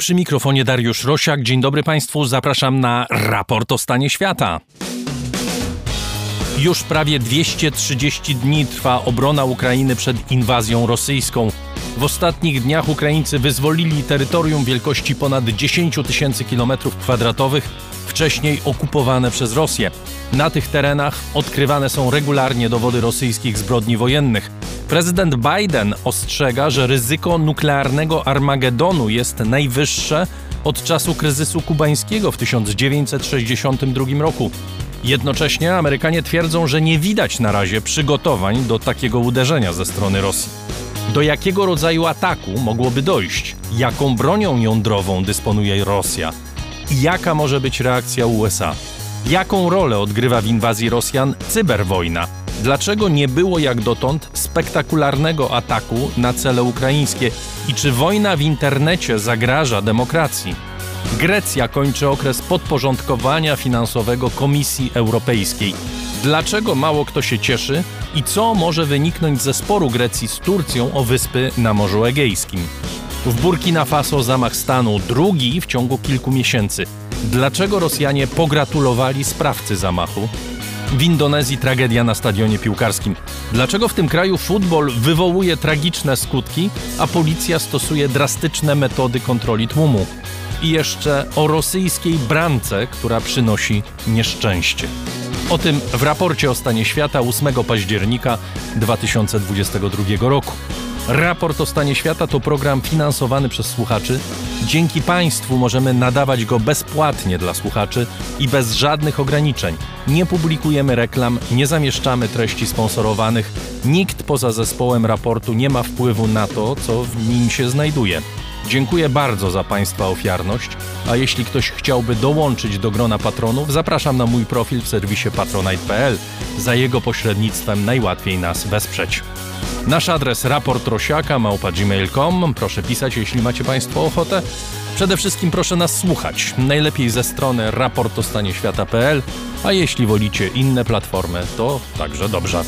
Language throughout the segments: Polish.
Przy mikrofonie Dariusz Rosiak. Dzień dobry Państwu. Zapraszam na raport o stanie świata. Już prawie 230 dni trwa obrona Ukrainy przed inwazją rosyjską. W ostatnich dniach Ukraińcy wyzwolili terytorium wielkości ponad 10 tysięcy kilometrów kwadratowych, wcześniej okupowane przez Rosję. Na tych terenach odkrywane są regularnie dowody rosyjskich zbrodni wojennych. Prezydent Biden ostrzega, że ryzyko nuklearnego Armagedonu jest najwyższe od czasu kryzysu kubańskiego w 1962 roku. Jednocześnie Amerykanie twierdzą, że nie widać na razie przygotowań do takiego uderzenia ze strony Rosji. Do jakiego rodzaju ataku mogłoby dojść? Jaką bronią jądrową dysponuje Rosja? Jaka może być reakcja USA? Jaką rolę odgrywa w inwazji Rosjan cyberwojna? Dlaczego nie było jak dotąd spektakularnego ataku na cele ukraińskie? I czy wojna w internecie zagraża demokracji? Grecja kończy okres podporządkowania finansowego Komisji Europejskiej. Dlaczego mało kto się cieszy i co może wyniknąć ze sporu Grecji z Turcją o wyspy na Morzu Egejskim? W Burkina Faso zamach stanu drugi w ciągu kilku miesięcy. Dlaczego Rosjanie pogratulowali sprawcy zamachu? W Indonezji tragedia na stadionie piłkarskim. Dlaczego w tym kraju futbol wywołuje tragiczne skutki, a policja stosuje drastyczne metody kontroli tłumu? I jeszcze o rosyjskiej brance, która przynosi nieszczęście. O tym w raporcie o stanie świata 8 października 2022 roku. Raport o stanie świata to program finansowany przez słuchaczy. Dzięki Państwu możemy nadawać go bezpłatnie dla słuchaczy i bez żadnych ograniczeń. Nie publikujemy reklam, nie zamieszczamy treści sponsorowanych. Nikt poza zespołem raportu nie ma wpływu na to, co w nim się znajduje. Dziękuję bardzo za Państwa ofiarność, a jeśli ktoś chciałby dołączyć do grona patronów, zapraszam na mój profil w serwisie patronite.pl. Za jego pośrednictwem najłatwiej nas wesprzeć. Nasz adres raportrosiaka.gmail.com. Proszę pisać, jeśli macie Państwo ochotę. Przede wszystkim proszę nas słuchać, najlepiej ze strony raportostanieświata.pl, a jeśli wolicie inne platformy, to także dobrze.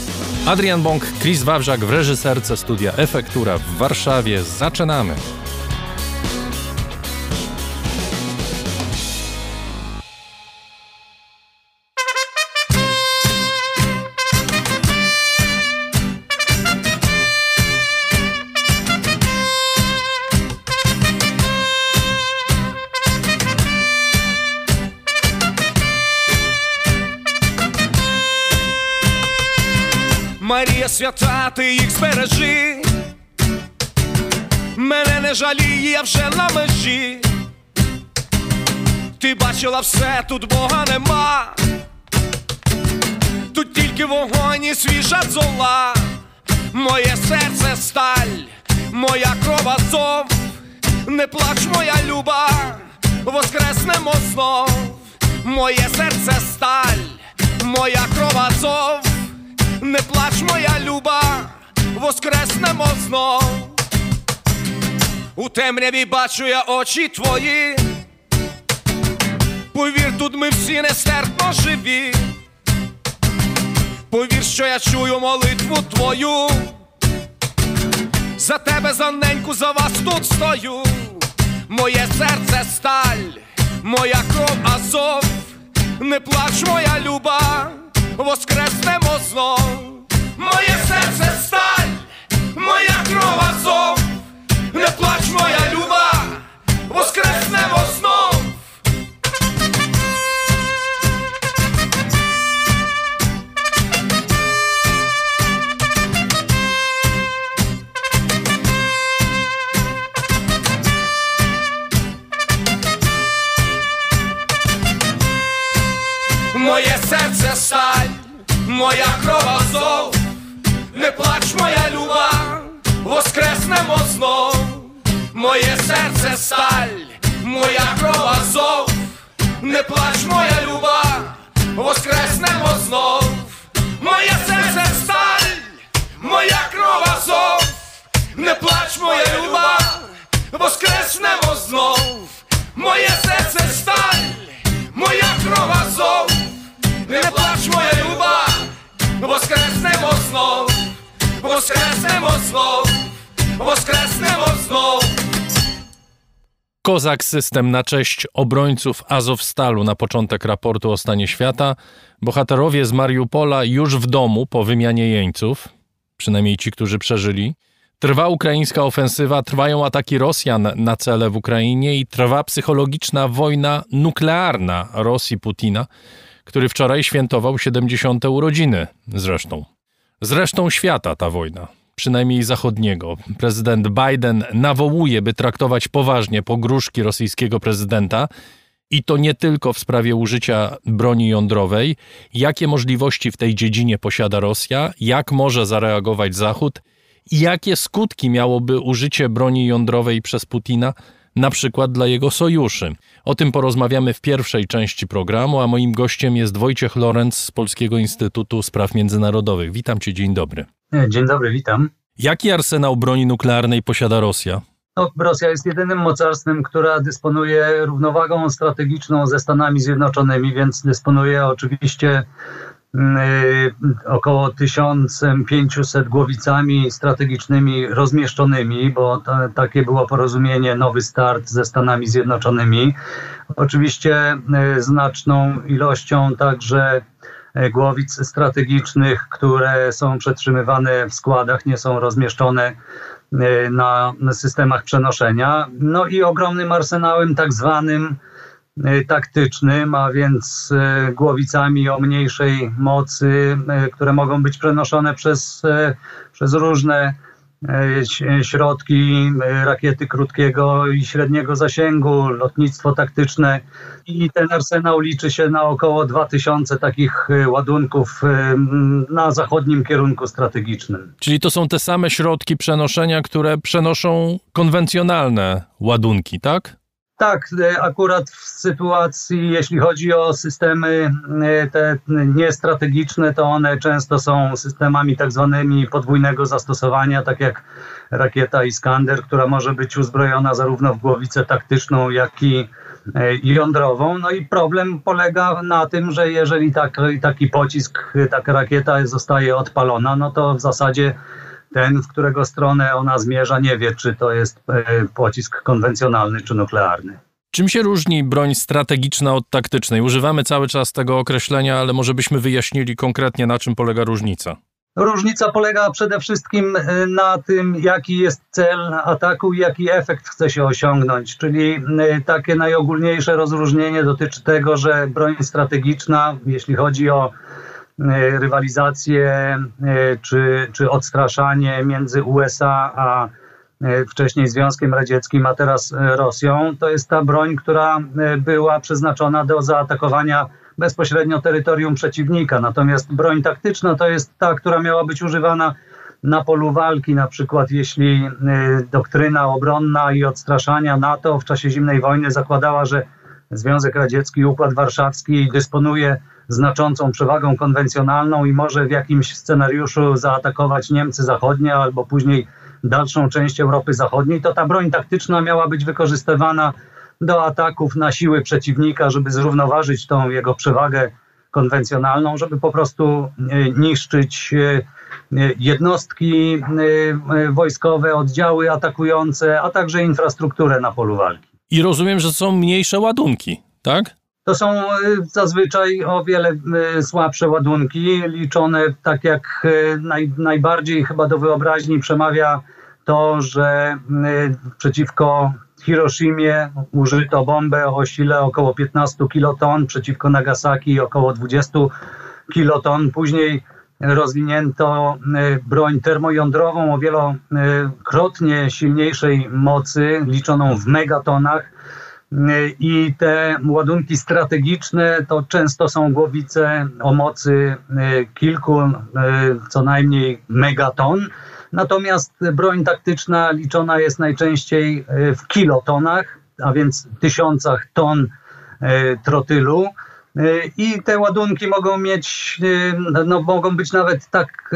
Adrian Bąk, Chris Wawrzak w reżyserce studia Efektura w Warszawie. Zaczynamy! Свята, ти їх збережи, мене не жаліє, я вже на межі. Ти бачила все, тут Бога нема, тут тільки вогонь і свіжа зола, моє серце сталь, моя кров азов, не плач, моя люба, воскреснемо знов, моє серце сталь, моя кров азов. Не плач, моя люба, воскреснемо знов. У темряві бачу я очі твої. Повір, тут ми всі нестерпно живі. Повір, що я чую молитву твою. За тебе, за неньку, за вас тут стою. Моє серце сталь, моя кров азов. Не плач, моя люба воскреснемо знов. Моє серце сталь, моя кров азов. Не плач, моя люба, воскреснемо знов. Kozak System na cześć obrońców Azowstalu na początek raportu o stanie świata. Bohaterowie z Mariupola już w domu po wymianie jeńców, przynajmniej ci, którzy przeżyli. Trwa ukraińska ofensywa, trwają ataki Rosjan na cele w Ukrainie i trwa psychologiczna wojna nuklearna Rosji Putina, który wczoraj świętował 70. urodziny zresztą. Zresztą świata ta wojna przynajmniej zachodniego. Prezydent Biden nawołuje, by traktować poważnie pogróżki rosyjskiego prezydenta i to nie tylko w sprawie użycia broni jądrowej. Jakie możliwości w tej dziedzinie posiada Rosja? Jak może zareagować Zachód? I jakie skutki miałoby użycie broni jądrowej przez Putina, na przykład dla jego sojuszy? O tym porozmawiamy w pierwszej części programu, a moim gościem jest Wojciech Lorenz z Polskiego Instytutu Spraw Międzynarodowych. Witam cię, dzień dobry. Dzień dobry, witam. Jaki arsenał broni nuklearnej posiada Rosja? No, Rosja jest jedynym mocarstwem, która dysponuje równowagą strategiczną ze Stanami Zjednoczonymi, więc dysponuje oczywiście yy, około 1500 głowicami strategicznymi rozmieszczonymi, bo to, takie było porozumienie Nowy Start ze Stanami Zjednoczonymi. Oczywiście yy, znaczną ilością także głowic strategicznych, które są przetrzymywane w składach, nie są rozmieszczone e, na systemach przenoszenia. No i ogromnym arsenałem tak zwanym e, taktycznym, a więc głowicami o mniejszej mocy, które mogą być przenoszone przez, przez różne E, środki, e, rakiety krótkiego i średniego zasięgu, lotnictwo taktyczne i ten arsenał liczy się na około 2000 takich e, ładunków na zachodnim kierunku strategicznym. Czyli to są te same środki przenoszenia, które przenoszą konwencjonalne ładunki, tak? Tak, e, akurat w sytuacji, jeśli chodzi o systemy e, te niestrategiczne, to one często są systemami tak zwanymi podwójnego zastosowania, tak jak rakieta Iskander, która może być uzbrojona zarówno w głowicę taktyczną, jak i e, jądrową. No i problem polega na tym, że jeżeli taki, taki pocisk, taka rakieta zostaje odpalona, no to w zasadzie ten, w którego stronę ona zmierza, nie wie, czy to jest e, pocisk konwencjonalny czy nuklearny. Czym się różni broń strategiczna od taktycznej? Używamy cały czas tego określenia, ale może byśmy wyjaśnili konkretnie, na czym polega różnica. Różnica polega przede wszystkim e, na tym, jaki jest cel ataku i jaki efekt chce się osiągnąć. Czyli e, takie najogólniejsze rozróżnienie dotyczy tego, że broń strategiczna, jeśli chodzi o rywalizację e, czy, czy odstraszanie między USA a e, wcześniej Związkiem Radzieckim, a teraz Rosją, to jest ta broń, która była przeznaczona do zaatakowania bezpośrednio terytorium przeciwnika. Natomiast broń taktyczna to jest ta, która miała być używana na polu walki, na przykład jeśli doktryna obronna i odstraszania NATO w czasie zimnej wojny zakładała, że Związek Radziecki, Układ Warszawski dysponuje znaczącą przewagą konwencjonalną i może w jakimś scenariuszu zaatakować Niemcy Zachodnie albo później dalszą część Europy Zachodniej, to ta broń taktyczna miała być wykorzystywana do ataków na siły przeciwnika, żeby zrównoważyć tą jego przewagę konwencjonalną, żeby po prostu e, niszczyć e, e, jednostki wojskowe, oddziały atakujące, a także infrastrukturę na polu walki. I rozumiem, że są mniejsze ładunki, tak? To są e, zazwyczaj o wiele e, słabsze ładunki, liczone tak jak e, naj, najbardziej chyba do wyobraźni przemawia to, że przeciwko Hiroshimie użyto bombę o sile około 15 kiloton, przeciwko Nagasaki około 20 kiloton. Później rozwinięto broń termojądrową o wielokrotnie silniejszej mocy, liczoną w megatonach i te ładunki strategiczne to często są głowice o mocy e, kilku, e, co najmniej megaton. Natomiast broń taktyczna liczona jest najczęściej e, w kilotonach, a więc tysiącach ton trotylu. I te ładunki mogą mieć, no, mogą być nawet tak,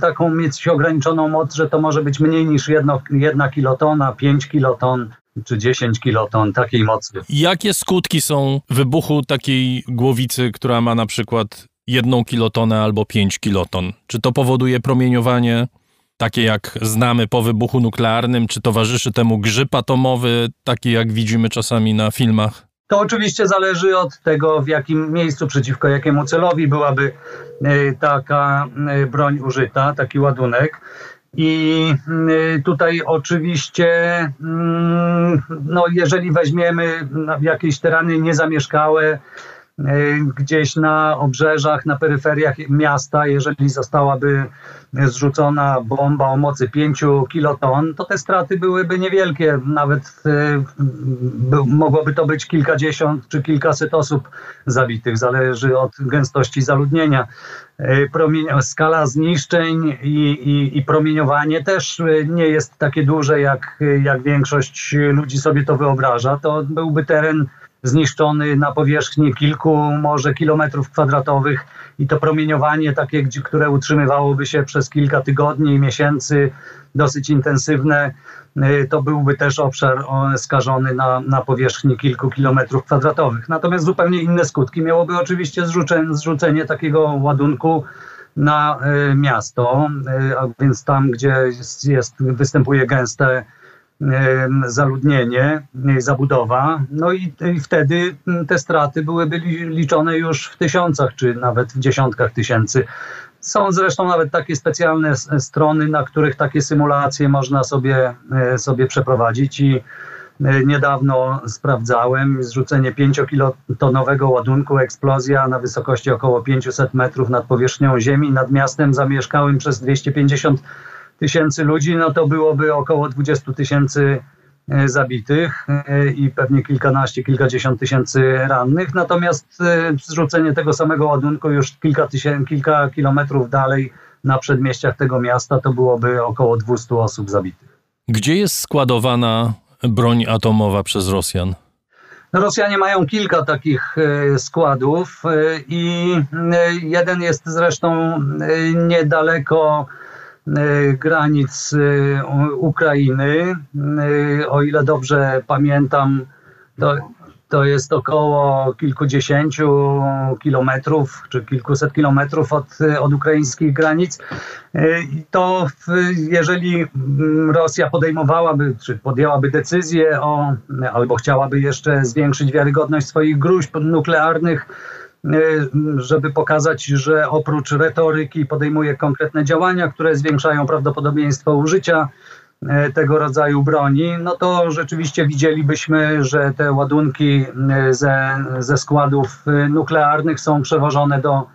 taką mieć ograniczoną moc, że to może być mniej niż jedno, jedna kilotona, 5 kiloton czy 10 kiloton takiej mocy. Jakie skutki są wybuchu takiej głowicy, która ma na przykład jedną kilotonę albo 5 kiloton? Czy to powoduje promieniowanie takie jak znamy po wybuchu nuklearnym, czy towarzyszy temu grzyb atomowy, taki jak widzimy czasami na filmach? To oczywiście zależy od tego, w jakim miejscu, przeciwko jakiemu celowi byłaby e, taka e, broń użyta, taki ładunek. I e, tutaj oczywiście, mm, no jeżeli weźmiemy jakieś tereny niezamieszkałe, gdzieś na obrzeżach, na peryferiach miasta, jeżeli zostałaby zrzucona bomba o mocy 5 kiloton, to te straty byłyby niewielkie. Nawet e, mogłoby to być kilkadziesiąt czy kilkaset osób zabitych. Zależy od gęstości zaludnienia. E, skala zniszczeń i, i, i, promieniowanie też nie jest takie duże, jak, jak większość ludzi sobie to wyobraża. To byłby teren zniszczony na powierzchni kilku może kilometrów kwadratowych i to promieniowanie takie, które utrzymywałoby się przez kilka tygodni, miesięcy, dosyć intensywne, y, to byłby też obszar skażony na, na powierzchni kilku kilometrów kwadratowych. Natomiast zupełnie inne skutki miałoby oczywiście zrzucenie, zrzucenie takiego ładunku na y, miasto, y, a więc tam, gdzie jest, jest, występuje gęste zaludnienie, zabudowa, no i, i, wtedy te straty byłyby liczone już w tysiącach, czy nawet w dziesiątkach tysięcy. Są zresztą nawet takie specjalne strony, na których takie symulacje można sobie, e, sobie przeprowadzić i e, niedawno sprawdzałem zrzucenie 5-kilotonowego ładunku, eksplozja na wysokości około 500 metrów nad powierzchnią ziemi, nad miastem zamieszkałym przez 250 tysięcy ludzi, no to byłoby około 20 tysięcy e, zabitych e, i pewnie kilkanaście, kilkadziesiąt tysięcy rannych. Natomiast e, zrzucenie tego samego ładunku już kilka, tysięcy, kilka kilometrów dalej na przedmieściach tego miasta to byłoby około 200 osób zabitych. Gdzie jest składowana broń atomowa przez Rosjan? No, Rosjanie mają kilka takich składów i jeden jest zresztą niedaleko granic y, Ukrainy. Y, o ile dobrze pamiętam, to, to jest około kilkudziesięciu kilometrów czy kilkuset kilometrów od, od ukraińskich granic. To jeżeli Rosja podejmowałaby, czy podjęłaby decyzję o, albo chciałaby jeszcze zwiększyć wiarygodność swoich gruźb nuklearnych, E, żeby pokazać, że oprócz retoryki podejmuje konkretne działania, które zwiększają prawdopodobieństwo użycia e, tego rodzaju broni, no to rzeczywiście widzielibyśmy, że te ładunki e, ze, ze składów nuklearnych są przewożone do,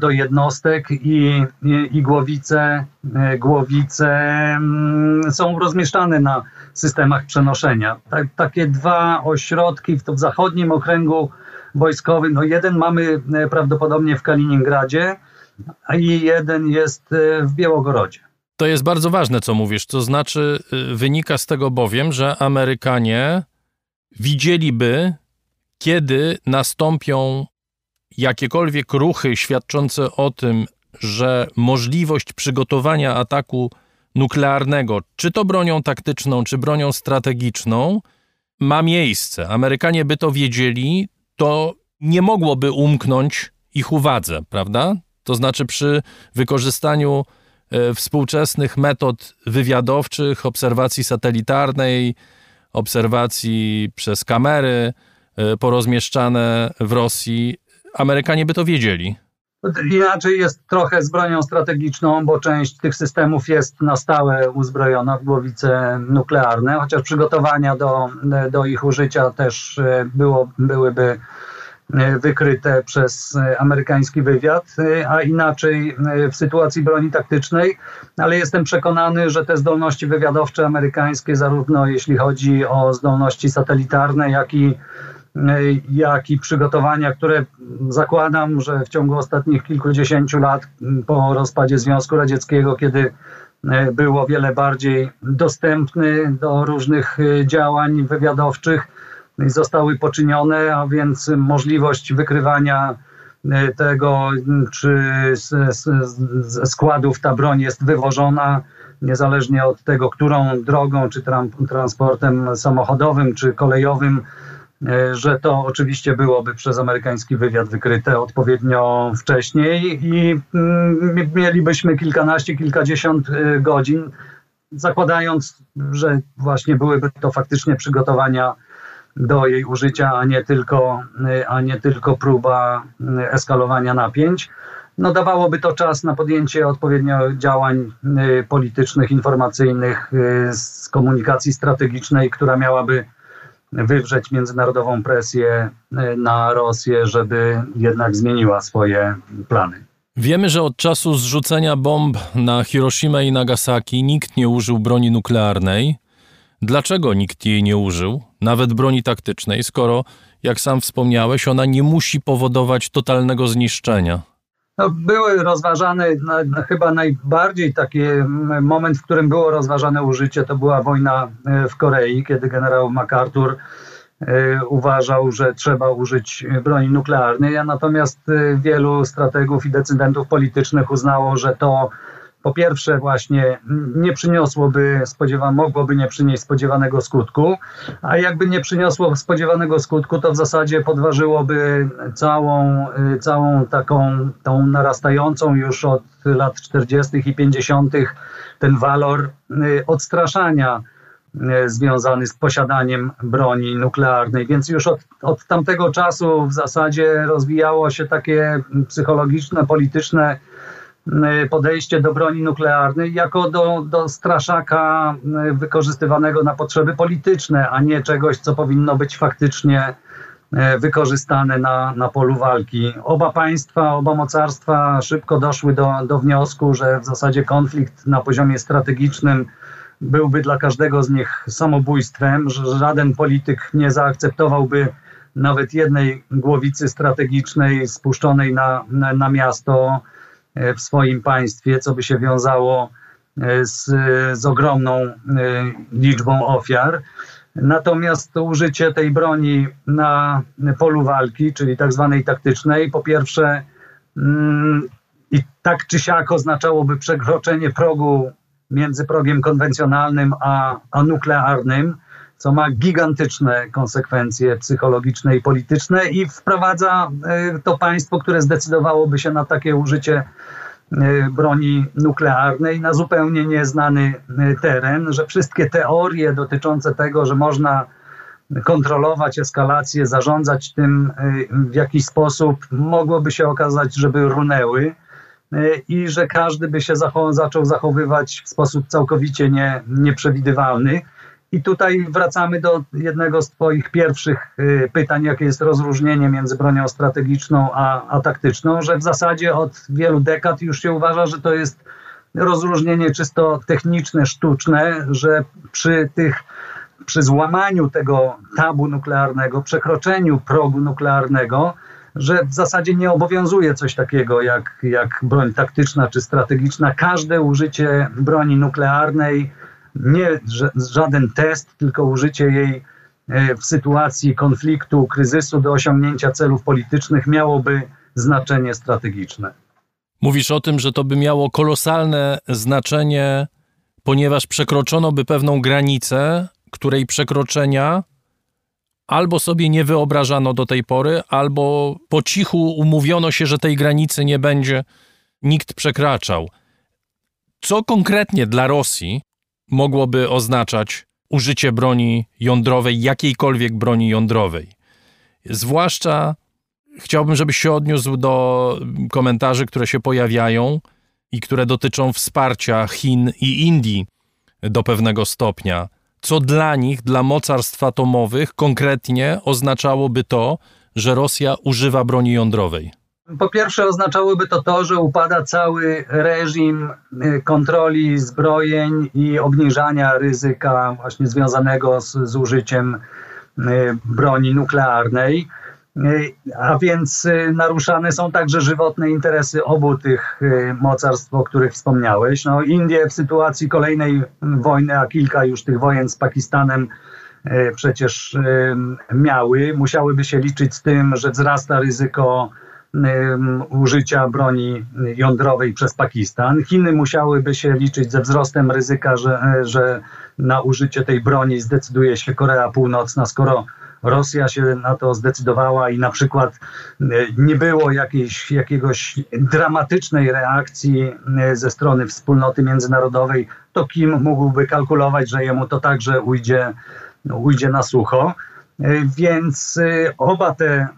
do jednostek i, i, i głowice, głowice mm, są rozmieszczane na systemach przenoszenia. Tak, takie dwa ośrodki w, w zachodnim okręgu wojskowy. No jeden mamy e, prawdopodobnie w Kaliningradzie, a jeden jest e, w Białogorodzie. To jest bardzo ważne, co mówisz. To znaczy, e, wynika z tego bowiem, że Amerykanie widzieliby, kiedy nastąpią jakiekolwiek ruchy świadczące o tym, że możliwość przygotowania ataku nuklearnego, czy to bronią taktyczną, czy bronią strategiczną, ma miejsce. Amerykanie by to wiedzieli, to nie mogłoby umknąć ich uwadze, prawda? To znaczy przy wykorzystaniu e, współczesnych metod wywiadowczych, obserwacji satelitarnej, obserwacji przez kamery e, porozmieszczane w Rosji, Amerykanie by to wiedzieli. Inaczej jest trochę z bronią strategiczną, bo część tych systemów jest na stałe uzbrojona w głowice nuklearne, chociaż przygotowania do, do ich użycia też e, było, byłyby e, wykryte przez e, amerykański wywiad, a inaczej w sytuacji broni taktycznej, ale jestem przekonany, że te zdolności wywiadowcze amerykańskie, zarówno jeśli chodzi o zdolności satelitarne, jak i jak i przygotowania, które zakładam, że w ciągu ostatnich kilkudziesięciu lat po rozpadzie Związku Radzieckiego, kiedy e, był o wiele bardziej dostępny do różnych e, działań wywiadowczych, zostały poczynione, a więc możliwość wykrywania e, tego, czy z składów ta broń jest wywożona, niezależnie od tego, którą drogą, czy transportem samochodowym, czy kolejowym że to oczywiście byłoby przez amerykański wywiad wykryte odpowiednio wcześniej i mm, mielibyśmy kilkanaście, kilkadziesiąt godzin, zakładając, że właśnie byłyby to faktycznie przygotowania do jej użycia, a nie tylko, a nie tylko próba eskalowania napięć. No dawałoby to czas na podjęcie odpowiednio działań politycznych, informacyjnych, z komunikacji strategicznej, która miałaby wywrzeć międzynarodową presję y, na Rosję, żeby jednak zmieniła swoje plany. Wiemy, że od czasu zrzucenia bomb na Hiroshima i Nagasaki nikt nie użył broni nuklearnej. Dlaczego nikt jej nie użył, nawet broni taktycznej, skoro, jak sam wspomniałeś, ona nie musi powodować totalnego zniszczenia? No, były rozważane, no, chyba najbardziej taki moment, w którym było rozważane użycie, to była wojna e, w Korei, kiedy generał MacArthur e, uważał, że trzeba użyć broni nuklearnej, a natomiast e, wielu strategów i decydentów politycznych uznało, że to po pierwsze właśnie nie przyniosłoby, spodziewa, mogłoby nie przynieść spodziewanego skutku, a jakby nie przyniosło spodziewanego skutku, to w zasadzie podważyłoby całą, y, całą taką tą narastającą już od lat 40. i 50. ten walor y, odstraszania y, związany z posiadaniem broni nuklearnej. Więc już od, od tamtego czasu w zasadzie rozwijało się takie psychologiczne, polityczne podejście do broni nuklearnej jako do, do straszaka y, wykorzystywanego na potrzeby polityczne, a nie czegoś, co powinno być faktycznie y, wykorzystane na, na polu walki. Oba państwa, oba mocarstwa szybko doszły do, do wniosku, że w zasadzie konflikt na poziomie strategicznym byłby dla każdego z nich samobójstwem, że żaden polityk nie zaakceptowałby nawet jednej głowicy strategicznej spuszczonej na, na, na miasto w swoim państwie, co by się wiązało e, z, z ogromną e, liczbą ofiar. Natomiast użycie tej broni na polu walki, czyli tak zwanej taktycznej, po pierwsze mm, i tak czy siak oznaczałoby przekroczenie progu między progiem konwencjonalnym a, a nuklearnym, co ma gigantyczne konsekwencje psychologiczne i polityczne i wprowadza e, to państwo, które zdecydowałoby się na takie użycie e, broni nuklearnej na zupełnie nieznany e, teren, że wszystkie teorie dotyczące tego, że można kontrolować eskalację, zarządzać tym w jakiś sposób, mogłoby się okazać, żeby runęły i że każdy by się zachow zaczął zachowywać w sposób całkowicie nie, nieprzewidywalny. I tutaj wracamy do jednego z Twoich pierwszych y, pytań, jakie jest rozróżnienie między bronią strategiczną a, a taktyczną, że w zasadzie od wielu dekad już się uważa, że to jest rozróżnienie czysto techniczne, sztuczne, że przy tych przy złamaniu tego tabu nuklearnego, przekroczeniu progu nuklearnego, że w zasadzie nie obowiązuje coś takiego jak, jak broń taktyczna czy strategiczna. Każde użycie broni nuklearnej nie żaden test, tylko użycie jej e, w sytuacji konfliktu, kryzysu do osiągnięcia celów politycznych miałoby znaczenie strategiczne. Mówisz o tym, że to by miało kolosalne znaczenie, ponieważ przekroczono by pewną granicę, której przekroczenia albo sobie nie wyobrażano do tej pory, albo po cichu umówiono się, że tej granicy nie będzie nikt przekraczał. Co konkretnie dla Rosji mogłoby oznaczać użycie broni jądrowej, jakiejkolwiek broni jądrowej. Zwłaszcza chciałbym, żebyś się odniósł do komentarzy, które się pojawiają i które dotyczą wsparcia Chin i Indii do pewnego stopnia. Co dla nich, dla mocarstw atomowych, konkretnie oznaczałoby to, że Rosja używa broni jądrowej? Po pierwsze, oznaczałoby to to, że upada cały reżim y, kontroli zbrojeń i obniżania ryzyka właśnie związanego z, z użyciem y, broni nuklearnej. Y, a więc naruszane są także żywotne interesy obu tych mocarstw, o których wspomniałeś. No, Indie w sytuacji kolejnej wojny, a kilka już tych wojen z Pakistanem przecież miały, musiałyby się liczyć z tym, że wzrasta ryzyko użycia broni jądrowej przez Pakistan. Chiny musiałyby się liczyć ze wzrostem ryzyka, że, że na użycie tej broni zdecyduje się Korea Północna, skoro Rosja się na to zdecydowała i na przykład nie było jakiejś, jakiegoś dramatycznej reakcji ze strony wspólnoty międzynarodowej, to Kim mógłby kalkulować, że jemu to także ujdzie, ujdzie na sucho. E, więc e, oba te e,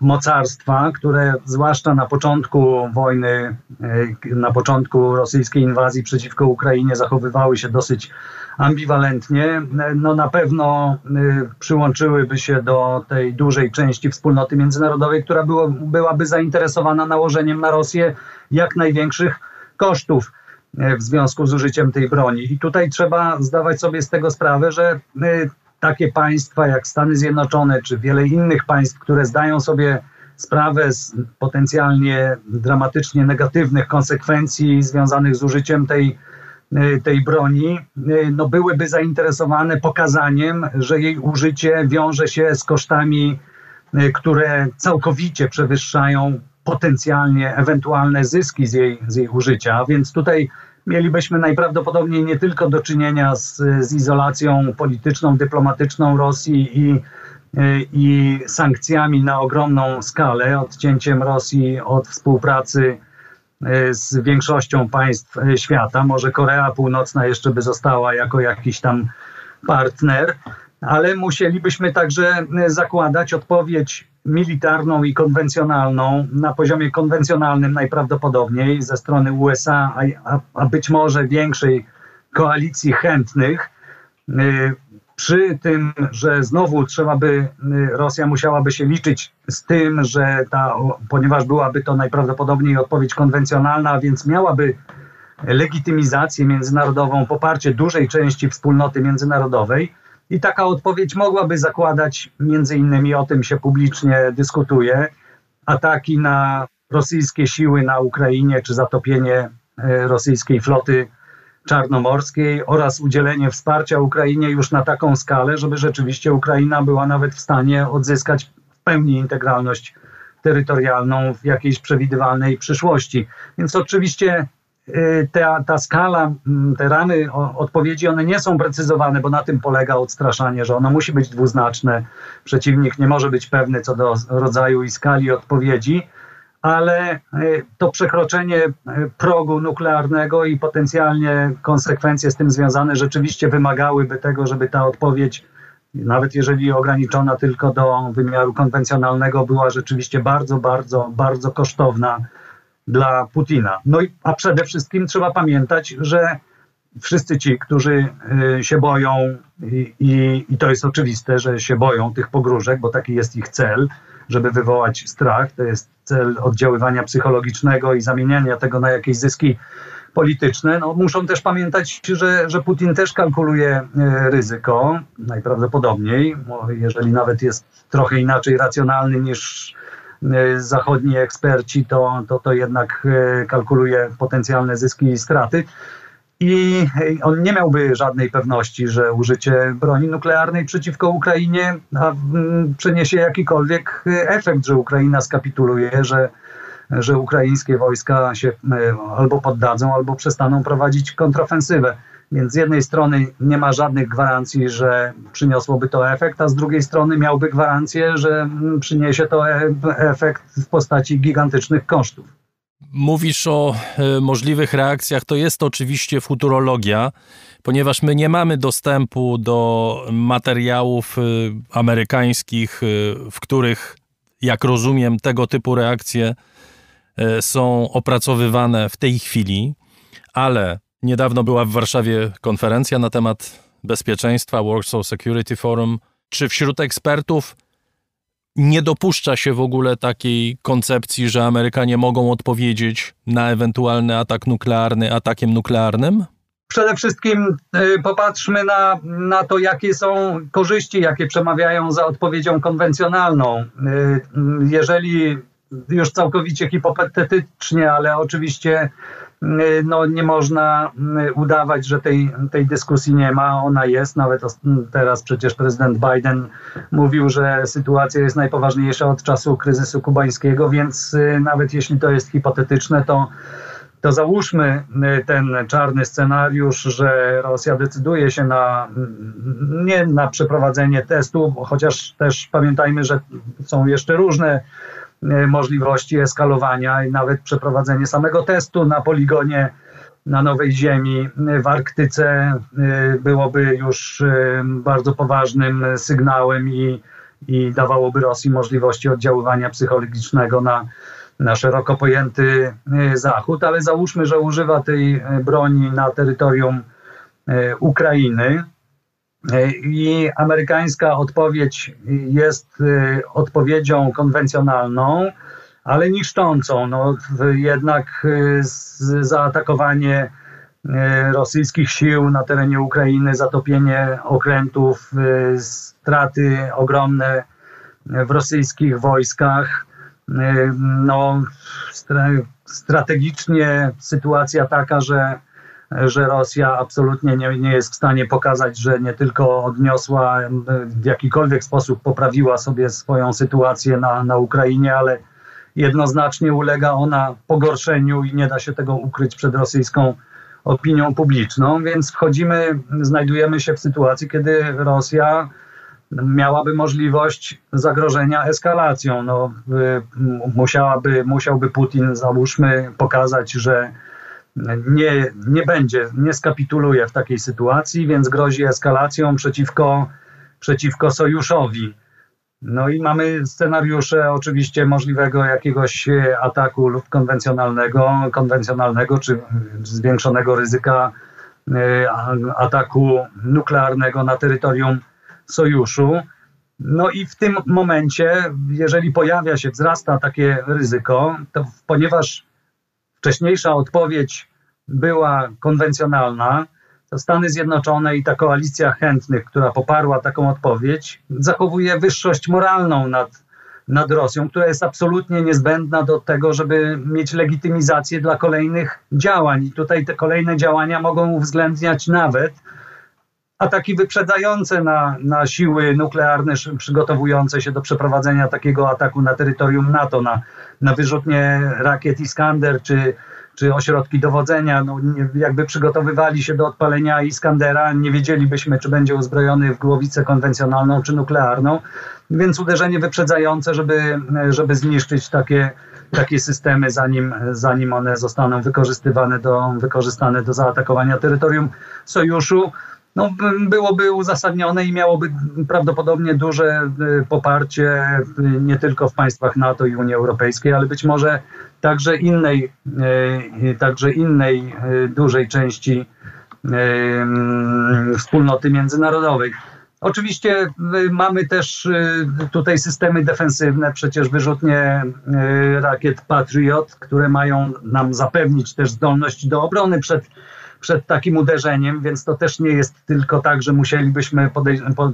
mocarstwa, które zwłaszcza na początku wojny, na początku rosyjskiej inwazji przeciwko Ukrainie zachowywały się dosyć ambiwalentnie, no na pewno przyłączyłyby się do tej dużej części wspólnoty międzynarodowej, która było, byłaby zainteresowana nałożeniem na Rosję jak największych kosztów w związku z użyciem tej broni. I tutaj trzeba zdawać sobie z tego sprawę, że takie państwa jak Stany Zjednoczone czy wiele innych państw, które zdają sobie sprawę z potencjalnie dramatycznie negatywnych konsekwencji związanych z użyciem tej, y, tej broni, y, no byłyby zainteresowane pokazaniem, że jej użycie wiąże się z kosztami, y, które całkowicie przewyższają potencjalnie ewentualne zyski z jej, z jej użycia. Więc tutaj mielibyśmy najprawdopodobniej nie tylko do czynienia z, z izolacją polityczną, dyplomatyczną Rosji i, i sankcjami na ogromną skalę, odcięciem Rosji od współpracy e, z większością państw e, świata. Może Korea Północna jeszcze by została jako jakiś tam partner, ale musielibyśmy także zakładać odpowiedź militarną i konwencjonalną, na poziomie konwencjonalnym najprawdopodobniej ze strony USA, a, a być może większej koalicji chętnych, y, przy tym, że znowu trzeba by, y, Rosja musiałaby się liczyć z tym, że ta, ponieważ byłaby to najprawdopodobniej odpowiedź konwencjonalna, więc miałaby legitymizację międzynarodową, poparcie dużej części wspólnoty międzynarodowej, i taka odpowiedź mogłaby zakładać, między innymi o tym się publicznie dyskutuje, ataki na rosyjskie siły na Ukrainie czy zatopienie e, rosyjskiej floty czarnomorskiej oraz udzielenie wsparcia Ukrainie już na taką skalę, żeby rzeczywiście Ukraina była nawet w stanie odzyskać w pełni integralność terytorialną w jakiejś przewidywalnej przyszłości. Więc oczywiście ta, ta skala, mm, te ramy odpowiedzi, one nie są precyzowane, bo na tym polega odstraszanie, że ono musi być dwuznaczne. Przeciwnik nie może być pewny co do rodzaju i skali odpowiedzi, ale y, to przekroczenie y, progu nuklearnego i potencjalnie konsekwencje z tym związane rzeczywiście wymagałyby tego, żeby ta odpowiedź, nawet jeżeli ograniczona tylko do wymiaru konwencjonalnego, była rzeczywiście bardzo, bardzo, bardzo kosztowna dla Putina. No i, a przede wszystkim trzeba pamiętać, że wszyscy ci, którzy y, się boją i, i, i, to jest oczywiste, że się boją tych pogróżek, bo taki jest ich cel, żeby wywołać strach, to jest cel oddziaływania psychologicznego i zamieniania tego na jakieś zyski polityczne, no, muszą też pamiętać, że, że Putin też kalkuluje y, ryzyko, najprawdopodobniej, jeżeli nawet jest trochę inaczej racjonalny niż zachodni eksperci, to, to, to jednak e, kalkuluje potencjalne zyski i straty. I on nie miałby żadnej pewności, że użycie broni nuklearnej przeciwko Ukrainie przyniesie jakikolwiek efekt, że Ukraina skapituluje, że, że ukraińskie wojska się albo poddadzą, albo przestaną prowadzić kontrofensywę. Więc z jednej strony nie ma żadnych gwarancji, że przyniosłoby to efekt, a z drugiej strony miałby gwarancję, że przyniesie to e, efekt w postaci gigantycznych kosztów. Mówisz o e, możliwych reakcjach, to jest oczywiście futurologia, ponieważ my nie mamy dostępu do materiałów e, amerykańskich, w których, jak rozumiem, tego typu reakcje są opracowywane w tej chwili, ale Niedawno była w Warszawie konferencja na temat bezpieczeństwa, Warsaw Security Forum. Czy wśród ekspertów nie dopuszcza się w ogóle takiej koncepcji, że Amerykanie mogą odpowiedzieć na ewentualny atak nuklearny atakiem nuklearnym? Przede wszystkim y, popatrzmy na, na to, jakie są korzyści, jakie przemawiają za odpowiedzią konwencjonalną. Y, jeżeli już całkowicie hipotetycznie, ale oczywiście Y, no, nie można y, udawać, że tej, tej dyskusji nie ma. Ona jest. Nawet teraz przecież prezydent Biden mówił, że sytuacja jest najpoważniejsza od czasu kryzysu kubańskiego, więc y, nawet jeśli to jest hipotetyczne, to to załóżmy ten czarny scenariusz, że Rosja decyduje się na nie na przeprowadzenie testu, chociaż też pamiętajmy, że są jeszcze różne możliwości eskalowania i nawet przeprowadzenie samego testu na poligonie na Nowej Ziemi w Arktyce byłoby już bardzo poważnym sygnałem i, i dawałoby Rosji możliwości oddziaływania psychologicznego na, na szeroko pojęty e, Zachód, ale załóżmy, że używa tej e, broni na terytorium e, Ukrainy. I amerykańska odpowiedź jest odpowiedzią konwencjonalną, ale niszczącą. No, jednak zaatakowanie rosyjskich sił na terenie Ukrainy, zatopienie okrętów, straty ogromne w rosyjskich wojskach no, strategicznie sytuacja taka, że, że Rosja absolutnie nie, nie jest w stanie pokazać, że nie tylko odniosła, w jakikolwiek sposób poprawiła sobie swoją sytuację na, na Ukrainie, ale jednoznacznie ulega ona pogorszeniu i nie da się tego ukryć przed rosyjską opinią publiczną, więc wchodzimy, znajdujemy się w sytuacji, kiedy Rosja miałaby możliwość zagrożenia eskalacją. No, musiałaby, musiałby Putin, załóżmy, pokazać, że nie, nie będzie, nie skapituluje w takiej sytuacji, więc grozi eskalacją przeciwko, przeciwko sojuszowi. No i mamy scenariusze oczywiście możliwego jakiegoś ataku lub konwencjonalnego, konwencjonalnego czy zwiększonego ryzyka e, ataku nuklearnego na terytorium sojuszu. No i w tym momencie, jeżeli pojawia się, wzrasta takie ryzyko, to ponieważ wcześniejsza odpowiedź była konwencjonalna, to Stany Zjednoczone i ta koalicja chętnych, która poparła taką odpowiedź, zachowuje wyższość moralną nad, nad Rosją, która jest absolutnie niezbędna do tego, żeby mieć legitymizację dla kolejnych działań. I tutaj te kolejne działania mogą uwzględniać nawet ataki wyprzedzające na, na siły nuklearne przygotowujące się do przeprowadzenia takiego ataku na terytorium NATO, na, na wyrzutnie rakiet Iskander czy, czy ośrodki dowodzenia. No, jakby przygotowywali się do odpalenia Iskandera, nie wiedzielibyśmy, czy będzie uzbrojony w głowicę konwencjonalną czy nuklearną. Więc uderzenie wyprzedzające, żeby, żeby zniszczyć takie, takie systemy, zanim, zanim one zostaną wykorzystywane do, wykorzystane do zaatakowania terytorium sojuszu no, byłoby uzasadnione i miałoby prawdopodobnie duże y, poparcie y, nie tylko w państwach NATO i Unii Europejskiej, ale być może także innej, y, także innej dużej części wspólnoty międzynarodowej. Oczywiście mamy też tutaj systemy defensywne, przecież wyrzutnie rakiet Patriot, które mają nam zapewnić też zdolność do obrony przed przed takim uderzeniem, więc to też nie jest tylko tak, że musielibyśmy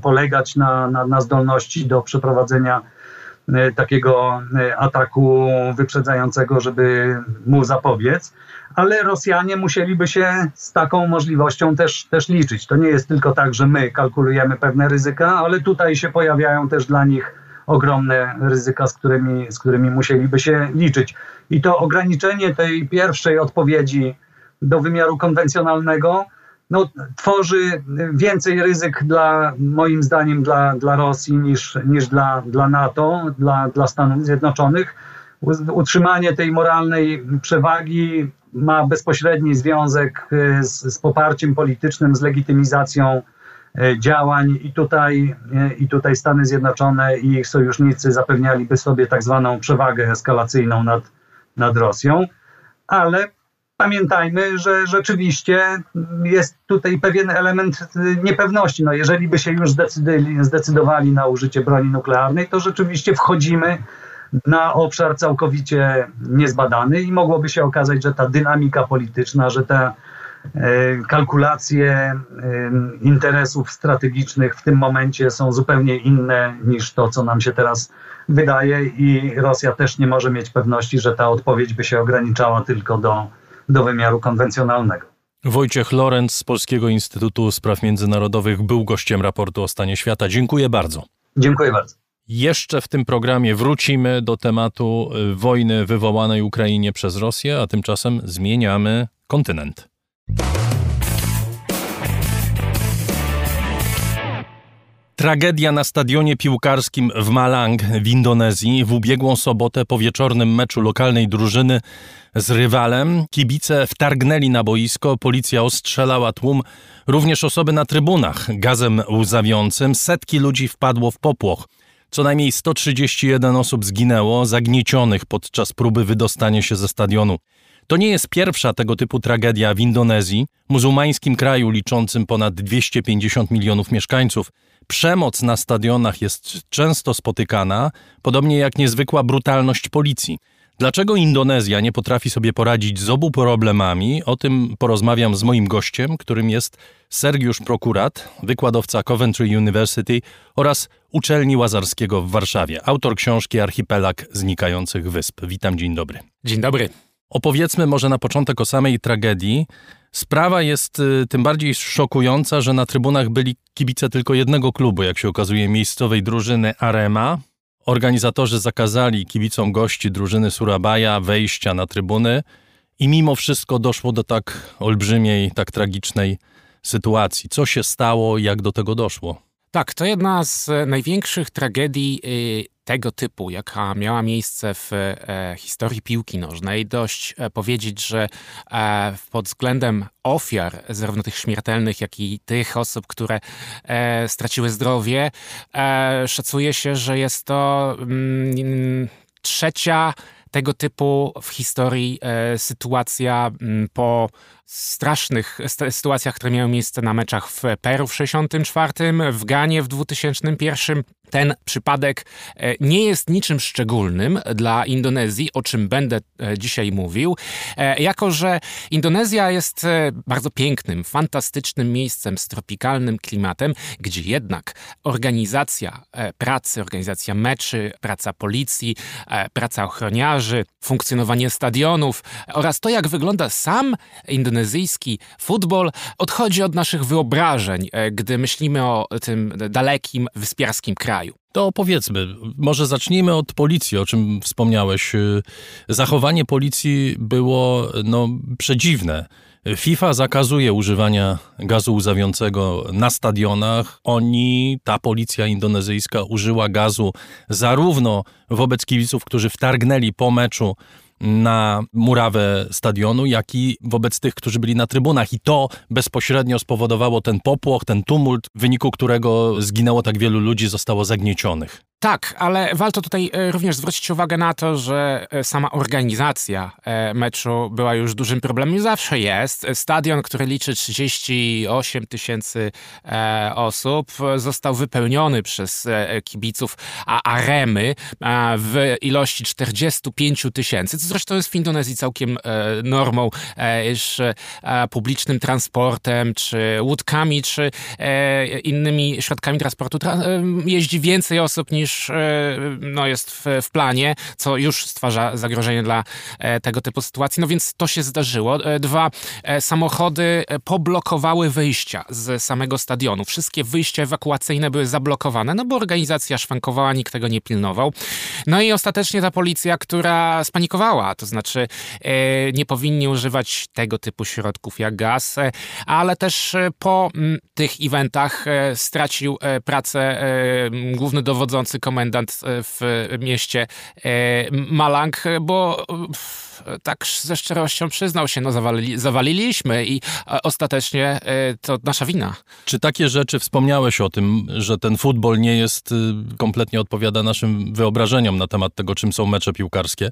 polegać na, na, na zdolności do przeprowadzenia e, takiego e, ataku wyprzedzającego, żeby mu zapobiec, ale Rosjanie musieliby się z taką możliwością też, też liczyć. To nie jest tylko tak, że my kalkulujemy pewne ryzyka, ale tutaj się pojawiają też dla nich ogromne ryzyka, z którymi, z którymi musieliby się liczyć. I to ograniczenie tej pierwszej odpowiedzi do wymiaru konwencjonalnego, no, tworzy więcej ryzyk dla, moim zdaniem, dla, dla Rosji niż, niż dla, dla NATO, dla, dla Stanów Zjednoczonych. Utrzymanie tej moralnej przewagi ma bezpośredni związek e, z, z poparciem politycznym, z legitymizacją e, działań i tutaj, e, i tutaj Stany Zjednoczone i ich sojusznicy zapewnialiby sobie tak zwaną przewagę eskalacyjną nad, nad Rosją, ale pamiętajmy, że rzeczywiście jest tutaj pewien element niepewności. No jeżeli by się już zdecydowali na użycie broni nuklearnej, to rzeczywiście wchodzimy na obszar całkowicie niezbadany i mogłoby się okazać, że ta dynamika polityczna, że te e, kalkulacje e, interesów strategicznych w tym momencie są zupełnie inne niż to, co nam się teraz wydaje i Rosja też nie może mieć pewności, że ta odpowiedź by się ograniczała tylko do do wymiaru konwencjonalnego. Wojciech Lorenz z Polskiego Instytutu Spraw Międzynarodowych był gościem raportu o stanie świata. Dziękuję bardzo. Dziękuję bardzo. Jeszcze w tym programie wrócimy do tematu y, wojny wywołanej Ukrainie przez Rosję, a tymczasem zmieniamy kontynent. Tragedia na stadionie piłkarskim w Malang w Indonezji w ubiegłą sobotę po wieczornym meczu lokalnej drużyny z rywalem. Kibice wtargnęli na boisko, policja ostrzelała tłum, również osoby na trybunach gazem łzawiącym. Setki ludzi wpadło w popłoch. Co najmniej 131 osób zginęło, zagniecionych podczas próby wydostania się ze stadionu. To nie jest pierwsza tego typu tragedia w Indonezji, muzułmańskim kraju liczącym ponad 250 milionów mieszkańców. Przemoc na stadionach jest często spotykana, podobnie jak niezwykła brutalność policji. Dlaczego Indonezja nie potrafi sobie poradzić z obu problemami? O tym porozmawiam z moim gościem, którym jest Sergiusz Prokurat, wykładowca Coventry University oraz Uczelni Łazarskiego w Warszawie, autor książki Archipelag Znikających Wysp. Witam, dzień dobry. Dzień dobry. Opowiedzmy może na początek o samej tragedii. Sprawa jest y, tym bardziej szokująca, że na trybunach byli kibice tylko jednego klubu, jak się okazuje, miejscowej drużyny Arema. Organizatorzy zakazali kibicom gości drużyny Surabaya wejścia na trybuny i mimo wszystko doszło do tak olbrzymiej, tak tragicznej sytuacji. Co się stało, jak do tego doszło? Tak, to jedna z największych tragedii y, tego typu, jaka miała miejsce w e, historii piłki nożnej. Dość e, powiedzieć, że e, pod względem ofiar, zarówno tych śmiertelnych, jak i tych osób, które e, straciły zdrowie, e, szacuje się, że jest to mm, trzecia tego typu w historii e, sytuacja mm, po strasznych sytuacjach, które miały miejsce na meczach w Peru w 1964, w Ganie w 2001. Ten przypadek e, nie jest niczym szczególnym dla Indonezji, o czym będę e, dzisiaj mówił, e, jako że Indonezja jest bardzo pięknym, fantastycznym miejscem z tropikalnym klimatem, gdzie jednak organizacja pracy, organizacja meczy, praca policji, praca ochroniarzy, funkcjonowanie stadionów oraz to, jak wygląda sam Indonezja, indonezyjski futbol odchodzi od naszych wyobrażeń, e, gdy myślimy o tym dalekim, wyspiarskim kraju. To powiedzmy, może zacznijmy od policji, o czym wspomniałeś. E, zachowanie policji było no, przedziwne. FIFA zakazuje używania gazu łzawiącego na stadionach. Oni, ta policja indonezyjska, użyła gazu zarówno wobec kibiców, którzy wtargnęli po meczu na murawę stadionu, jak i wobec tych, którzy byli na trybunach. I to bezpośrednio spowodowało ten popłoch, ten tumult, w wyniku którego zginęło tak wielu ludzi, zostało zagniecionych. Tak, ale warto tutaj e, również zwrócić uwagę na to, że e, sama organizacja e, meczu była już dużym problemem zawsze jest. Stadion, który liczy 38 tysięcy osób, został wypełniony przez kibiców a Aremy w ilości 45 tysięcy, co zresztą jest w Indonezji całkiem normą, iż publicznym transportem, czy łódkami, czy innymi środkami transportu jeździ więcej osób niż niż e, no, jest w, w planie, co już stwarza zagrożenie dla e, tego typu sytuacji. No więc to się zdarzyło. E, dwa, samochody poblokowały wyjścia z samego stadionu. Wszystkie wyjścia ewakuacyjne były zablokowane, no bo organizacja szwankowała, nikt tego nie pilnował. No i ostatecznie ta policja, która spanikowała, to znaczy nie powinni używać tego typu środków jak gaz, ale też po tych eventach stracił pracę główny dowodzący komendant e, w mieście e, Malang, bo tak ze szczerością przyznał się, no zawalili, zawaliliśmy i e, ostatecznie to nasza wina. Czy takie rzeczy, wspomniałeś o tym, że ten futbol nie jest, kompletnie odpowiada naszym wyobrażeniom na temat tego, czym są mecze piłkarskie?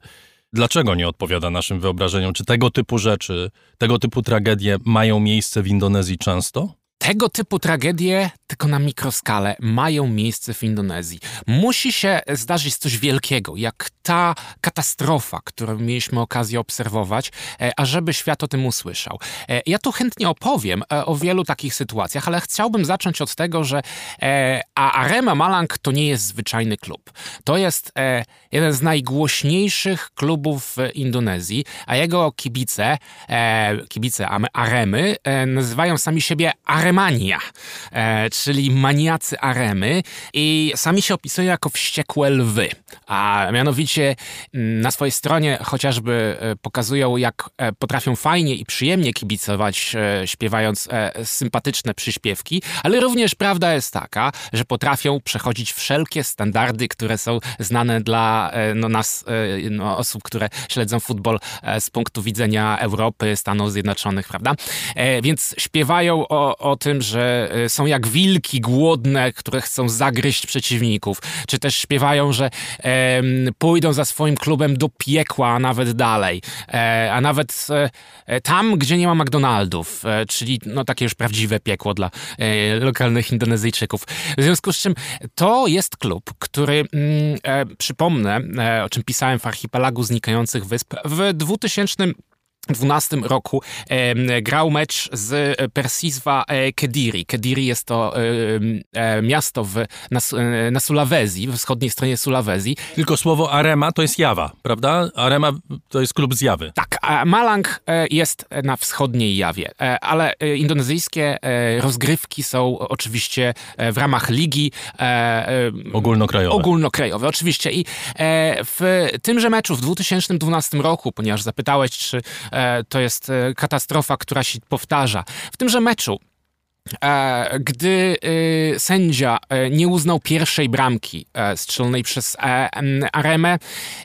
Dlaczego nie odpowiada naszym wyobrażeniom? Czy tego typu rzeczy, tego typu tragedie mają miejsce w Indonezji często? Tego typu tragedie, tylko na mikroskalę, mają miejsce w Indonezji. Musi się zdarzyć coś wielkiego, jak ta katastrofa, którą mieliśmy okazję obserwować, e, ażeby świat o tym usłyszał. E, ja tu chętnie opowiem e, o wielu takich sytuacjach, ale chciałbym zacząć od tego, że Arema Malang to nie jest zwyczajny klub. To jest jeden z najgłośniejszych klubów w Indonezji, a jego kibice, kibice Aremy, nazywają sami siebie Arema Aremania, e, czyli maniacy Aremy i sami się opisują jako wściekłe lwy, a mianowicie mm, na swojej stronie chociażby e, pokazują jak e, potrafią fajnie i przyjemnie kibicować, e, śpiewając sympatyczne przyśpiewki, ale również prawda jest taka, że potrafią przechodzić wszelkie standardy, które są znane dla no, nas, no, osób, które śledzą futbol z punktu widzenia Europy, Stanów Zjednoczonych, prawda? Więc śpiewają o, o tym, że e, są jak wilki głodne, które chcą zagryźć przeciwników, czy też śpiewają, że em, pójdą za swoim klubem do piekła, a nawet dalej, e, a nawet e, e, tam, gdzie nie ma McDonaldów, e, czyli no, takie już prawdziwe piekło dla e, lokalnych Indonezyjczyków. W związku z czym to jest klub, który, mm, e, przypomnę, e, o czym pisałem w Archipelagu Znikających Wysp, w 2000 2012 roku e, grał mecz z Persiswa e, Kediri. Kediri jest to e, miasto w, na, e, na Sulawesi, w wschodniej stronie Sulawesi. Tylko słowo Arema to jest Jawa, prawda? Arema to jest klub z Jawy. Tak, a Malang e, jest na wschodniej Jawie, ale indonezyjskie rozgrywki są oczywiście w ramach ligi e, Ogólnokrajowe. Ogólnokrajowe, oczywiście. I w tymże meczu w 2012 roku, ponieważ zapytałeś, czy to jest e, katastrofa, która się powtarza, w tymże meczu E, gdy e, sędzia e, nie uznał pierwszej bramki e, strzelonej przez e, em, Aremę,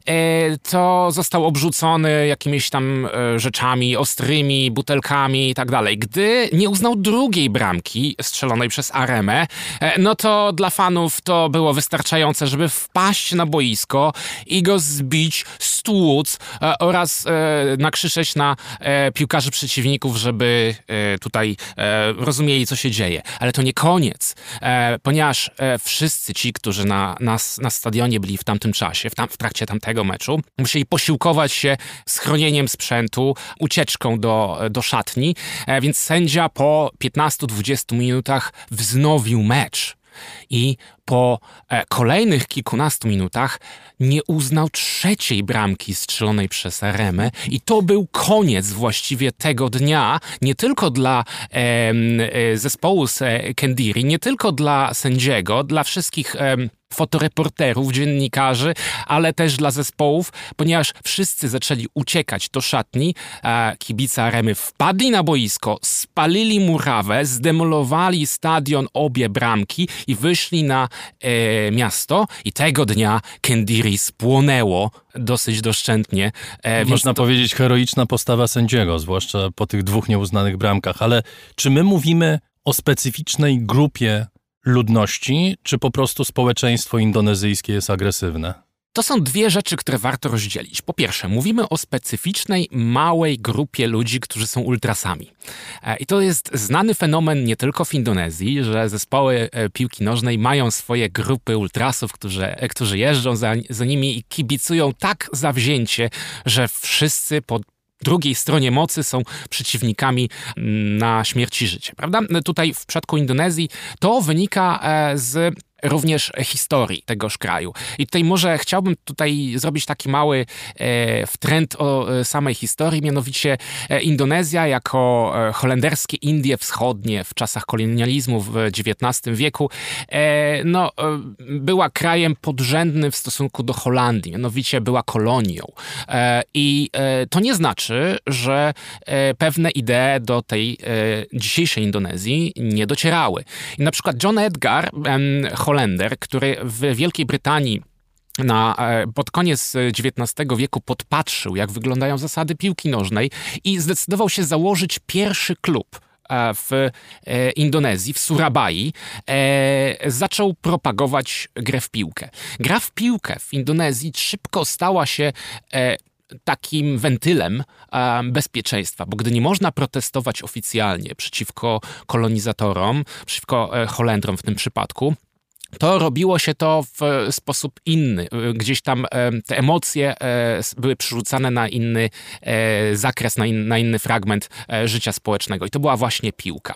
e, to został obrzucony jakimiś tam e, rzeczami ostrymi, butelkami i tak dalej. Gdy nie uznał drugiej bramki strzelonej przez Aremę, e, no to dla fanów to było wystarczające, żeby wpaść na boisko i go zbić, stłuc e, oraz e, nakrzyczeć na e, piłkarzy przeciwników, żeby e, tutaj e, rozumieli, co się dzieje. Ale to nie koniec, e, ponieważ e, wszyscy ci, którzy na, na, na stadionie byli w tamtym czasie, w, tam, w trakcie tamtego meczu, musieli posiłkować się schronieniem sprzętu, ucieczką do, do szatni, e, więc sędzia po 15-20 minutach wznowił mecz. I po e, kolejnych kilkunastu minutach nie uznał trzeciej bramki strzelonej przez Aremę i to był koniec właściwie tego dnia, nie tylko dla e, zespołu z e, Kendiri, nie tylko dla sędziego, dla wszystkich em, fotoreporterów, dziennikarzy, ale też dla zespołów, ponieważ wszyscy zaczęli uciekać do szatni, a kibice Aremy wpadli na boisko, spalili murawę, zdemolowali stadion, obie bramki i wyszli na e, miasto i tego dnia Kendiri spłonęło dosyć doszczętnie. E, Można to- powiedzieć heroiczna postawa sędziego, zwłaszcza po tych dwóch nieuznanych bramkach. Ale czy my mówimy o specyficznej grupie ludności, czy po prostu społeczeństwo indonezyjskie jest agresywne? To są dwie rzeczy, które warto rozdzielić. Po pierwsze, mówimy o specyficznej, małej grupie ludzi, którzy są ultrasami. E, I to jest znany fenomen nie tylko w Indonezji, że zespoły e, piłki nożnej mają swoje grupy ultrasów, którzy, e, którzy jeżdżą za, za nimi i kibicują tak zawzięcie, że wszyscy po drugiej stronie mocy są przeciwnikami mm, na śmierć i życie, prawda? Tutaj w przypadku Indonezji to wynika z również historii tegoż kraju. I tutaj może chciałbym tutaj zrobić taki mały e, wtręt o e, samej historii, mianowicie e, Indonezja jako e, holenderskie Indie Wschodnie w czasach kolonializmu w XIX wieku e, no, była krajem podrzędnym w stosunku do Holandii, mianowicie była kolonią. E, I to nie znaczy, że pewne idee do tej dzisiejszej Indonezji nie docierały. I na przykład John Edgar, Holender, który w Wielkiej Brytanii na, e, pod koniec XIX wieku podpatrzył, jak wyglądają zasady piłki nożnej i zdecydował się założyć pierwszy klub e, w e, Indonezji, w Surabai, e, zaczął propagować grę w piłkę. Gra w piłkę w Indonezji szybko stała się e, takim wentylem e, bezpieczeństwa, bo gdy nie można protestować oficjalnie przeciwko kolonizatorom, przeciwko e, Holendrom w tym przypadku, to robiło się to w e, sposób inny. E, Gdzieś tam e, te emocje były przerzucane na inny zakres, na, in, na inny fragment życia społecznego. I to była właśnie piłka.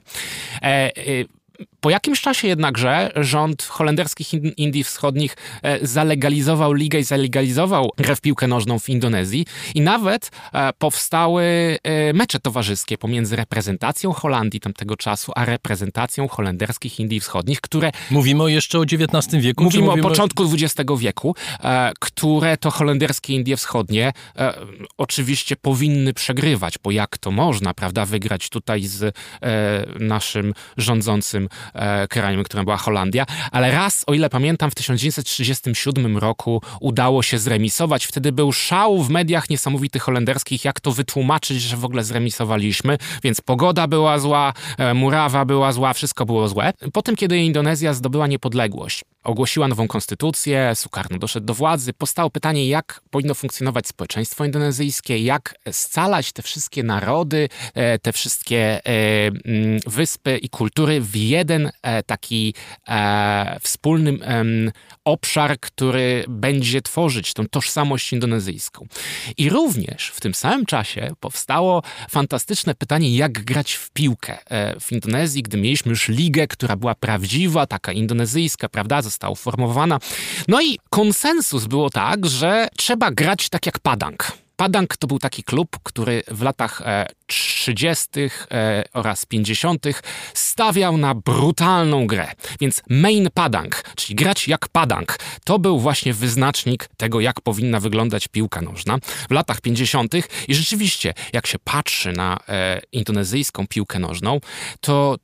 Po jakimś czasie jednakże rząd holenderskich Indii Wschodnich e, zalegalizował ligę i zalegalizował grę w piłkę nożną w Indonezji i nawet e, powstały e, mecze towarzyskie pomiędzy reprezentacją Holandii tamtego czasu, a reprezentacją holenderskich Indii Wschodnich, które... Mówimy jeszcze o XIX wieku? Mówimy, mówimy o początku XX wieku, które to holenderskie Indie Wschodnie oczywiście powinny przegrywać, bo jak to można, prawda, wygrać tutaj z naszym rządzącym krajem, którym była Holandia, ale raz, o ile pamiętam, w 1937 roku udało się zremisować. Wtedy był szał w mediach niesamowitych holenderskich, jak to wytłumaczyć, że w ogóle zremisowaliśmy, więc pogoda była zła, e, murawa była zła, wszystko było złe. Potem, kiedy Indonezja zdobyła niepodległość, ogłosiła nową konstytucję, Sukarno doszedł do władzy, powstało pytanie, jak powinno funkcjonować społeczeństwo indonezyjskie, jak scalać te wszystkie narody, e, te wszystkie e, mm, wyspy i kultury w jeden e, taki wspólny obszar, który będzie tworzyć tą tożsamość indonezyjską. I również w tym samym czasie powstało fantastyczne pytanie, jak grać w piłkę w Indonezji, gdy mieliśmy już ligę, która była prawdziwa, taka indonezyjska, prawda, została uformowana. No i konsensus było tak, że trzeba grać tak jak Padang. Padang to był taki klub, który w latach 30. E, e, oraz 50. stawiał na brutalną grę. Więc main Padang, czyli grać jak Padang, to był właśnie wyznacznik tego, jak powinna wyglądać piłka nożna w latach 50. I rzeczywiście, jak się patrzy na e, indonezyjską piłkę nożną, to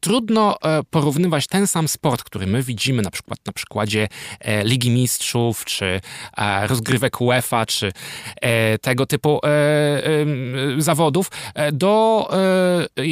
trudno e, porównywać ten sam sport, który my widzimy na przykład na przykładzie e, Ligi Mistrzów, czy e, rozgrywek UEFA, czy tego typu zawodów, do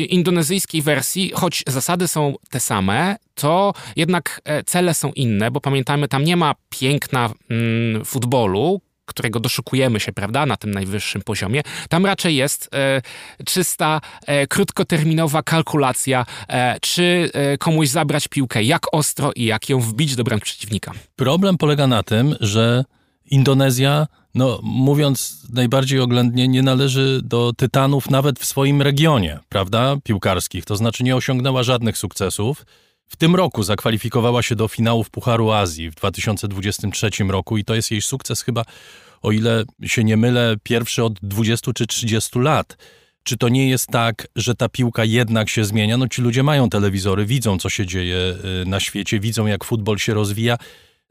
indonezyjskiej wersji, choć zasady są te same, to jednak cele są inne, bo pamiętajmy, tam nie ma piękna mm, futbolu, którego doszukujemy się, prawda, na tym najwyższym poziomie, tam raczej jest e, czysta, e, krótkoterminowa kalkulacja, e, czy e, komuś zabrać piłkę, jak ostro i jak ją wbić do bram przeciwnika. Problem polega na tym, że Indonezja, no mówiąc najbardziej oględnie, nie należy do tytanów nawet w swoim regionie, prawda, piłkarskich, to znaczy nie osiągnęła żadnych sukcesów. W tym roku zakwalifikowała się do finałów Pucharu Azji w 2023 roku i to jest jej sukces chyba, o ile się nie mylę, pierwszy od 20 czy 30 lat. Czy to nie jest tak, że ta piłka jednak się zmienia? No ci ludzie mają telewizory, widzą co się dzieje y, na świecie, widzą jak futbol się rozwija.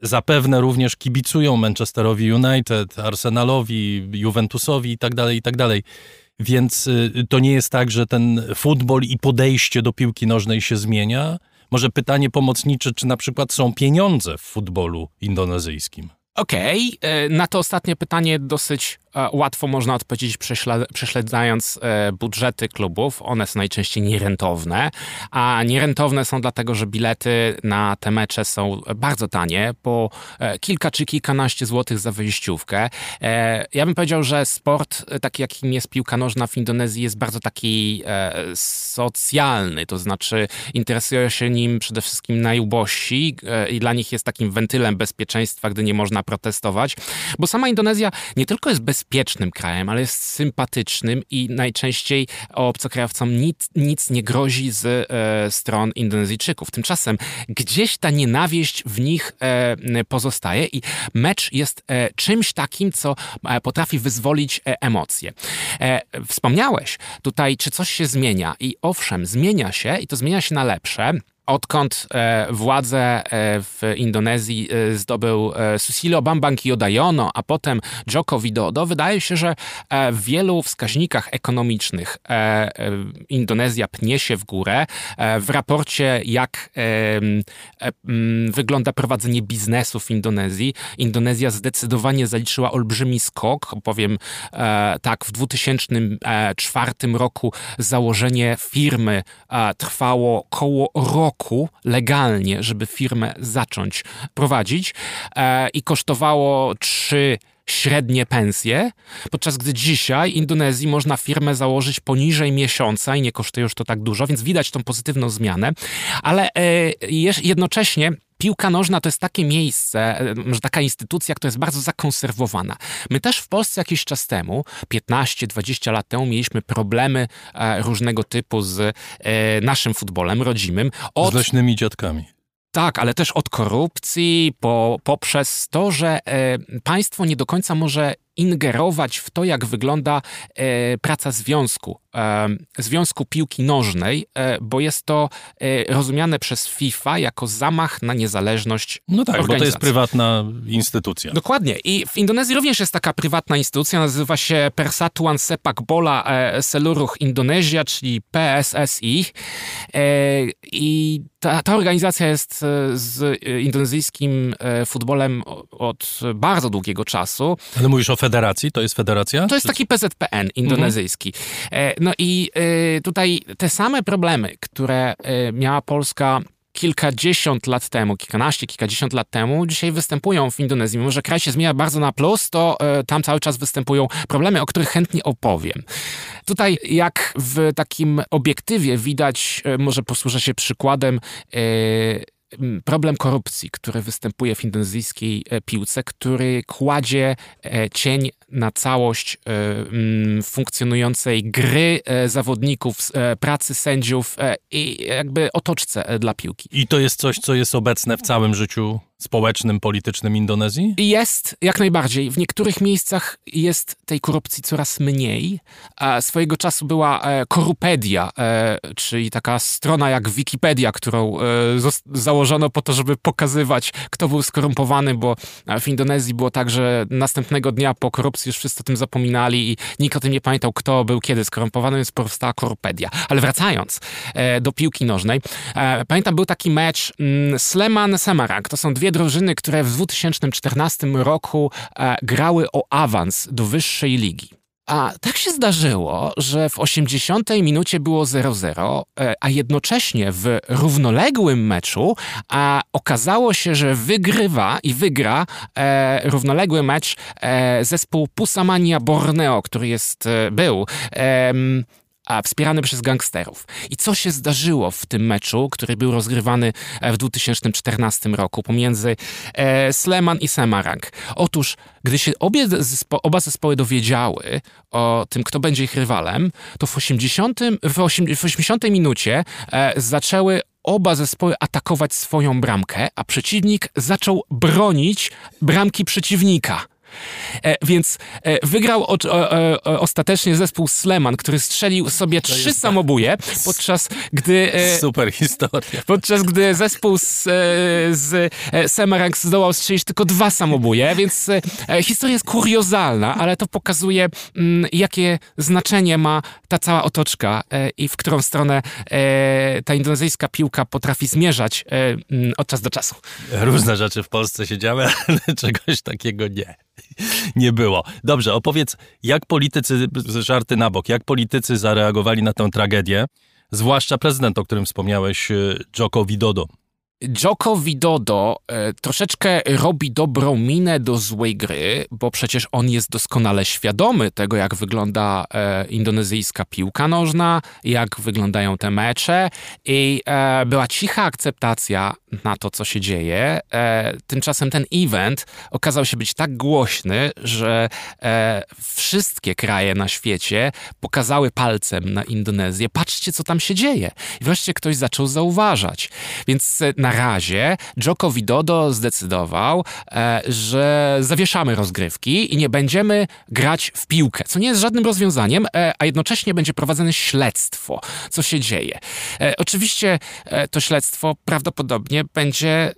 Zapewne również kibicują Manchesterowi United, Arsenalowi, Juventusowi itd., tak itd. Tak Więc y, to nie jest tak, że ten futbol i podejście do piłki nożnej się zmienia, może pytanie pomocnicze, czy na przykład są pieniądze w futbolu indonezyjskim? Okej, okay. E, na to ostatnie pytanie dosyć łatwo można odpowiedzieć prześledzając e, budżety klubów. One są najczęściej nierentowne, a nierentowne są dlatego, że bilety na te mecze są bardzo tanie, po e, kilka czy kilkanaście złotych za wyjściówkę. E, ja bym powiedział, że sport taki jakim jest piłka nożna w Indonezji jest bardzo taki socjalny, to znaczy interesują się nim przede wszystkim najubożsi i dla nich jest takim wentylem bezpieczeństwa, gdy nie można protestować, bo sama Indonezja nie tylko jest bez bezpiecznym krajem, ale jest sympatycznym i najczęściej obcokrajowcom nic, nic nie grozi z e, stron Indonezyjczyków. Tymczasem gdzieś ta nienawiść w nich e, pozostaje i mecz jest e, czymś takim, co e, potrafi wyzwolić e, emocje. E, wspomniałeś tutaj, czy coś się zmienia i owszem, zmienia się i to zmienia się na lepsze. Odkąd e, władzę e, w Indonezji e, zdobył Susilo Bambang Yudhoyono, a potem Joko Widodo, wydaje się, że w wielu wskaźnikach ekonomicznych Indonezja pnie się w górę. W raporcie, jak wygląda prowadzenie biznesu w Indonezji, Indonezja zdecydowanie zaliczyła olbrzymi skok. Powiem tak, w 2004 roku założenie firmy trwało około roku roku legalnie, żeby firmę zacząć prowadzić e, i kosztowało 3 średnie pensje, podczas gdy dzisiaj w Indonezji można firmę założyć poniżej miesiąca i nie kosztuje już to tak dużo, więc widać tą pozytywną zmianę, ale e, jednocześnie piłka nożna to jest takie miejsce, e, może taka instytucja, która jest bardzo zakonserwowana. My też w Polsce jakiś czas temu, 15-20 lat temu, mieliśmy problemy e, różnego typu z naszym futbolem rodzimym. Od... Z leśnymi dziadkami. Tak, ale też od korupcji, po, poprzez to, że e, państwo nie do końca może ingerować w to, jak wygląda e, praca związku, e, związku piłki nożnej, e, bo jest to e, rozumiane przez FIFA jako zamach na niezależność No tak, bo to jest prywatna instytucja. Dokładnie. I w Indonezji również jest taka prywatna instytucja, nazywa się Persatuan Sepak Bola e, Seluruh Indonezja, czyli PSSI. E, I ta, ta organizacja jest z indonezyjskim futbolem od bardzo długiego czasu. Ale mówisz o federacji? To jest federacja? To jest taki PZPN indonezyjski. Mhm. No i e, tutaj te same problemy, które e, miała Polska kilkadziesiąt lat temu, kilkanaście, kilkadziesiąt lat temu, dzisiaj występują w Indonezji. Mimo, że kraj się zmienia bardzo na plus, to tam cały czas występują problemy, o których chętnie opowiem. Tutaj, jak w takim obiektywie widać, może posłużę się przykładem problem korupcji, który występuje w indonezyjskiej e, piłce, który kładzie e, cień na całość e, funkcjonującej gry zawodników, pracy sędziów i jakby otoczce dla piłki. I to jest coś, co jest obecne w całym życiu społecznym, politycznym Indonezji? Jest, jak najbardziej. W niektórych miejscach jest tej korupcji coraz mniej. Swojego czasu była e, Korupedia, e, czyli taka strona jak Wikipedia, którą e, założono po to, żeby pokazywać, kto był skorumpowany, bo w Indonezji było tak, że następnego dnia po korupcji już wszyscy o tym zapominali i nikt o tym nie pamiętał, kto był kiedy skorumpowany, więc powstała Korupedia. Ale wracając do piłki nożnej, pamiętam, był taki mecz mm, Sleman-Semarang. To są dwie dwie drużyny, które w 2014 roku e, grały o awans do wyższej ligi. A tak się zdarzyło, że w 80 minucie było 0-0, e, a jednocześnie w równoległym meczu a okazało się, że wygrywa i wygra e, równoległy mecz e, zespół Pusamania Borneo, który jest, e, był. E, a wspierany przez gangsterów. I co się zdarzyło w tym meczu, który był rozgrywany e, w 2014 roku pomiędzy e, Sleman i Semarang? Otóż, gdy się obie zespo oba zespoły dowiedziały o tym, kto będzie ich rywalem, to w 80, w 80 minucie e, zaczęły oba zespoły atakować swoją bramkę, a przeciwnik zaczął bronić bramki przeciwnika. E, więc e, wygrał o, o, o, ostatecznie zespół Sleman, który strzelił sobie to trzy samobuje, podczas gdy... E, Super historia. Podczas gdy zespół z, e, z e, Semarang zdołał strzelić tylko dwa samobuje, więc e, historia jest kuriozalna, ale to pokazuje, mm, jakie znaczenie ma ta cała otoczka i w którą stronę ta indonezyjska piłka potrafi zmierzać m, od czasu do czasu. Różne rzeczy w Polsce się działy, ale czegoś takiego nie nie było. Dobrze, opowiedz, jak politycy, żarty na bok, jak politycy zareagowali na tę tragedię, zwłaszcza prezydent, o którym wspomniałeś, y, Joko Widodo. Joko Widodo e, troszeczkę robi dobrą minę do złej gry, bo przecież on jest doskonale świadomy tego, jak wygląda e, indonezyjska piłka nożna, jak wyglądają te mecze i e, była cicha akceptacja na to, co się dzieje. Tymczasem ten event okazał się być tak głośny, że wszystkie kraje na świecie pokazały palcem na Indonezję. Patrzcie, co tam się dzieje. I wreszcie ktoś zaczął zauważać. Więc e, na razie Joko Widodo zdecydował, e, że zawieszamy rozgrywki i nie będziemy grać w piłkę, co nie jest żadnym rozwiązaniem, e, a jednocześnie będzie prowadzone śledztwo, co się dzieje. E, oczywiście to śledztwo prawdopodobnie będzie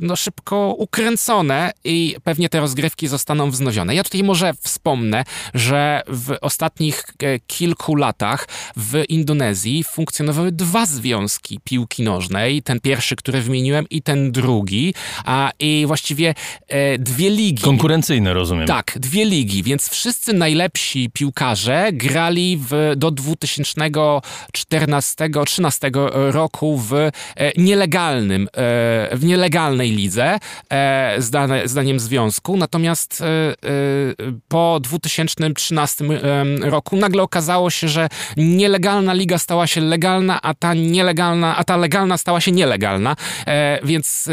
no, szybko ukręcone i pewnie te rozgrywki zostaną wznowione. Ja tutaj może wspomnę, że w ostatnich kilku latach w Indonezji funkcjonowały dwa związki piłki nożnej. Ten pierwszy, który które wymieniłem i ten drugi. A, I właściwie e, dwie ligi. Konkurencyjne, rozumiem. Tak, dwie ligi, więc wszyscy najlepsi piłkarze grali w, do 2014-2013 roku w e, nielegalnym, e, w nielegalnej lidze, e, zdane, zdaniem związku. Natomiast e, e, po 2013 roku nagle okazało się, że nielegalna liga stała się legalna, a ta nielegalna, a ta legalna stała się nielegalna. E, więc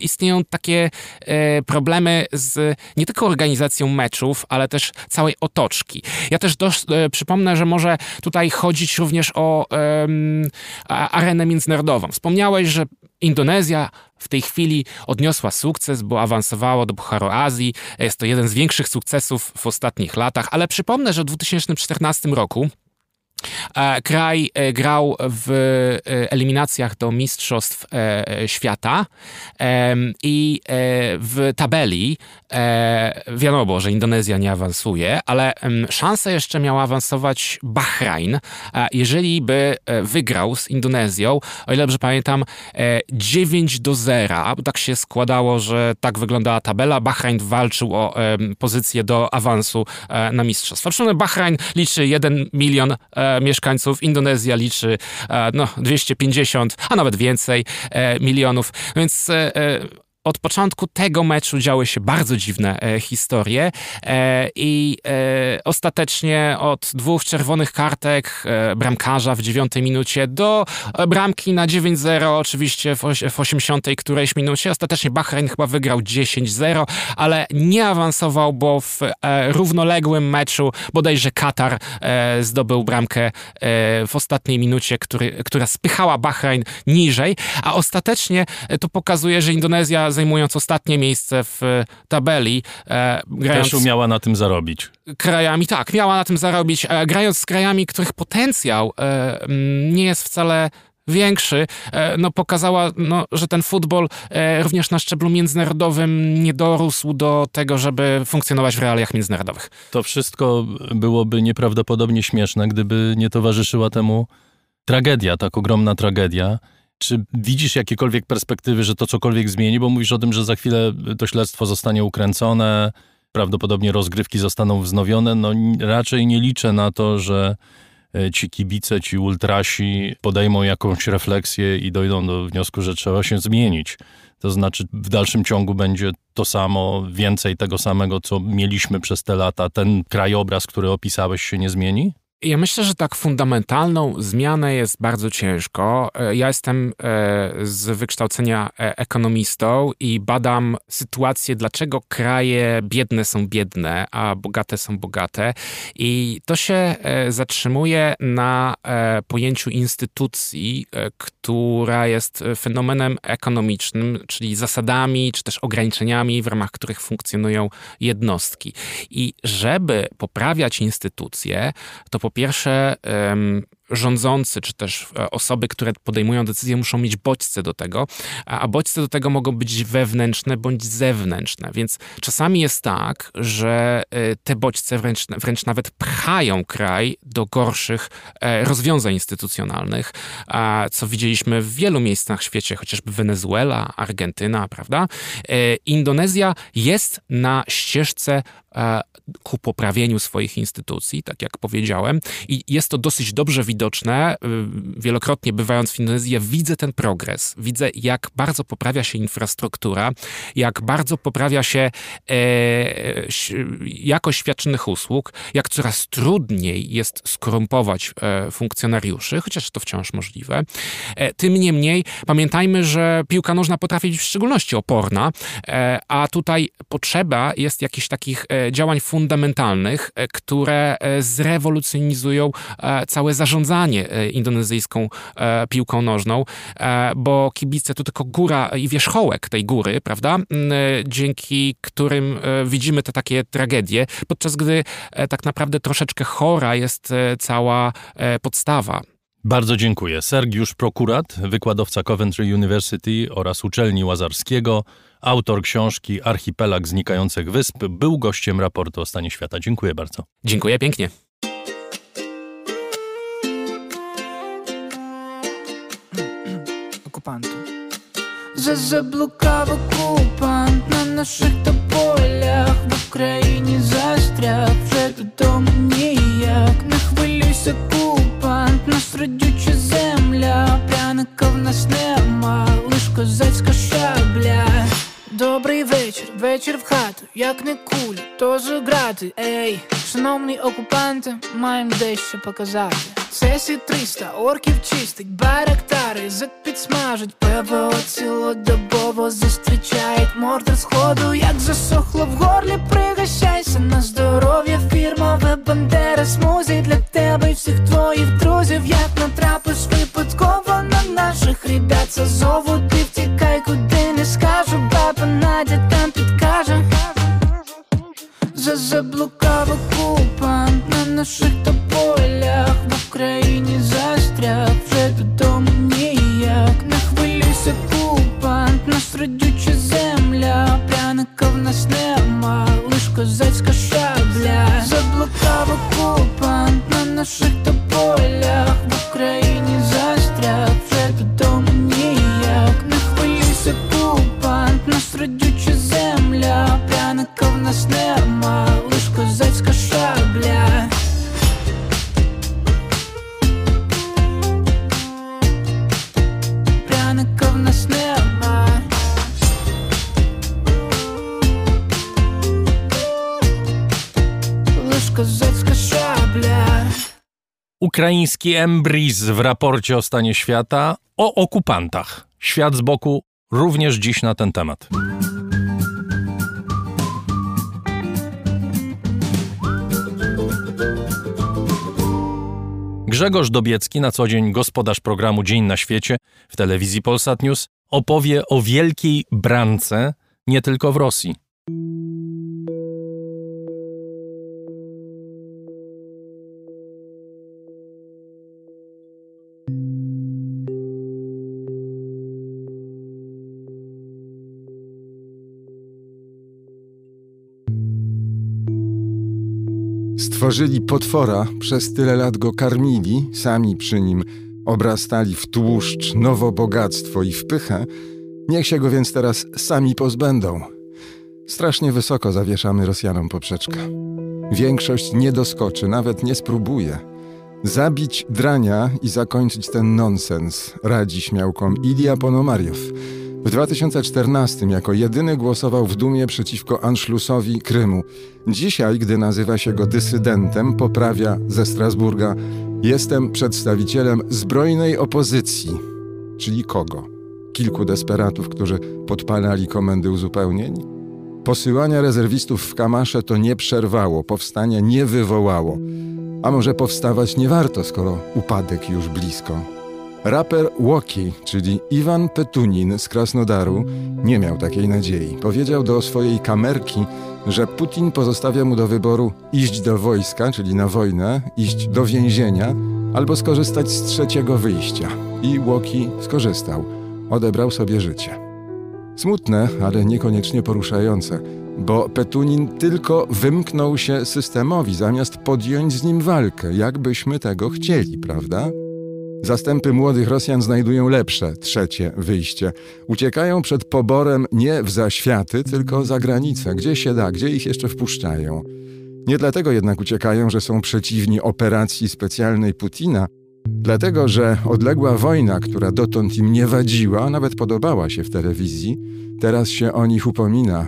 istnieją takie problemy z nie tylko organizacją meczów, ale też całej otoczki. Ja też przypomnę, że może tutaj chodzić również o arenę międzynarodową. Wspomniałeś, że Indonezja w tej chwili odniosła sukces, bo awansowała do Pucharu Azji. Jest to jeden z większych sukcesów w ostatnich latach, ale przypomnę, że w 2014 roku E, kraj e, grał w e, eliminacjach do Mistrzostw Świata i w tabeli wiadomo, że Indonezja nie awansuje, ale szansę jeszcze miał awansować Bahrain, jeżeli by wygrał z Indonezją, o ile dobrze pamiętam, 9 do 0. Tak się składało, że tak wyglądała tabela. Bahrain walczył o pozycję do awansu na Mistrzostwa. Przypomnę, Bahrain liczy 1 milion mieszkańców. Indonezja liczy e, no, 250, a nawet więcej e, milionów. Więc e, od początku tego meczu działy się bardzo dziwne e, historie e, i e, ostatecznie od dwóch czerwonych kartek e, bramkarza w dziewiątej minucie do e, bramki na 9-0 oczywiście w, w 80 którejś minucie. Ostatecznie Bahrain chyba wygrał 10-0, ale nie awansował, bo w e, równoległym meczu bodajże Katar zdobył bramkę w ostatniej minucie, który, która spychała Bahrain niżej, a ostatecznie to pokazuje, że Indonezja zajmując ostatnie miejsce w e, tabeli. E, grając Też umiała na tym zarobić. Krajami, tak, miała na tym zarobić, e, grając z krajami, których potencjał e, nie jest wcale większy, e, no pokazała, no, że ten futbol e, również na szczeblu międzynarodowym nie dorósł do tego, żeby funkcjonować w realiach międzynarodowych. To wszystko byłoby nieprawdopodobnie śmieszne, gdyby nie towarzyszyła temu tragedia, tak ogromna tragedia. Czy widzisz jakiekolwiek perspektywy, że to cokolwiek zmieni? Bo mówisz o tym, że za chwilę to śledztwo zostanie ukręcone, prawdopodobnie rozgrywki zostaną wznowione. No raczej nie liczę na to, że e, ci kibice, ci ultrasi podejmą jakąś refleksję i dojdą do wniosku, że trzeba się zmienić. To znaczy w dalszym ciągu będzie to samo, więcej tego samego, co mieliśmy przez te lata. Ten krajobraz, który opisałeś, się nie zmieni? Ja myślę, że tak fundamentalną zmianę jest bardzo ciężko. E, ja jestem e, z wykształcenia e, ekonomistą i badam sytuację, dlaczego kraje biedne są biedne, a bogate są bogate. I to się zatrzymuje na pojęciu instytucji, która jest fenomenem ekonomicznym, czyli zasadami czy też ograniczeniami, w ramach których funkcjonują jednostki. I żeby poprawiać instytucje, to po pierwsze rządzący, czy też e, osoby, które podejmują decyzje, muszą mieć bodźce do tego, a bodźce do tego mogą być wewnętrzne bądź zewnętrzne. Więc czasami jest tak, że e, te bodźce wręcz, wręcz nawet pchają kraj do gorszych e, rozwiązań instytucjonalnych, co widzieliśmy w wielu miejscach na świecie, chociażby Wenezuela, Argentyna, prawda? Indonezja jest na ścieżce ku poprawieniu swoich instytucji, tak jak powiedziałem, i jest to dosyć dobrze widoczne. Y, wielokrotnie bywając w Indonezji, widzę ten progres. Widzę, jak bardzo poprawia się infrastruktura, jak bardzo poprawia się e, jakość świadczonych usług, jak coraz trudniej jest skorumpować e, funkcjonariuszy, chociaż to wciąż możliwe. E, tym niemniej pamiętajmy, że piłka nożna potrafi być w szczególności oporna, e, a tutaj potrzeba jest jakichś takich e, działań fundamentalnych, e, które e, zrewolucjonizują e, całe zarządzanie indonezyjską piłką nożną, bo kibice to tylko góra i wierzchołek tej góry, prawda? Dzięki którym widzimy te takie tragedie, podczas gdy tak naprawdę troszeczkę chora jest cała podstawa. Bardzo dziękuję. Sergiusz Prokurat, wykładowca Coventry University oraz uczelni Łazarskiego, autor książki Archipelag znikających wysp, był gościem raportu o stanie świata. Dziękuję bardzo. Dziękuję pięknie. Okupantów. Że zablokował kupant na naszych topoliach W Ukrainie zastrach, że do domu nijak Na chwili sekund окупант, нас родюча земля, пряника в нас нема, лиш козацька шабля. Добрий вечір, вечір в хату, як не кулі, то грати, ей, шановні окупанти, маємо дещо показати. Сесі 300, орків чистить, барактари запідсмажуть, ПВО цілодобово зустрічають. Мордер сходу, як засохло в горлі, пригощайся. На здоров'я, фірмове бандера, смузі для тебе і всіх твоїх друзів, як натрапиш випадково на наших ребят, зову ти втікай, куди не скажу, баба Надя там підкаже. За заблукав окупант на наших тополях в Україні застряг. Вже додому ніяк Не хвилюйся, окупант, нас родюча земля, пряника в нас нема, лиш козацька шабля. Заблукав окупант на наших тополях в Україні застряг. Вже додому нас родюча земля, пряника в нас нема, лиш козацька шабля Пряника в нас нема Лиш козацька шабля Ukraiński Embris w raporcie o stanie świata o okupantach. Świat z boku również dziś na ten temat. Grzegorz Dobiecki, na co dzień gospodarz programu Dzień na świecie w telewizji Polsat News, opowie o wielkiej brance nie tylko w Rosji. Stworzyli potwora, przez tyle lat go karmili, sami przy nim obrastali w tłuszcz, nowo bogactwo i wpychę, niech się go więc teraz sami pozbędą. Strasznie wysoko zawieszamy Rosjanom poprzeczkę. Większość nie doskoczy, nawet nie spróbuje. Zabić drania i zakończyć ten nonsens, radzi śmiałkom Ilia Ponomariow. W 2014 jako jedyny głosował w Dumie przeciwko Anschlussowi Krymu. Dzisiaj, gdy nazywa się go dysydentem, poprawia ze Strasburga: Jestem przedstawicielem zbrojnej opozycji. Czyli kogo? Kilku desperatów, którzy podpalali komendy uzupełnień? Posyłania rezerwistów w Kamasze to nie przerwało, powstania nie wywołało. A może powstawać nie warto, skoro upadek już blisko? Raper Łoki, czyli Iwan Petunin z Krasnodaru, nie miał takiej nadziei. Powiedział do swojej kamerki, że Putin pozostawia mu do wyboru iść do wojska, czyli na wojnę, iść do więzienia, albo skorzystać z trzeciego wyjścia. I Łoki skorzystał. Odebrał sobie życie. Smutne, ale niekoniecznie poruszające, bo Petunin tylko wymknął się systemowi, zamiast podjąć z nim walkę, jakbyśmy tego chcieli, prawda? Zastępy młodych Rosjan znajdują lepsze, trzecie wyjście. Uciekają przed poborem nie w zaświaty, tylko za granicę, gdzie się da, gdzie ich jeszcze wpuszczają. Nie dlatego jednak uciekają, że są przeciwni operacji specjalnej Putina, dlatego że odległa wojna, która dotąd im nie wadziła, nawet podobała się w telewizji, teraz się o nich upomina.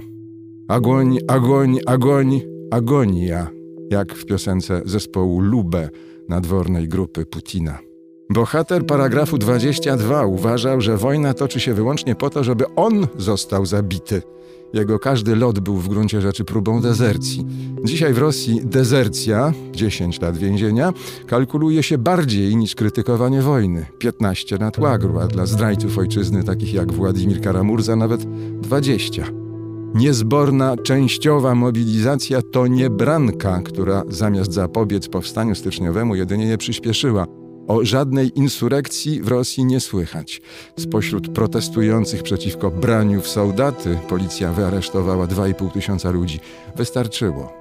Agoń, agoń, agoń, agonia, jak w piosence zespołu Lube nadwornej grupy Putina. Bohater paragrafu 22 uważał, że wojna toczy się wyłącznie po to, żeby on został zabity. Jego każdy lot był w gruncie rzeczy próbą dezercji. Dzisiaj w Rosji dezercja, 10 lat więzienia, kalkuluje się bardziej niż krytykowanie wojny. 15 lat łagru, a dla zdrajców ojczyzny takich jak Władimir Karamurza nawet 20. Niezborna, częściowa mobilizacja to nie branka, która zamiast zapobiec powstaniu styczniowemu jedynie je przyspieszyła. O żadnej insurekcji w Rosji nie słychać. Spośród protestujących przeciwko braniu w soldaty policja wyaresztowała 2,5 tysiąca ludzi. Wystarczyło.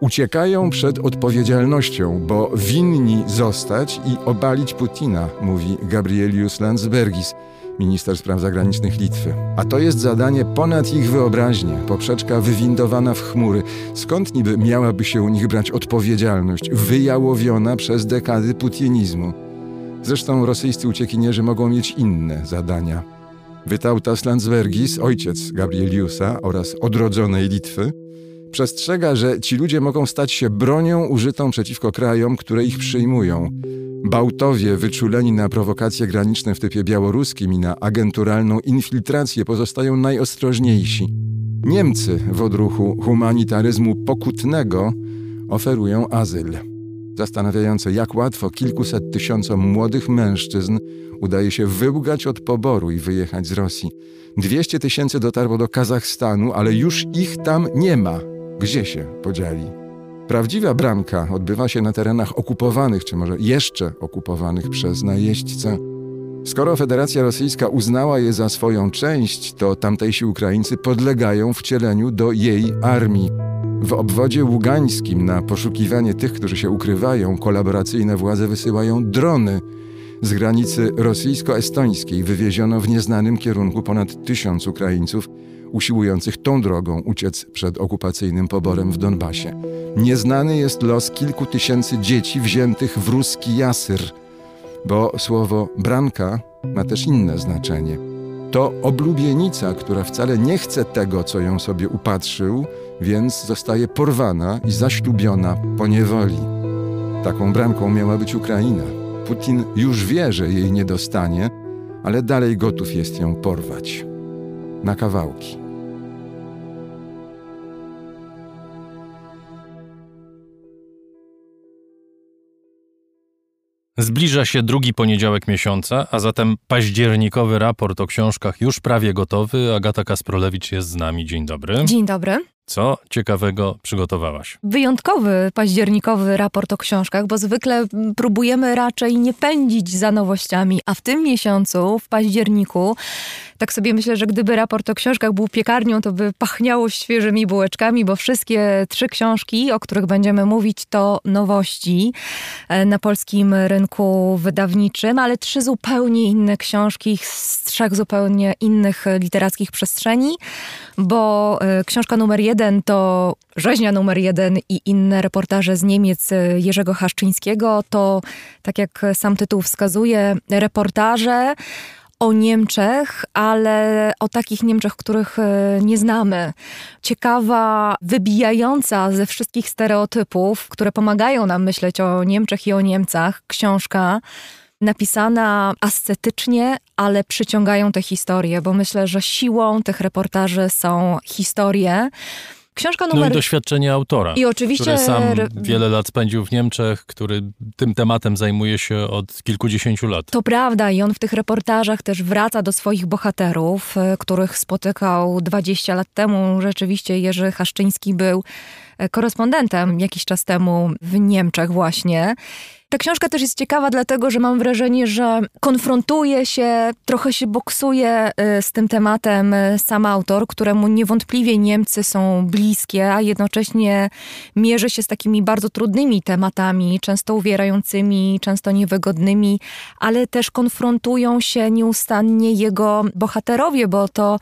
Uciekają przed odpowiedzialnością, bo winni zostać i obalić Putina, mówi Gabrielius Landsbergis. Minister spraw zagranicznych Litwy. A to jest zadanie ponad ich wyobraźnię, poprzeczka wywindowana w chmury. Skąd niby miałaby się u nich brać odpowiedzialność, wyjałowiona przez dekady putinizmu? Zresztą rosyjscy uciekinierzy mogą mieć inne zadania. Wytautas Landsbergis, ojciec Gabrieliusa oraz odrodzonej Litwy, przestrzega, że ci ludzie mogą stać się bronią użytą przeciwko krajom, które ich przyjmują. Bałtowie wyczuleni na prowokacje graniczne w typie białoruskim i na agenturalną infiltrację pozostają najostrożniejsi. Niemcy w odruchu humanitaryzmu pokutnego oferują azyl. Zastanawiające, jak łatwo kilkuset tysiącom młodych mężczyzn udaje się wyłgać od poboru i wyjechać z Rosji. 200 tysięcy dotarło do Kazachstanu, ale już ich tam nie ma. Gdzie się podzieli? Prawdziwa bramka odbywa się na terenach okupowanych, czy może jeszcze okupowanych przez najeźdźcę. Skoro Federacja Rosyjska uznała je za swoją część, to tamtejsi Ukraińcy podlegają wcieleniu do jej armii. W obwodzie ługańskim na poszukiwanie tych, którzy się ukrywają, kolaboracyjne władze wysyłają drony. Z granicy rosyjsko-estońskiej wywieziono w nieznanym kierunku ponad tysiąc Ukraińców, usiłujących tą drogą uciec przed okupacyjnym poborem w Donbasie. Nieznany jest los kilku tysięcy dzieci wziętych w ruski jasyr, bo słowo branka ma też inne znaczenie. To oblubienica, która wcale nie chce tego, co ją sobie upatrzył, więc zostaje porwana i zaślubiona po niewoli. Taką bramką miała być Ukraina. Putin już wie, że jej nie dostanie, ale dalej gotów jest ją porwać na kawałki. Zbliża się drugi poniedziałek miesiąca, a zatem październikowy raport o książkach już prawie gotowy. Agata Kasprolewicz jest z nami. Dzień dobry. Dzień dobry. Co ciekawego przygotowałaś? Wyjątkowy październikowy raport o książkach, bo zwykle próbujemy raczej nie pędzić za nowościami, a w tym miesiącu, w październiku, tak sobie myślę, że gdyby raport o książkach był piekarnią, to by pachniało świeżymi bułeczkami, bo wszystkie trzy książki, o których będziemy mówić, to nowości e, na polskim rynku wydawniczym, ale trzy zupełnie inne książki z trzech zupełnie innych literackich przestrzeni, bo e, książka numer jeden to Rzeźnia numer jeden i inne reportaże z Niemiec e, Jerzego Haszczyńskiego. To, tak jak sam tytuł wskazuje, reportaże o Niemczech, ale o takich Niemczech, których e, nie znamy. Ciekawa, wybijająca ze wszystkich stereotypów, które pomagają nam myśleć o Niemczech i o Niemcach, książka napisana ascetycznie, ale przyciągają te historie, bo myślę, że siłą tych reportaży są historie. Książka numer... No i doświadczenie autora. I oczywiście... Który sam wiele lat spędził w Niemczech, który tym tematem zajmuje się od kilkudziesięciu lat. To prawda i on w tych reportażach też wraca do swoich bohaterów, e, których spotykał 20 lat temu. Rzeczywiście Jerzy Haszczyński był e, korespondentem jakiś czas temu w Niemczech właśnie. Ta książka też jest ciekawa, dlatego że mam wrażenie, że konfrontuje się, trochę się boksuje y, z tym tematem y, sam autor, któremu niewątpliwie Niemcy są bliskie, a jednocześnie mierzy się z takimi bardzo trudnymi tematami, często uwierającymi, często niewygodnymi, ale też konfrontują się nieustannie jego bohaterowie, bo to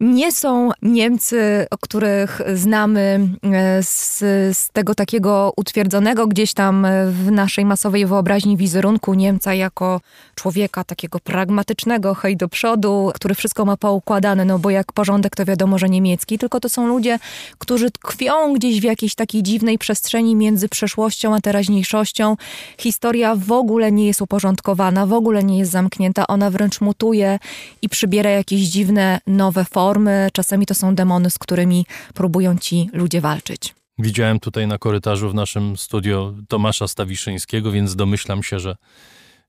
nie są Niemcy, których znamy e, z, z, tego takiego utwierdzonego gdzieś tam w naszej masowej wyobraźni wizerunku Niemca jako człowieka takiego pragmatycznego, hej do przodu, który wszystko ma poukładane, no bo jak porządek to wiadomo, że niemiecki, tylko to są ludzie, którzy tkwią gdzieś w jakiejś takiej dziwnej przestrzeni między przeszłością a teraźniejszością. Historia w ogóle nie jest uporządkowana, w ogóle nie jest zamknięta, ona wręcz mutuje i przybiera jakieś dziwne, nowe formy formy, czasami to są demony, z którymi próbują ci ludzie walczyć. Widziałem tutaj na korytarzu w naszym studio Tomasza Stawiszyńskiego, więc domyślam się, że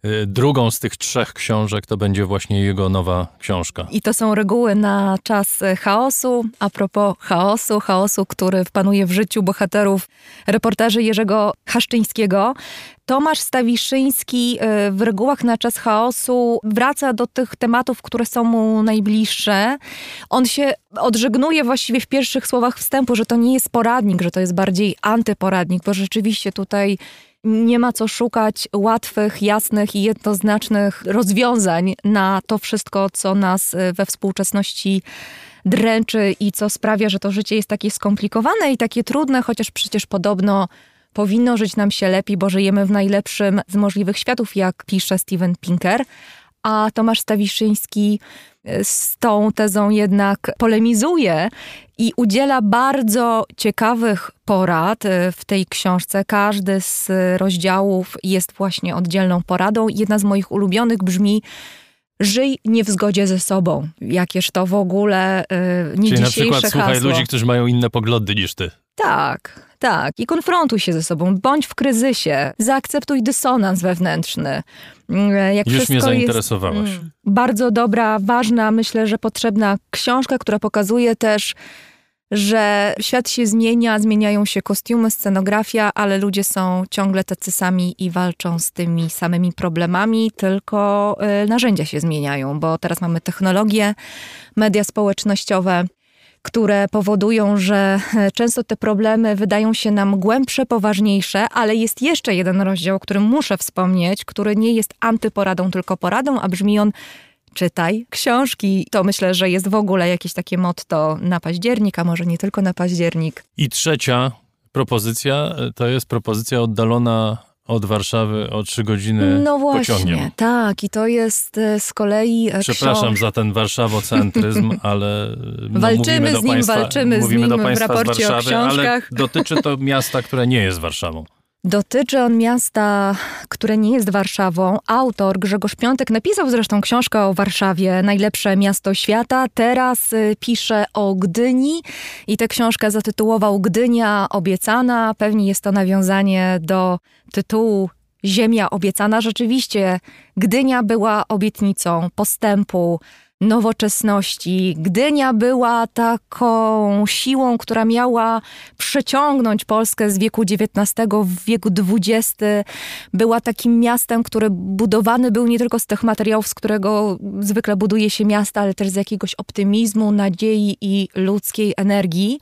y, drugą z tych trzech książek to będzie właśnie jego nowa książka. I to są reguły na czas chaosu. A propos chaosu, chaosu, który panuje w życiu bohaterów reportaży Jerzego Haszczyńskiego. Tomasz Stawiszyński y, w regułach na czas chaosu wraca do tych tematów, które są mu najbliższe. On się odżegnuje właściwie w pierwszych słowach wstępu, że to nie jest poradnik, że to jest bardziej antyporadnik, bo rzeczywiście tutaj Nie ma co szukać łatwych, jasnych i jednoznacznych rozwiązań na to wszystko, co nas y, we współczesności dręczy i co sprawia, że to życie jest takie skomplikowane i takie trudne, chociaż przecież podobno powinno żyć nam się lepiej, bo żyjemy w najlepszym z możliwych światów, jak pisze Steven Pinker. A Tomasz Stawiszyński y, z tą tezą jednak polemizuje i udziela bardzo ciekawych porad y, w tej książce. Każdy z rozdziałów jest właśnie oddzielną poradą. Jedna z moich ulubionych brzmi Żyj nie w zgodzie ze sobą. Jakież to w ogóle yy, nie Czyli na dzisiejsze przykład słuchaj hasło. ludzi, którzy mają inne poglądy niż ty. Tak, tak. I konfrontuj się ze sobą, bądź w kryzysie, zaakceptuj dysonans wewnętrzny. Mm, Jak Już mnie zainteresowałaś. Jest, mm, bardzo dobra, ważna, myślę, że potrzebna książka, która pokazuje też, że świat się zmienia, zmieniają się kostiumy, scenografia, ale ludzie są ciągle tacy sami i walczą z tymi samymi problemami, tylko y, narzędzia się zmieniają, bo teraz mamy technologię, media społecznościowe, które powodują, że e, często te problemy wydają się nam głębsze, poważniejsze, ale jest jeszcze jeden rozdział, o którym muszę wspomnieć, który nie jest antyporadą, tylko poradą, a brzmi on czytaj książki. To myślę, że jest w ogóle jakieś takie motto na październik, a może nie tylko na październik. I trzecia propozycja y, to jest propozycja oddalona od Warszawy o trzy godziny No właśnie, pociągiem. tak. I to jest e, z kolei e, Przepraszam książ- za ten warszawocentryzm, ale y, no, Walczymy z nim, państwa, walczymy z nim w raporcie z o Warszawy, ale książkach. dotyczy to miasta, które nie jest Warszawą. Dotyczy on miasta, które nie jest Warszawą. Autor Grzegorz Piątek napisał zresztą książkę o Warszawie, najlepsze miasto świata. Teraz y, pisze o Gdyni i tę książkę zatytułował Gdynia obiecana. Pewnie jest to nawiązanie do tytułu Ziemia obiecana. Rzeczywiście Gdynia była obietnicą postępu, nowoczesności. Gdynia była taką siłą, która miała przeciągnąć Polskę z wieku XIX w wieku XX. Była takim miastem, które budowany był nie tylko z tych materiałów, z którego zwykle buduje się miasta, ale też z jakiegoś optymizmu, nadziei i ludzkiej energii.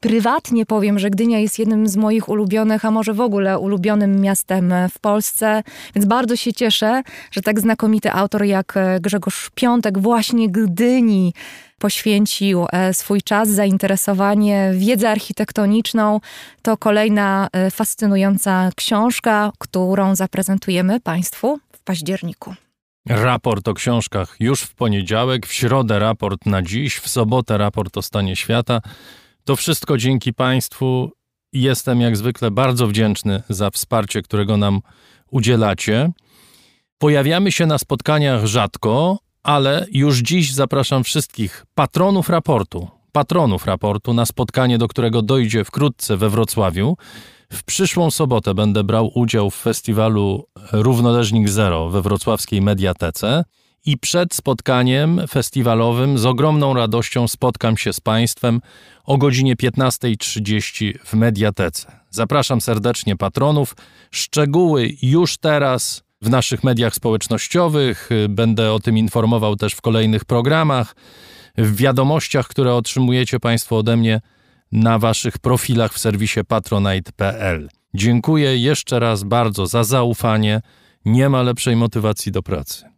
Prywatnie powiem, że Gdynia jest jednym z moich ulubionych, a może w ogóle ulubionym miastem w Polsce, więc bardzo się cieszę, że tak znakomity autor jak Grzegorz Piątek właśnie Gdyni poświęcił e, swój czas, zainteresowanie, wiedzę architektoniczną. To kolejna e, fascynująca książka, którą zaprezentujemy Państwu w październiku. Raport o książkach już w poniedziałek, w środę raport na dziś, w sobotę raport o stanie świata. To wszystko dzięki Państwu. Jestem jak zwykle bardzo wdzięczny za wsparcie, którego nam udzielacie. Pojawiamy się na spotkaniach rzadko, ale już dziś zapraszam wszystkich patronów raportu, patronów raportu na spotkanie, do którego dojdzie wkrótce we Wrocławiu. W przyszłą sobotę będę brał udział w festiwalu Równoleżnik Zero we wrocławskiej Mediatece i przed spotkaniem festiwalowym z ogromną radością spotkam się z Państwem o godzinie 15.30 w Mediatece. Zapraszam serdecznie patronów. Szczegóły już teraz w naszych mediach społecznościowych. Będę o tym informował też w kolejnych programach, w wiadomościach, które otrzymujecie Państwo ode mnie na Waszych profilach w serwisie patronite.pl. Dziękuję jeszcze raz bardzo za zaufanie. Nie ma lepszej motywacji do pracy.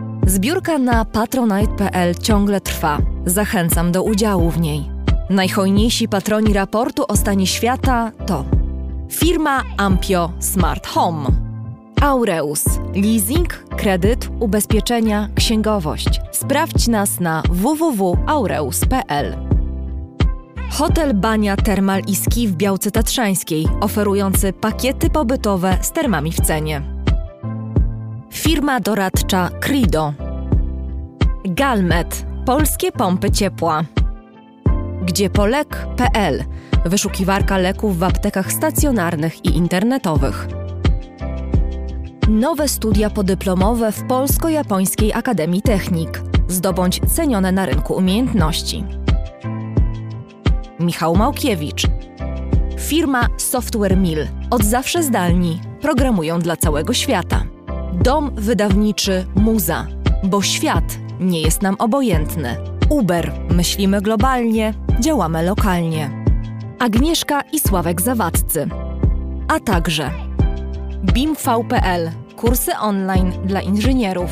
Zbiórka na patronite.pl ciągle trwa. Zachęcam do udziału w niej. Najhojniejsi patroni raportu o stanie świata to firma Ampio Smart Home, Aureus, leasing, kredyt, ubezpieczenia, księgowość. Sprawdź nas na www.aureus.pl. Hotel Bania Termal i Ski w Białce Tatrzańskiej, oferujący pakiety pobytowe z termami w cenie. Firma doradcza Crido. Galmet. Polskie pompy ciepła. Gdziepolek.pl. Wyszukiwarka leków w aptekach stacjonarnych i internetowych. Nowe studia podyplomowe w Polsko-Japońskiej Akademii Technik. Zdobądź cenione na rynku umiejętności. Michał Małkiewicz. Firma Software Mill. Od zawsze zdalni. Programują dla całego świata. Dom wydawniczy Muza. Bo świat nie jest nam obojętny. Uber. Myślimy globalnie, działamy lokalnie. Agnieszka i Sławek Zawadcy. A także BIMV.pl. Kursy online dla inżynierów.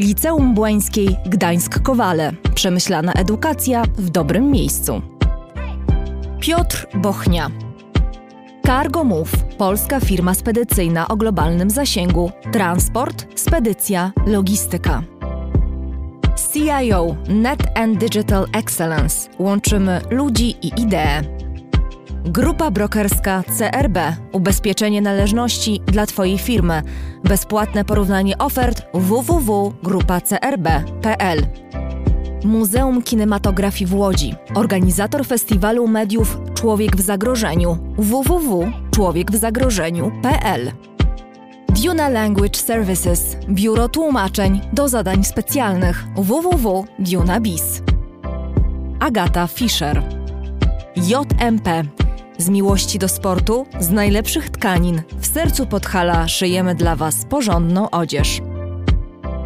Liceum Błańskiej Gdańsk-Kowale. Przemyślana edukacja w dobrym miejscu. Piotr Bochnia. Cargo Move, polska firma spedycyjna o globalnym zasięgu. Transport, spedycja, logistyka. CIO Net and Digital Excellence. Łączymy ludzi i idee. Grupa brokerska CRB. Ubezpieczenie należności dla Twojej firmy. Bezpłatne porównanie ofert www.grupacrb.pl. Muzeum Kinematografii w Łodzi. Organizator festiwalu mediów Człowiek w zagrożeniu www.człowiekwzagrożeniu.pl. Duna Language Services. Biuro tłumaczeń do zadań specjalnych www.dunabis. Agata Fischer. JMP. Z miłości do sportu, z najlepszych tkanin, w sercu Podhala szyjemy dla Was porządną odzież.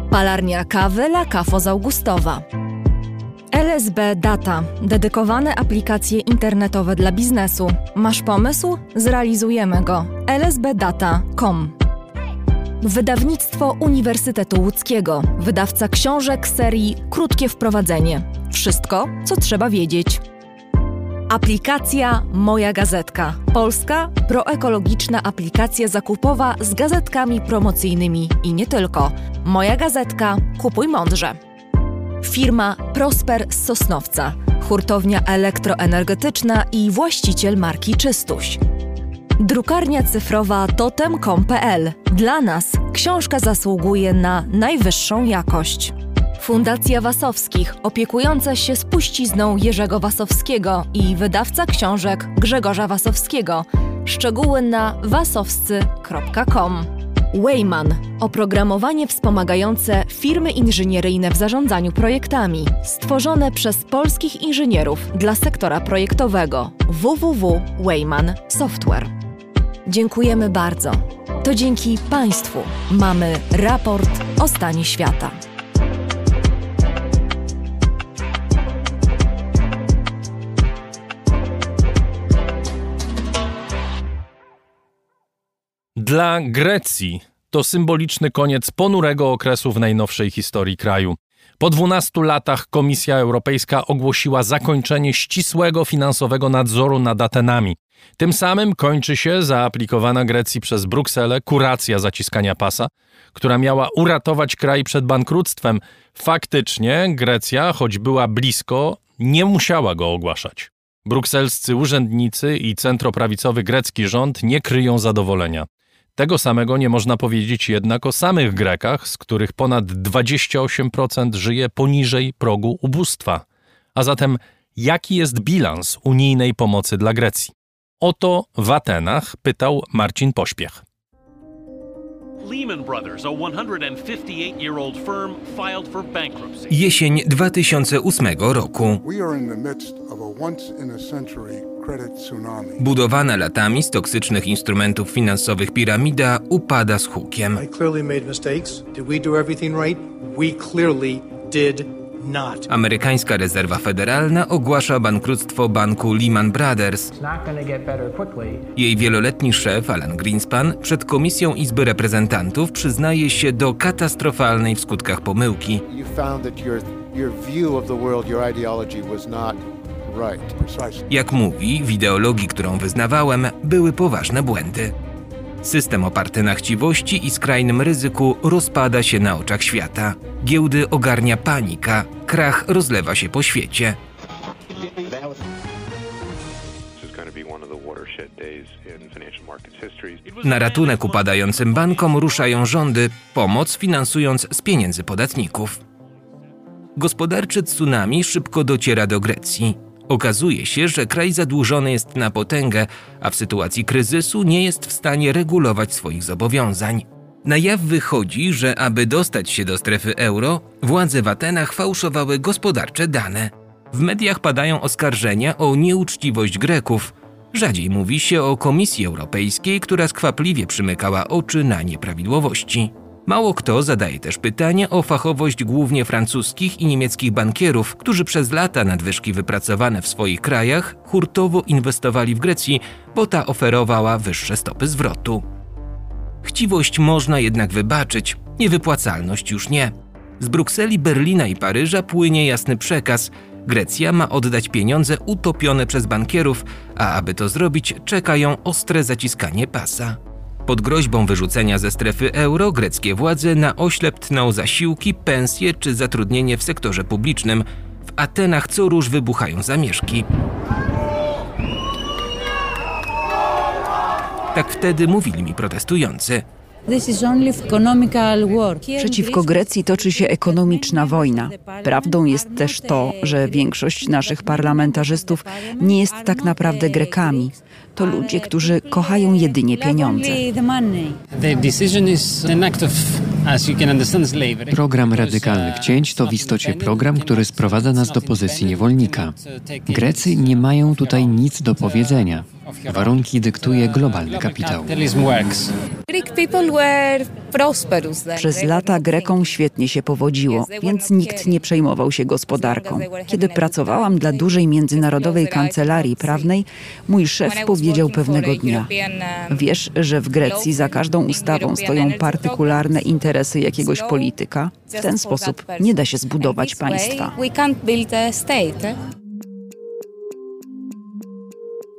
Palarnia kawy La Cafo z Augustowa. LSB Data. Dedykowane aplikacje internetowe dla biznesu. Masz pomysł? Zrealizujemy go. lsbdata.com Wydawnictwo Uniwersytetu Łódzkiego. Wydawca książek serii Krótkie Wprowadzenie. Wszystko, co trzeba wiedzieć. Aplikacja Moja Gazetka. Polska proekologiczna aplikacja zakupowa z gazetkami promocyjnymi i nie tylko. Moja Gazetka. Kupuj mądrze. Firma Prosper z Sosnowca. Hurtownia elektroenergetyczna i właściciel marki Czystuś. Drukarnia cyfrowa totem.com.pl. Dla nas książka zasługuje na najwyższą jakość. Fundacja Wasowskich, opiekująca się spuścizną Jerzego Wasowskiego i wydawca książek Grzegorza Wasowskiego. Szczegóły na wasowscy.com. Wayman oprogramowanie wspomagające firmy inżynieryjne w zarządzaniu projektami, stworzone przez polskich inżynierów dla sektora projektowego www.wayman Software. Dziękujemy bardzo. To dzięki Państwu mamy raport o stanie świata. Dla Grecji to symboliczny koniec ponurego okresu w najnowszej historii kraju. Po 12 latach Komisja Europejska ogłosiła zakończenie ścisłego finansowego nadzoru nad Atenami. Tym samym kończy się zaaplikowana Grecji przez Brukselę kuracja zaciskania pasa, która miała uratować kraj przed bankructwem. Faktycznie Grecja, choć była blisko, nie musiała go ogłaszać. Brukselscy urzędnicy i centroprawicowy grecki rząd nie kryją zadowolenia. Tego samego nie można powiedzieć jednak o samych Grekach, z których ponad 28% żyje poniżej progu ubóstwa. A zatem jaki jest bilans unijnej pomocy dla Grecji? O to w Atenach pytał Marcin Pośpiech. Lehman Brothers, a 158-year-old firm, filed for bankruptcy. Jesień 2008 roku. Budowana latami z toksycznych instrumentów finansowych piramida upada z hukiem. Amerykańska rezerwa federalna ogłasza bankructwo banku Lehman Brothers. Jej wieloletni szef Alan Greenspan przed Komisją Izby Reprezentantów przyznaje się do katastrofalnej w skutkach pomyłki. You found that your, your view of the world, your ideology was not right. Precisely. Jak mówi, w ideologii, którą wyznawałem, były poważne błędy. System oparty na chciwości i skrajnym ryzyku rozpada się na oczach świata. Giełdy ogarnia panika, krach rozlewa się po świecie. Na ratunek upadającym bankom ruszają rządy, pomoc finansując z pieniędzy podatników. Gospodarcze tsunami szybko dociera do Grecji. Okazuje się, że kraj zadłużony jest na potęgę, a w sytuacji kryzysu nie jest w stanie regulować swoich zobowiązań. Na jaw wychodzi, że aby dostać się do strefy euro, władze w Atenach fałszowały gospodarcze dane. W mediach padają oskarżenia o nieuczciwość Greków. Rzadziej mówi się o Komisji Europejskiej, która skwapliwie przymykała oczy na nieprawidłowości. Mało kto zadaje też pytanie o fachowość głównie francuskich i niemieckich bankierów, którzy przez lata nadwyżki wypracowane w swoich krajach hurtowo inwestowali w Grecji, bo ta oferowała wyższe stopy zwrotu. Chciwość można jednak wybaczyć, niewypłacalność już nie. Z Brukseli, Berlina i Paryża płynie jasny przekaz. Grecja ma oddać pieniądze utopione przez bankierów, a aby to zrobić, czeka ją ostre zaciskanie pasa. Pod groźbą wyrzucenia ze strefy euro greckie władze na oślep tną zasiłki, pensje czy zatrudnienie w sektorze publicznym. W Atenach co róż wybuchają zamieszki. Tak wtedy mówili mi protestujący. Przeciwko Grecji toczy się ekonomiczna wojna. Prawdą jest też to, że większość naszych parlamentarzystów nie jest tak naprawdę Grekami. To ludzie, którzy kochają jedynie pieniądze. Program radykalnych cięć to w istocie program, który sprowadza nas do pozycji niewolnika. Grecy nie mają tutaj nic do powiedzenia. Warunki dyktuje globalny kapitał. Przez lata Grekom świetnie się powodziło, więc nikt nie przejmował się gospodarką. Kiedy pracowałam dla dużej międzynarodowej kancelarii prawnej, mój szef powiedział pewnego dnia: Wiesz, że w Grecji za każdą ustawą stoją partykularne interesy jakiegoś polityka? W ten sposób nie da się zbudować państwa.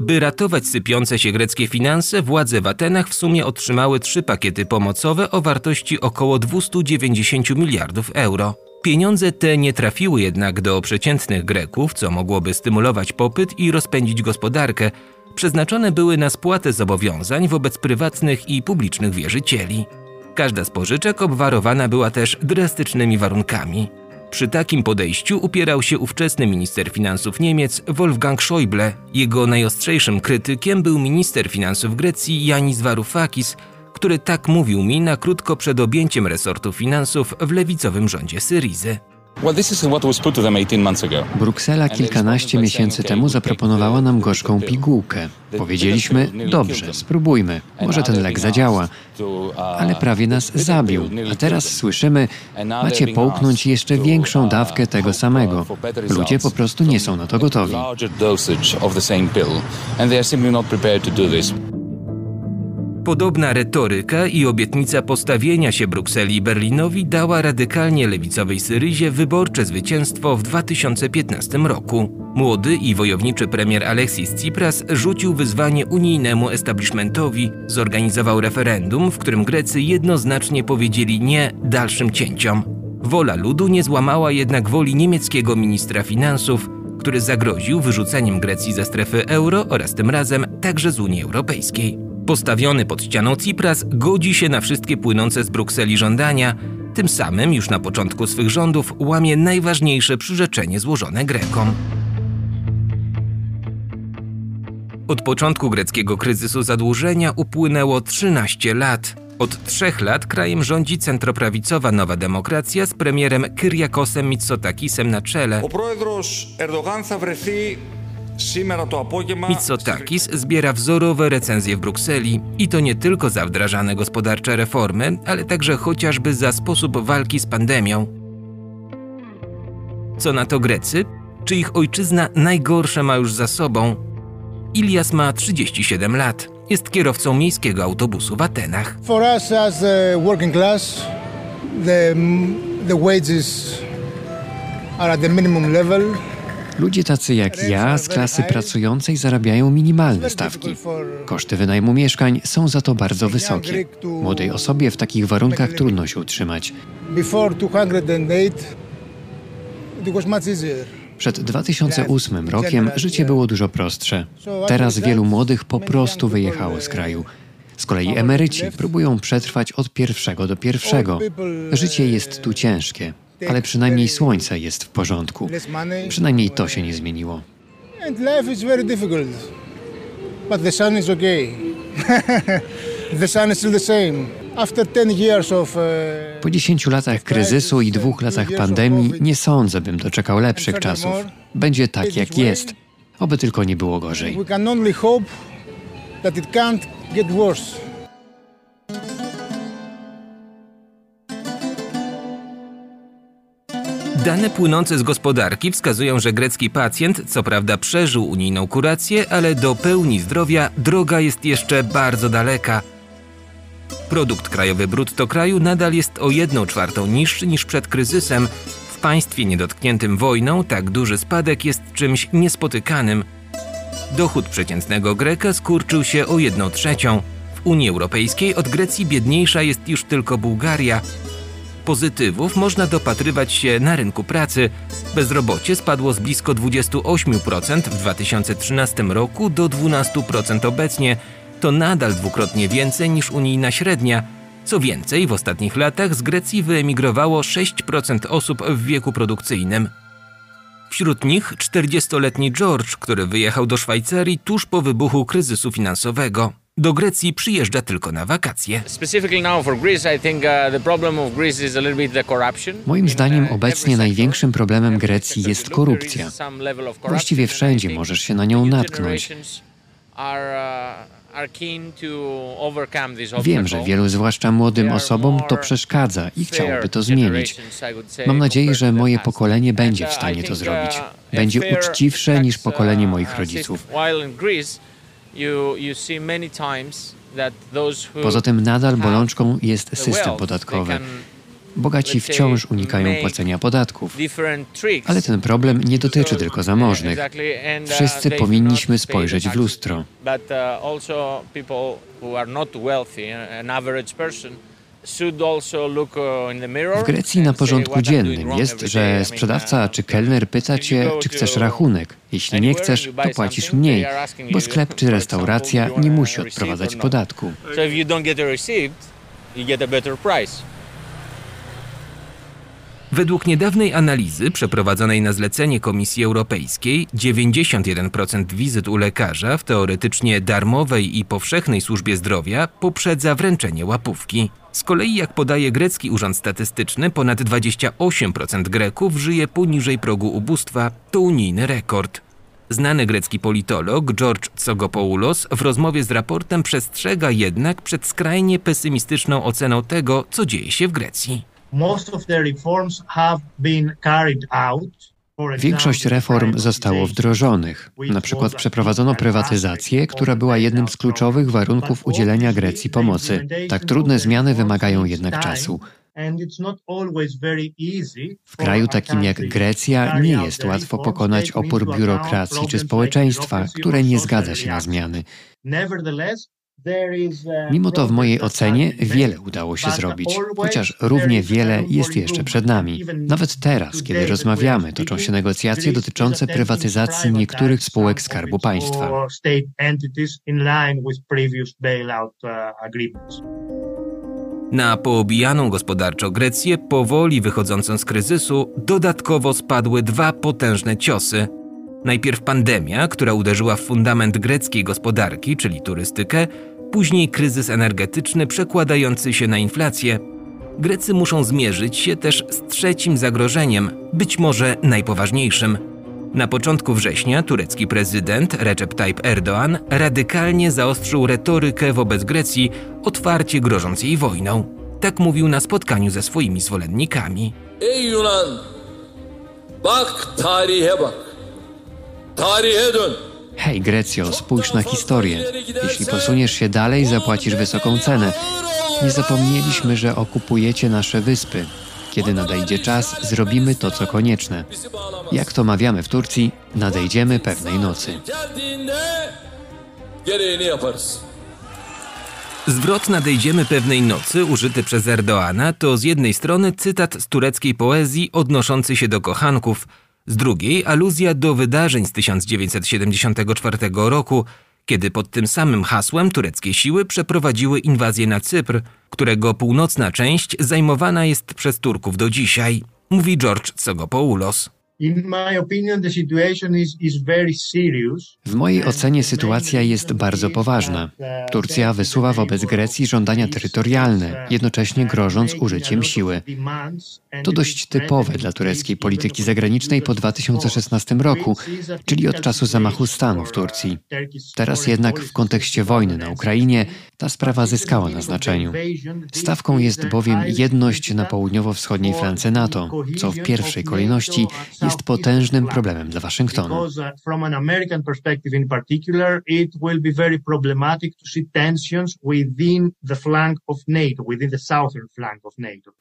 By ratować sypiące się greckie finanse, władze w Atenach w sumie otrzymały trzy pakiety pomocowe o wartości około 290 miliardów euro. Pieniądze te nie trafiły jednak do przeciętnych Greków, co mogłoby stymulować popyt i rozpędzić gospodarkę. Przeznaczone były na spłatę zobowiązań wobec prywatnych i publicznych wierzycieli. Każda z pożyczek obwarowana była też drastycznymi warunkami. Przy takim podejściu upierał się ówczesny minister finansów Niemiec Wolfgang Schäuble. Jego najostrzejszym krytykiem był minister finansów Grecji Janis Varoufakis, który tak mówił mi na krótko przed objęciem resortu finansów w lewicowym rządzie Syrizy. Bruksela kilkanaście miesięcy temu zaproponowała nam gorzką pigułkę. Powiedzieliśmy, dobrze, spróbujmy, może ten lek zadziała. Ale prawie nas zabił, a teraz słyszymy, macie połknąć jeszcze większą dawkę tego samego. Ludzie po prostu nie są na to gotowi. Podobna retoryka i obietnica postawienia się Brukseli i Berlinowi dała radykalnie lewicowej Syryzie wyborcze zwycięstwo w 2015 roku. Młody i wojowniczy premier Alexis Tsipras rzucił wyzwanie unijnemu establishmentowi, zorganizował referendum, w którym Grecy jednoznacznie powiedzieli nie dalszym cięciom. Wola ludu nie złamała jednak woli niemieckiego ministra finansów, który zagroził wyrzuceniem Grecji ze strefy euro oraz tym razem także z Unii Europejskiej. Postawiony pod ścianą Tsipras godzi się na wszystkie płynące z Brukseli żądania, tym samym już na początku swych rządów łamie najważniejsze przyrzeczenie złożone Grekom. Od początku greckiego kryzysu zadłużenia upłynęło 13 lat. Od trzech lat krajem rządzi centroprawicowa Nowa Demokracja z premierem Kyriakosem Mitsotakisem na czele. Mitsotakis zbiera wzorowe recenzje w Brukseli i to nie tylko za wdrażane gospodarcze reformy, ale także chociażby za sposób walki z pandemią. Co na to Grecy? Czy ich ojczyzna najgorsze ma już za sobą? Ilias ma 37 lat. Jest kierowcą miejskiego autobusu w Atenach. For us as a working class, the, the wages are at the minimum level. Ludzie tacy jak ja z klasy pracującej zarabiają minimalne stawki. Koszty wynajmu mieszkań są za to bardzo wysokie. Młodej osobie w takich warunkach trudno się utrzymać. Before 208, it was much easier. Przed 2008 rokiem życie było dużo prostsze. Teraz wielu młodych po prostu wyjechało z kraju. Z kolei emeryci próbują przetrwać od pierwszego do pierwszego. Życie jest tu ciężkie. Ale przynajmniej słońce jest w porządku. Przynajmniej to się nie zmieniło. And life is very difficult. But the sun is okay. the sun is still the same. After 10 years of uh, Po 10 latach kryzysu i dwóch latach pandemii nie sądzę, bym doczekał lepszych czasów. Będzie tak, jak jest. Oby tylko nie było gorzej. we can only hope that it can't get worse. Dane płynące z gospodarki wskazują, że grecki pacjent co prawda przeżył unijną kurację, ale do pełni zdrowia droga jest jeszcze bardzo daleka. Produkt krajowy brutto kraju nadal jest o 1 czwartą niższy niż przed kryzysem. W państwie niedotkniętym wojną tak duży spadek jest czymś niespotykanym. Dochód przeciętnego Greka skurczył się o 1 trzecią. W Unii Europejskiej od Grecji biedniejsza jest już tylko Bułgaria. Pozytywów można dopatrywać się na rynku pracy. Bezrobocie spadło z blisko 28% w 2013 roku do 12% obecnie. To nadal dwukrotnie więcej niż unijna średnia. Co więcej, w ostatnich latach z Grecji wyemigrowało 6% osób w wieku produkcyjnym. Wśród nich 40-letni George, który wyjechał do Szwajcarii tuż po wybuchu kryzysu finansowego. Do Grecji przyjeżdża tylko na wakacje. Moim zdaniem obecnie największym problemem Grecji jest korupcja. Właściwie wszędzie możesz się na nią natknąć. Wiem, że wielu, zwłaszcza młodym osobom, to przeszkadza i chciałoby to zmienić. Mam nadzieję, że moje pokolenie będzie w stanie to zrobić. Będzie uczciwsze niż pokolenie moich rodziców. Poza tym nadal bolączką jest system podatkowy. Bogaci wciąż unikają płacenia podatków. Ale ten problem nie dotyczy tylko zamożnych. Wszyscy powinniśmy spojrzeć w lustro. W Grecji na porządku dziennym jest, że sprzedawca czy kelner pyta cię, czy chcesz rachunek. Jeśli nie chcesz, to płacisz mniej, bo sklep czy restauracja nie musi odprowadzać podatku. Według niedawnej analizy przeprowadzonej na zlecenie Komisji Europejskiej, 91% wizyt u lekarza w teoretycznie darmowej i powszechnej służbie zdrowia poprzedza wręczenie łapówki. Z kolei, jak podaje grecki urząd statystyczny, ponad 28% Greków żyje poniżej progu ubóstwa. To unijny rekord. Znany grecki politolog George Tsogopoulos w rozmowie z raportem przestrzega jednak przed skrajnie pesymistyczną oceną tego, co dzieje się w Grecji. Większość reform zostało wdrożonych. Na przykład przeprowadzono prywatyzację, która była jednym z kluczowych warunków udzielenia Grecji pomocy. Tak trudne zmiany wymagają jednak czasu. W kraju takim jak Grecja nie jest łatwo pokonać opór biurokracji czy społeczeństwa, które nie zgadza się na zmiany. Mimo to w mojej ocenie wiele udało się zrobić, chociaż równie wiele jest jeszcze przed nami. Nawet teraz, kiedy rozmawiamy, toczą się negocjacje dotyczące prywatyzacji niektórych spółek Skarbu Państwa. Na poobijaną gospodarczo Grecję, powoli wychodzącą z kryzysu, dodatkowo spadły dwa potężne ciosy. Najpierw pandemia, która uderzyła w fundament greckiej gospodarki, czyli turystykę, później kryzys energetyczny przekładający się na inflację. Grecy muszą zmierzyć się też z trzecim zagrożeniem, być może najpoważniejszym. Na początku września turecki prezydent Recep Tayyip Erdoğan radykalnie zaostrzył retorykę wobec Grecji, otwarcie grożąc jej wojną. Tak mówił na spotkaniu ze swoimi zwolennikami. Ey Yunan! Bak tarihe bak. Tarihe dön. Hej Grecjo, spójrz na historię. Jeśli posuniesz się dalej, zapłacisz wysoką cenę. Nie zapomnieliśmy, że okupujecie nasze wyspy. Kiedy nadejdzie czas, zrobimy to, co konieczne. Jak to mawiamy w Turcji, nadejdziemy pewnej nocy. Zwrot nadejdziemy pewnej nocy, użyty przez Erdoana, to z jednej strony cytat z tureckiej poezji odnoszący się do kochanków, z drugiej aluzja do wydarzeń z 1974 roku, kiedy pod tym samym hasłem tureckie siły przeprowadziły inwazję na Cypr, którego północna część zajmowana jest przez Turków do dzisiaj. mówi George Tsogopoulos. W mojej ocenie sytuacja jest bardzo poważna. Turcja wysuwa wobec Grecji żądania terytorialne, jednocześnie grożąc użyciem siły. To dość typowe dla tureckiej polityki zagranicznej po 2016 roku, czyli od czasu zamachu stanu w Turcji. Teraz jednak w kontekście wojny na Ukrainie ta sprawa zyskała na znaczeniu. Stawką jest bowiem jedność na południowo-wschodniej flance NATO, co w pierwszej kolejności jest potężnym problemem dla Waszyngtonu.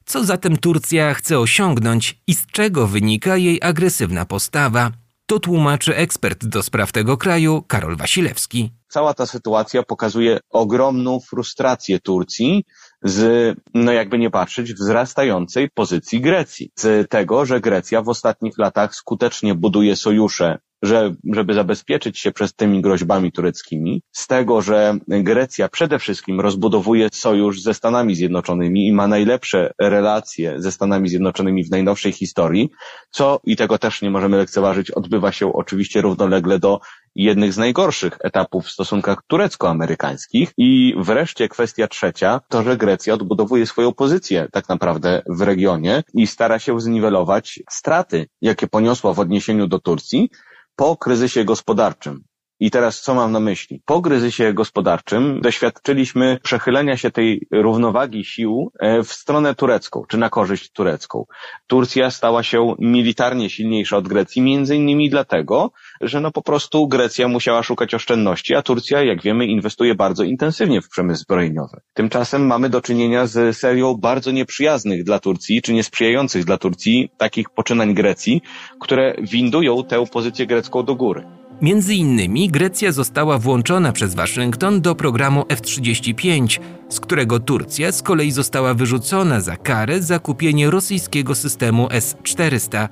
Co zatem Turcja chce osiągnąć i z czego wynika jej agresywna postawa? To tłumaczy ekspert do spraw tego kraju Karol Wasilewski. Cała ta sytuacja pokazuje ogromną frustrację Turcji z, no jakby nie patrzeć, wzrastającej pozycji Grecji. Z tego, że Grecja w ostatnich latach skutecznie buduje sojusze że, żeby zabezpieczyć się przed tymi groźbami tureckimi, z tego, że Grecja przede wszystkim rozbudowuje sojusz ze Stanami Zjednoczonymi i ma najlepsze relacje ze Stanami Zjednoczonymi w najnowszej historii, co, i tego też nie możemy lekceważyć, odbywa się oczywiście równolegle do jednych z najgorszych etapów w stosunkach turecko-amerykańskich. I wreszcie kwestia trzecia, to, że Grecja odbudowuje swoją pozycję tak naprawdę w regionie i stara się zniwelować straty, jakie poniosła w odniesieniu do Turcji, po kryzysie gospodarczym. I teraz co mam na myśli? Po kryzysie gospodarczym doświadczyliśmy przechylenia się tej równowagi sił e, w stronę turecką, czy na korzyść turecką. Turcja stała się militarnie silniejsza od Grecji, między innymi dlatego, że no po prostu Grecja musiała szukać oszczędności, a Turcja, jak wiemy, inwestuje bardzo intensywnie w przemysł zbrojeniowy. Tymczasem mamy do czynienia z serią bardzo nieprzyjaznych dla Turcji, czy niesprzyjających dla Turcji takich poczynań Grecji, które windują tę pozycję grecką do góry. Między innymi Grecja została włączona przez Waszyngton do programu F-35, z którego Turcja z kolei została wyrzucona za karę za kupienie rosyjskiego systemu S-400.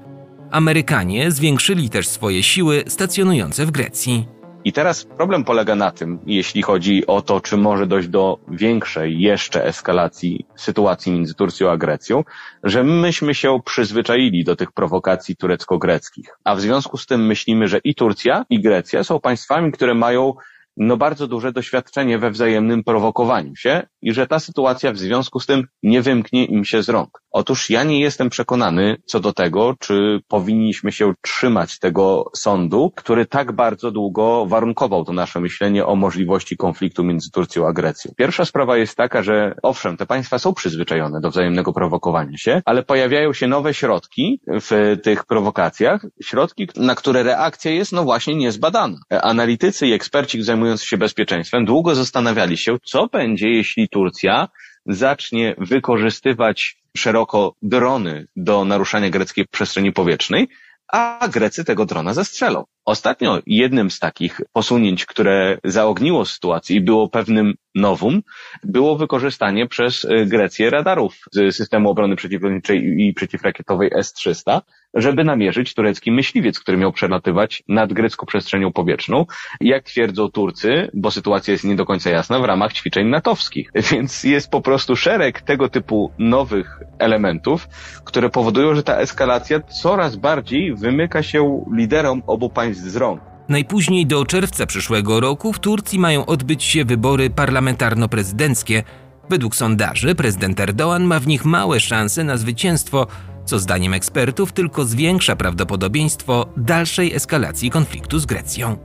Amerykanie zwiększyli też swoje siły stacjonujące w Grecji. I teraz problem polega na tym, jeśli chodzi o to, czy może dojść do większej jeszcze eskalacji sytuacji między Turcją a Grecją, że myśmy się przyzwyczaili do tych prowokacji turecko-greckich. A w związku z tym myślimy, że i Turcja, i Grecja są państwami, które mają no bardzo duże doświadczenie we wzajemnym prowokowaniu się i że ta sytuacja w związku z tym nie wymknie im się z rąk. Otóż ja nie jestem przekonany co do tego, czy powinniśmy się trzymać tego sądu, który tak bardzo długo warunkował to nasze myślenie o możliwości konfliktu między Turcją a Grecją. Pierwsza sprawa jest taka, że owszem, te państwa są przyzwyczajone do wzajemnego prowokowania się, ale pojawiają się nowe środki w tych prowokacjach, środki, na które reakcja jest no właśnie niezbadana. Analitycy i eksperci zajmujący się bezpieczeństwem długo zastanawiali się, co będzie, jeśli Turcja zacznie wykorzystywać szeroko drony do naruszania greckiej przestrzeni powietrznej, a Grecy tego drona zestrzelą. Ostatnio jednym z takich posunięć, które zaogniło sytuację i było pewnym nowum, było wykorzystanie przez y, Grecję radarów z systemu obrony przeciwlotniczej i przeciwrakietowej S-300, żeby namierzyć turecki myśliwiec, który miał przelatywać nad grecką przestrzenią powietrzną. Jak twierdzą Turcy, bo sytuacja jest nie do końca jasna, w ramach ćwiczeń natowskich. Więc jest po prostu szereg tego typu nowych elementów, które powodują, że ta eskalacja coraz bardziej wymyka się liderom obu państw z rąk. Najpóźniej do czerwca przyszłego roku w Turcji mają odbyć się wybory parlamentarno-prezydenckie. Według sondaży prezydent Erdoğan ma w nich małe szanse na zwycięstwo, co zdaniem ekspertów tylko zwiększa prawdopodobieństwo dalszej eskalacji konfliktu z Grecją.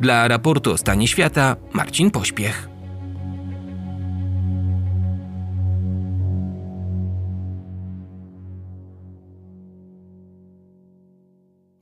Dla raportu o stanie świata Marcin Pośpiech.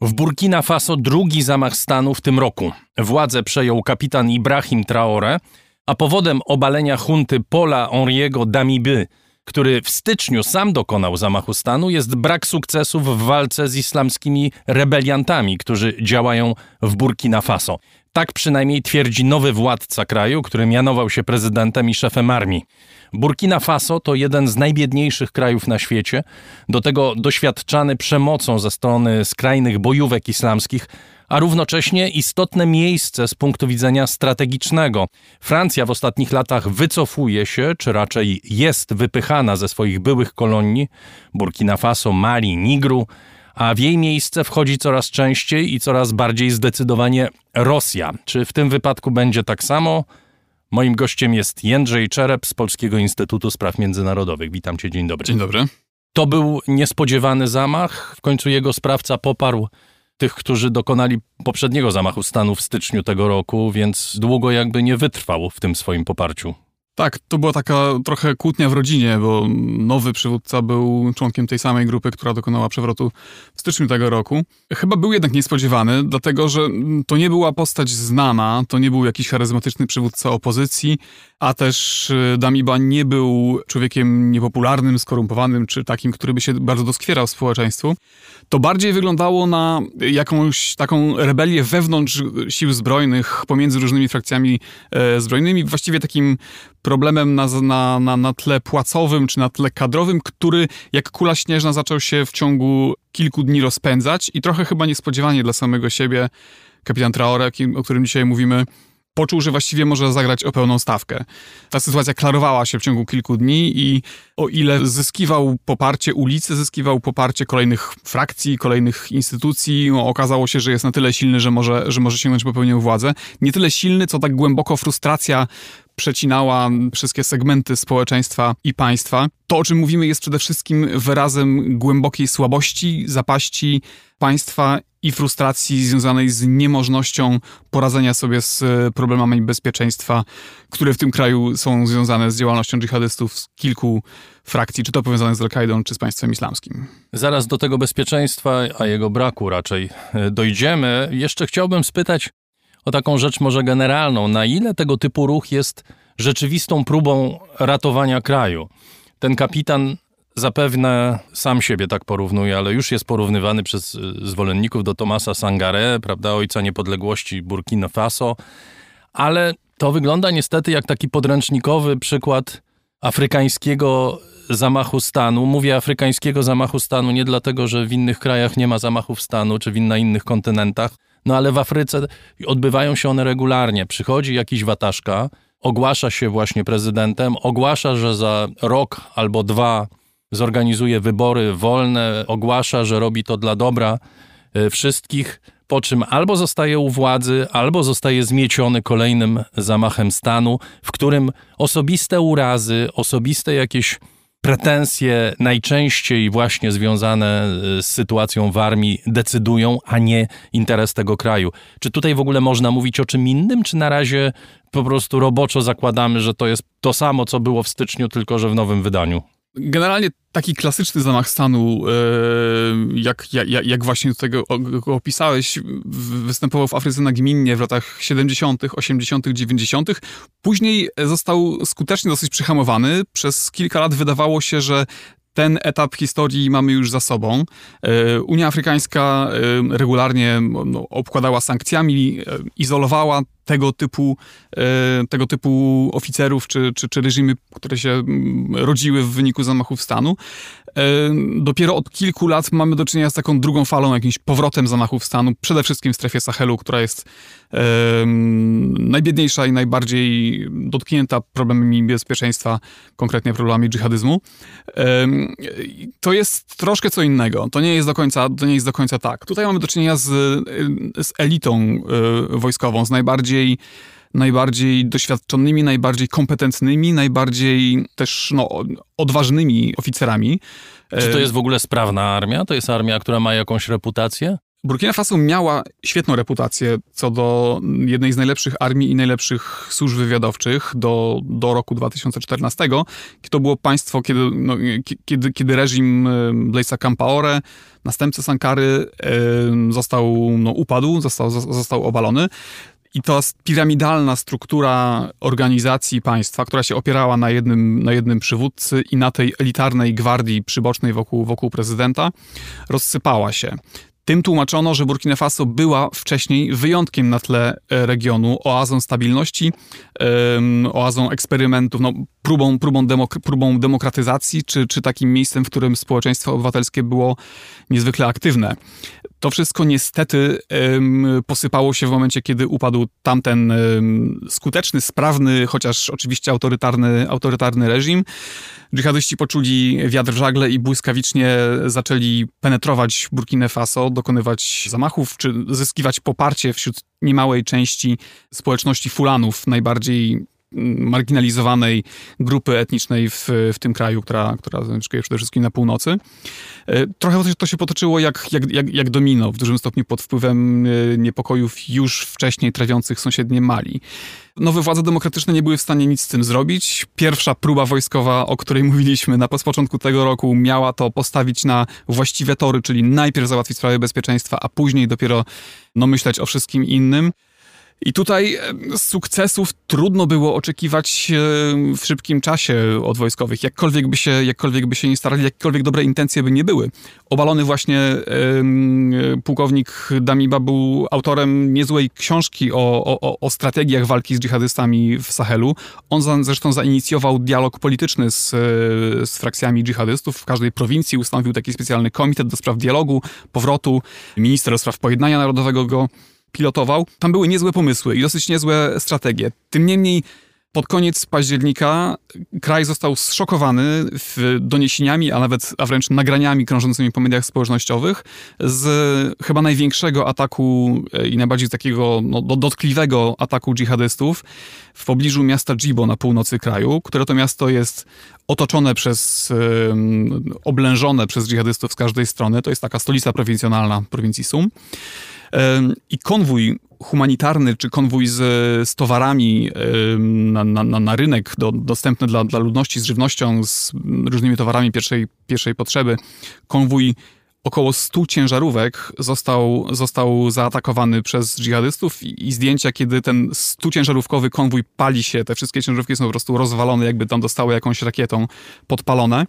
W Burkina Faso drugi zamach stanu w tym roku. Władzę przejął kapitan Ibrahim Traore, a powodem obalenia hunty Pola Henriego Damiby, który w styczniu sam dokonał zamachu stanu, jest brak sukcesów w walce z islamskimi rebeliantami, którzy działają w Burkina Faso. Tak przynajmniej twierdzi nowy władca kraju, który mianował się prezydentem i szefem armii. Burkina Faso to jeden z najbiedniejszych krajów na świecie, do tego doświadczany przemocą ze strony skrajnych bojówek islamskich, a równocześnie istotne miejsce z punktu widzenia strategicznego. Francja w ostatnich latach wycofuje się, czy raczej jest wypychana ze swoich byłych kolonii Burkina Faso, Mali, Nigru, a w jej miejsce wchodzi coraz częściej i coraz bardziej zdecydowanie Rosja. Czy w tym wypadku będzie tak samo? Moim gościem jest Jędrzej Czerep z Polskiego Instytutu Spraw Międzynarodowych. Witam cię, dzień dobry. Dzień dobry. To był niespodziewany zamach. W końcu jego sprawca poparł tych, którzy dokonali poprzedniego zamachu stanu w styczniu tego roku, więc długo jakby nie wytrwał w tym swoim poparciu. Tak, to była taka trochę kłótnia w rodzinie, bo nowy przywódca był członkiem tej samej grupy, która dokonała przewrotu w styczniu tego roku. Chyba był jednak niespodziewany, dlatego że to nie była postać znana, to nie był jakiś charyzmatyczny przywódca opozycji, a też y, Damiba nie był człowiekiem niepopularnym, skorumpowanym, czy takim, który by się bardzo doskwierał społeczeństwu. To bardziej wyglądało na jakąś taką rebelię wewnątrz sił zbrojnych, pomiędzy różnymi frakcjami e, zbrojnymi, właściwie takim problemem na, na, na, na tle płacowym czy na tle kadrowym, który jak kula śnieżna zaczął się w ciągu kilku dni rozpędzać i trochę chyba niespodziewanie dla samego siebie kapitan Traore, o którym dzisiaj mówimy, poczuł, że właściwie może zagrać o pełną stawkę. Ta sytuacja klarowała się w ciągu kilku dni i o ile zyskiwał poparcie ulicy, zyskiwał poparcie kolejnych frakcji, kolejnych instytucji, no, okazało się, że jest na tyle silny, że może, że może sięgnąć po pełnię władzę. Nie tyle silny, co tak głęboko frustracja przecinała wszystkie segmenty społeczeństwa i państwa. To, o czym mówimy, jest przede wszystkim wyrazem głębokiej słabości, zapaści państwa i frustracji związanej z niemożnością poradzenia sobie z problemami bezpieczeństwa, które w tym kraju są związane z działalnością dżihadystów z kilku frakcji, czy to powiązane z Al-Kaidą, czy z państwem islamskim. Zaraz do tego bezpieczeństwa, a jego braku raczej e, dojdziemy. Jeszcze chciałbym spytać o taką rzecz może generalną. Na ile tego typu ruch jest rzeczywistą próbą ratowania kraju? Ten kapitan zapewne sam siebie tak porównuje, ale już jest porównywany przez y, zwolenników do Tomasa Sangare, prawda, ojca niepodległości Burkina Faso, ale to wygląda niestety jak taki podręcznikowy przykład afrykańskiego zamachu stanu. Mówię afrykańskiego zamachu stanu nie dlatego, że w innych krajach nie ma zamachów stanu, czy na innych kontynentach, no ale w Afryce odbywają się one regularnie. Przychodzi jakiś wataszka, ogłasza się właśnie prezydentem, ogłasza, że za rok albo dwa zorganizuje wybory wolne, ogłasza, że robi to dla dobra e, wszystkich, po czym albo zostaje u władzy, albo zostaje zmieciony kolejnym zamachem stanu, w którym osobiste urazy, osobiste jakieś pretensje najczęściej właśnie związane e, z sytuacją w armii decydują, a nie interes tego kraju. Czy tutaj w ogóle można mówić o czym innym, czy na razie po prostu roboczo zakładamy, że to jest to samo, co było w styczniu, tylko że w nowym wydaniu? Generalnie taki klasyczny zamach stanu, e, jak, jak, jak właśnie tutaj go, go opisałeś, występował w Afryce nagminnie w latach 70., 80., 90. Później został skutecznie dosyć przyhamowany. Przez kilka lat wydawało się, że ten etap historii mamy już za sobą. E, Unia Afrykańska e, regularnie no, obkładała sankcjami, izolowała tego typu, e, tego typu oficerów czy, czy, czy reżimy, które się mm, rodziły w wyniku zamachów stanu. Dopiero od kilku lat mamy do czynienia z taką drugą falą, jakimś powrotem zamachów stanu, przede wszystkim w strefie Sahelu, która jest najbiedniejsza i najbardziej dotknięta problemami bezpieczeństwa, konkretnie problemami dżihadyzmu. To jest troszkę co innego. To nie jest do końca, to nie jest do końca tak. Tutaj mamy do czynienia z, z elitą e, wojskową, z najbardziej najbardziej doświadczonymi, najbardziej kompetentnymi, najbardziej też no, odważnymi oficerami. Czy to jest w ogóle sprawna armia? To jest armia, która ma jakąś reputację? Burkina Faso miała świetną reputację co do jednej z najlepszych armii i najlepszych służb wywiadowczych do, do roku 2014. To było państwo, kiedy, no, kiedy, kiedy reżim Blaisa Campaore, następca Sankary, został, no, upadł, został, został obalony. I to piramidalna struktura organizacji państwa, która się opierała na jednym, na jednym przywódcy i na tej elitarnej gwardii przybocznej wokół, wokół prezydenta, rozsypała się. Tym tłumaczono, że Burkina Faso była wcześniej wyjątkiem na tle e, regionu, oazą stabilności, oazą eksperymentów, no, próbą, próbą, demok próbą demokratyzacji, czy, czy takim miejscem, w którym społeczeństwo obywatelskie było niezwykle aktywne To wszystko niestety ym, posypało się w momencie, kiedy upadł tamten ym, skuteczny, sprawny, chociaż oczywiście autorytarny, autorytarny reżim. Dżihadyści poczuli wiatr w żagle i błyskawicznie zaczęli penetrować Burkinę Faso, dokonywać zamachów, czy zyskiwać poparcie wśród niemałej części społeczności Fulanów, najbardziej marginalizowanej grupy etnicznej w, w tym kraju, która, która zamieszkuje przede wszystkim na północy. E, trochę to się potoczyło jak, jak, jak, jak domino, w dużym stopniu pod wpływem e, niepokojów już wcześniej trawiących sąsiednie Mali. Nowe władze demokratyczne nie były w stanie nic z tym zrobić. Pierwsza próba wojskowa, o której mówiliśmy na początku tego roku, miała to postawić na właściwe tory, czyli najpierw załatwić sprawy bezpieczeństwa, a później dopiero no, myśleć o wszystkim innym. I tutaj e, sukcesów trudno było oczekiwać e, w szybkim czasie od wojskowych, jakkolwiek by się, jakkolwiek by się nie starali, jakkolwiek dobre intencje by nie były. Obalony właśnie pułkownik Damiba był autorem niezłej książki o, o, o strategiach walki z dżihadystami w Sahelu. On zresztą zainicjował dialog polityczny z, z frakcjami dżihadystów. W każdej prowincji ustanowił taki specjalny komitet do spraw dialogu, powrotu. Minister do spraw pojednania narodowego go pilotował, tam były niezłe pomysły i dosyć niezłe strategie. Tym niemniej pod koniec października kraj został zszokowany doniesieniami, a nawet, a wręcz nagraniami krążącymi po mediach społecznościowych z chyba największego ataku e, i najbardziej takiego no, dotkliwego ataku dżihadystów w pobliżu miasta Djibo na północy kraju, które to miasto jest otoczone przez, oblężone przez dżihadystów z każdej strony. To jest taka stolica prowincjonalna prowincji Sum. I konwój humanitarny, czy konwój z, z towarami na, na, na rynek do, dostępny dla, dla ludności, z żywnością, z różnymi towarami pierwszej, pierwszej potrzeby, konwój około 100 ciężarówek został, został zaatakowany przez dżihadystów i, i zdjęcia, kiedy ten 100 ciężarówkowy konwój pali się, te wszystkie ciężarówki są po prostu rozwalone, jakby tam dostały jakąś rakietą podpalone,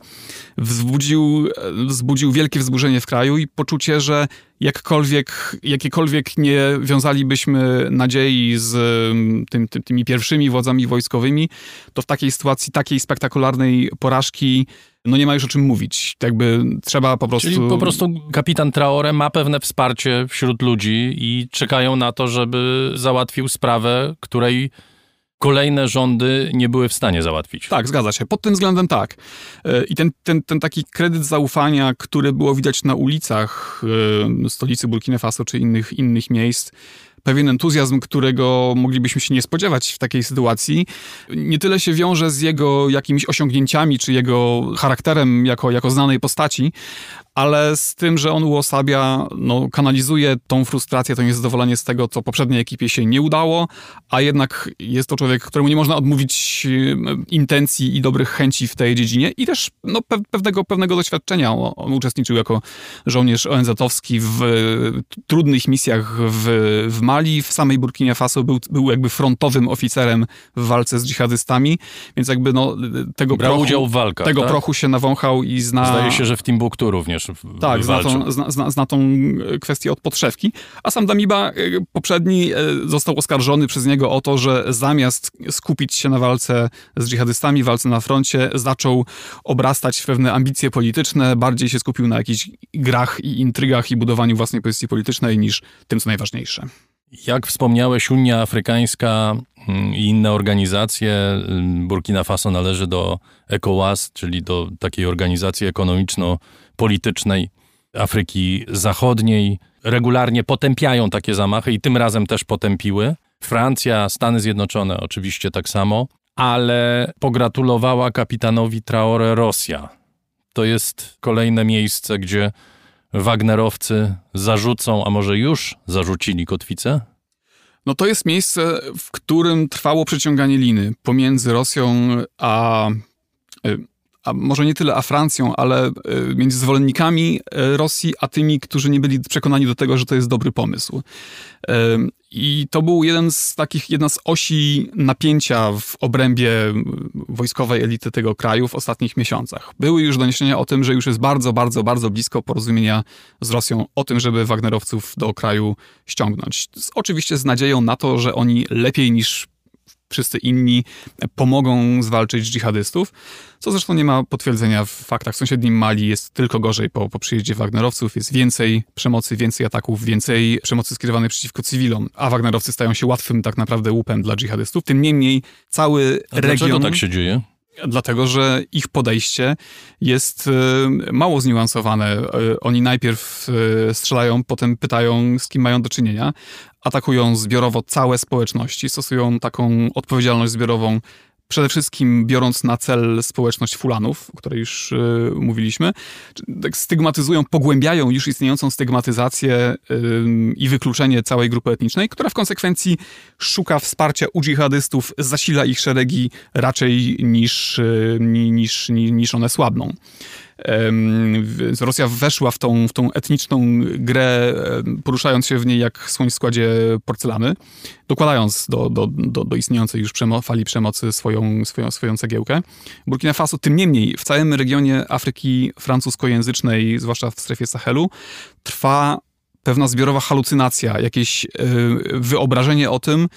wzbudził, wzbudził wielkie wzburzenie w kraju i poczucie, że jakkolwiek, jakiekolwiek nie wiązalibyśmy nadziei z mm, tym, ty, tymi pierwszymi władzami wojskowymi, to w takiej sytuacji, takiej spektakularnej porażki no nie ma już o czym mówić. Jakby trzeba po prostu... Czyli po prostu kapitan Traore ma pewne wsparcie wśród ludzi i czekają na to, żeby załatwił sprawę, której kolejne rządy nie były w stanie załatwić. Tak, zgadza się. Pod tym względem tak. E, I ten, ten, ten taki kredyt zaufania, który było widać na ulicach e, stolicy Burkina Faso czy innych, innych miejsc, pewien entuzjazm, którego moglibyśmy się nie spodziewać w takiej sytuacji, nie tyle się wiąże z jego jakimiś osiągnięciami, czy jego charakterem jako, jako znanej postaci, ale z tym, że on uosabia, no, kanalizuje tą frustrację, to niezadowolenie z tego, co poprzedniej ekipie się nie udało, a jednak jest to człowiek, któremu nie można odmówić e, intencji i dobrych chęci w tej dziedzinie i też no, pewnego, pewnego doświadczenia. On uczestniczył jako żołnierz ONZ-owski w trudnych misjach w, w Mali, w samej Burkinie Faso był, był jakby frontowym oficerem w walce z dżihadystami, więc jakby no, tego, Brał prochu, udział w walkach, tego tak? prochu się nawąchał i zna... Zdaje się, że w Timbuktu również tak, zna tą, zna, zna, tą e, kwestię od podszewki. A sam Damiba e, poprzedni e, został oskarżony przez niego o to, że zamiast skupić się na walce z dżihadystami, walce na froncie, zaczął obrastać w pewne ambicje polityczne, bardziej się skupił na jakichś grach i intrygach i budowaniu własnej pozycji politycznej niż tym, co najważniejsze. Jak wspomniałeś, Unia Afrykańska i inne organizacje, mm, Burkina Faso należy do ECOWAS, czyli do takiej organizacji ekonomiczno-politycznej Afryki Zachodniej. Regularnie potępiają takie zamachy i tym razem też potępiły. Francja, Stany Zjednoczone oczywiście tak samo, ale pogratulowała kapitanowi Traore Rosja. To jest kolejne miejsce, gdzie Wagnerowcy zarzucą, a może już zarzucili kotwicę? No to jest miejsce, w którym trwało przeciąganie liny pomiędzy Rosją a, e, a może nie tyle a Francją, ale e, między zwolennikami e, Rosji, a tymi, którzy nie byli przekonani do tego, że to jest dobry pomysł. I to był jeden z takich, jedna z osi napięcia w obrębie wojskowej elity tego kraju w ostatnich miesiącach. Były już doniesienia o tym, że już jest bardzo, bardzo, bardzo blisko porozumienia z Rosją o tym, żeby Wagnerowców do kraju ściągnąć. Oczywiście z nadzieją na to, że oni lepiej niż wszyscy inni pomogą zwalczyć dżihadystów, co zresztą nie ma potwierdzenia w faktach. W sąsiednim Mali jest tylko gorzej po, po przyjeździe Wagnerowców, jest więcej przemocy, więcej ataków, więcej przemocy skierowanej przeciwko cywilom, a Wagnerowcy stają się łatwym tak naprawdę łupem dla dżihadystów. Tym niemniej cały A region... Dlaczego tak się dzieje? Dlatego, że ich podejście jest e, mało zniuansowane. E, Oni najpierw e, strzelają, potem pytają, z kim mają do czynienia, atakują zbiorowo całe społeczności, stosują taką odpowiedzialność zbiorową przede wszystkim biorąc na cel społeczność Fulanów, o której już y, mówiliśmy, tak stygmatyzują, pogłębiają już istniejącą stygmatyzację y, i wykluczenie całej grupy etnicznej, która w konsekwencji szuka wsparcia u dżihadystów, zasila ich szeregi raczej niż, y, niż, niż, niż one słabną. Rosja weszła w tą, w tą etniczną grę, poruszając się w niej jak słoń w składzie porcelany, dokładając do, do, do, do istniejącej już przemo fali przemocy swoją, swoją, swoją cegiełkę. Burkina Faso, tym niemniej, w całym regionie Afryki francuskojęzycznej, zwłaszcza w strefie Sahelu, trwa pewna zbiorowa halucynacja, jakieś wyobrażenie o tym,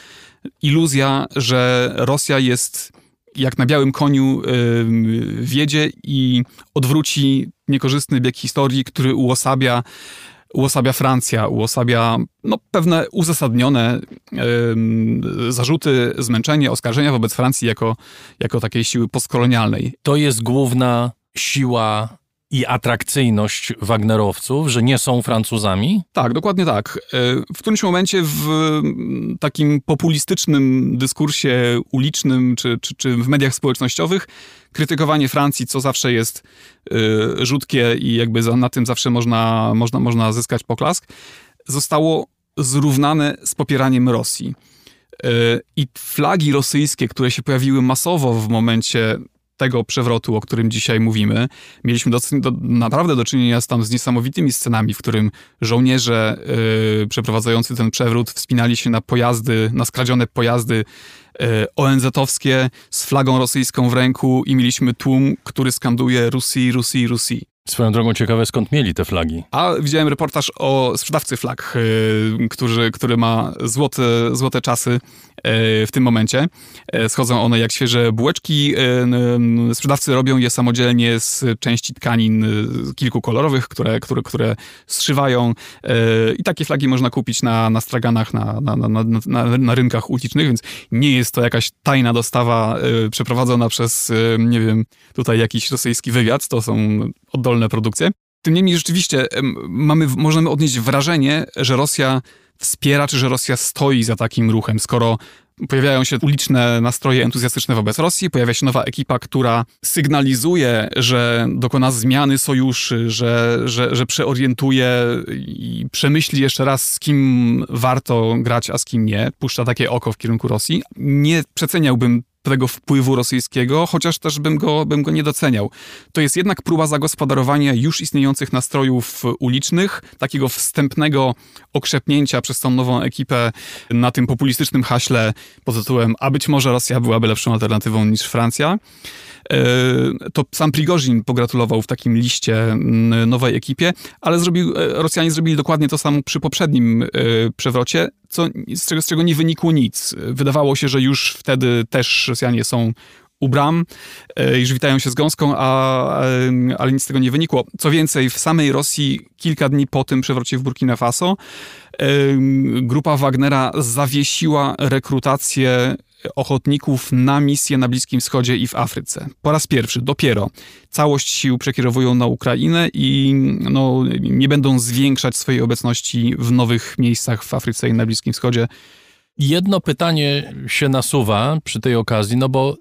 iluzja, że Rosja jest jak na białym koniu yy, wiedzie i odwróci niekorzystny bieg historii, który uosabia, uosabia Francja, uosabia no, pewne uzasadnione yy, zarzuty, zmęczenie, oskarżenia wobec Francji jako, jako takiej siły postkolonialnej. To jest główna siła i atrakcyjność Wagnerowców, że nie są Francuzami? Tak, dokładnie tak. W którymś momencie w takim populistycznym dyskursie ulicznym czy, czy, czy w mediach społecznościowych krytykowanie Francji, co zawsze jest y, rzutkie i jakby za, na tym zawsze można, można, można zyskać poklask, zostało zrównane z popieraniem Rosji. Y, I flagi rosyjskie, które się pojawiły masowo w momencie tego przewrotu, o którym dzisiaj mówimy, mieliśmy do, do, naprawdę do czynienia z, tam z niesamowitymi scenami, w którym żołnierze yy, przeprowadzający ten przewrót wspinali się na pojazdy, na skradzione pojazdy yy, ONZ-owskie z flagą rosyjską w ręku i mieliśmy tłum, który skanduje Rusji, Rusji, Rusji. Swoją drogą ciekawe, skąd mieli te flagi. A widziałem reportaż o sprzedawcy flag, yy, który, który ma złote, złote czasy yy, w tym momencie. Yy, schodzą one jak świeże bułeczki. Sprzedawcy robią je samodzielnie z części tkanin kilkukolorowych, które, które, które zszywają. I takie flagi można kupić na, na straganach, na, na, na, na, na rynkach ulicznych, więc nie jest to jakaś tajna dostawa przeprowadzona przez, nie wiem, tutaj jakiś rosyjski wywiad. To są oddolne produkcje. Tym niemniej rzeczywiście mamy, możemy odnieść wrażenie, że Rosja wspiera, czy że Rosja stoi za takim ruchem, skoro pojawiają się uliczne nastroje entuzjastyczne wobec Rosji, pojawia się nowa ekipa, która sygnalizuje, że dokona zmiany sojuszy, że, że, że przeorientuje i przemyśli jeszcze raz, z kim warto grać, a z kim nie. Puszcza takie oko w kierunku Rosji. Nie przeceniałbym tego wpływu rosyjskiego, chociaż też bym go, bym go nie doceniał. To jest jednak próba zagospodarowania już istniejących nastrojów ulicznych, takiego wstępnego okrzepnięcia przez tą nową ekipę na tym populistycznym haśle pod tytułem a być może Rosja byłaby lepszą alternatywą niż Francja. E, to sam Prigorzin pogratulował w takim liście nowej ekipie, ale zrobił, e, Rosjanie zrobili dokładnie to samo przy poprzednim e, przewrocie, co, z, czego, z czego nie wynikło nic. Wydawało się, że już wtedy też Rosjanie są u bram, już witają się z gąską, a, ale nic z tego nie wynikło. Co więcej, w samej Rosji kilka dni po tym przewrocie w Burkina Faso grupa Wagnera zawiesiła rekrutację ochotników na misję na Bliskim Wschodzie i w Afryce. Po raz pierwszy, dopiero. Całość sił przekierowują na Ukrainę i no, nie będą zwiększać swojej obecności w nowych miejscach w Afryce i na Bliskim Wschodzie. Jedno pytanie się nasuwa przy tej okazji, no bo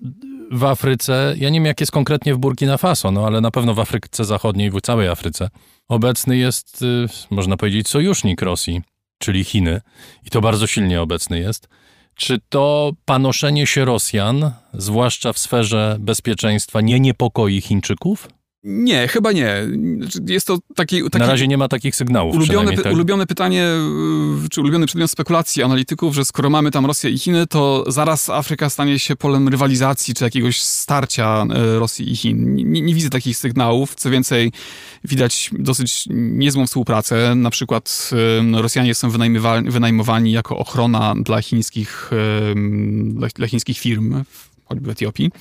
w Afryce, ja nie wiem jak jest konkretnie w Burkina Faso, no ale na pewno w Afryce Zachodniej, w całej Afryce, obecny jest, y, można powiedzieć, sojusznik Rosji, czyli Chiny. I to bardzo silnie obecny jest. Czy to panoszenie się Rosjan, zwłaszcza w sferze bezpieczeństwa, nie niepokoi Chińczyków? Nie, chyba nie. Jest to taki... taki Na razie nie ma takich sygnałów. Ulubione, tak? ulubione pytanie, czy ulubiony przedmiot spekulacji analityków, że skoro mamy tam Rosję i Chiny, to zaraz Afryka stanie się polem rywalizacji, czy jakiegoś starcia y, Rosji i Chin. Nie, nie widzę takich sygnałów. Co więcej, widać dosyć niezłą współpracę. Na przykład Rosjanie są wynajmowani jako ochrona dla chińskich, dla, dla chińskich firm choćby w Etiopii.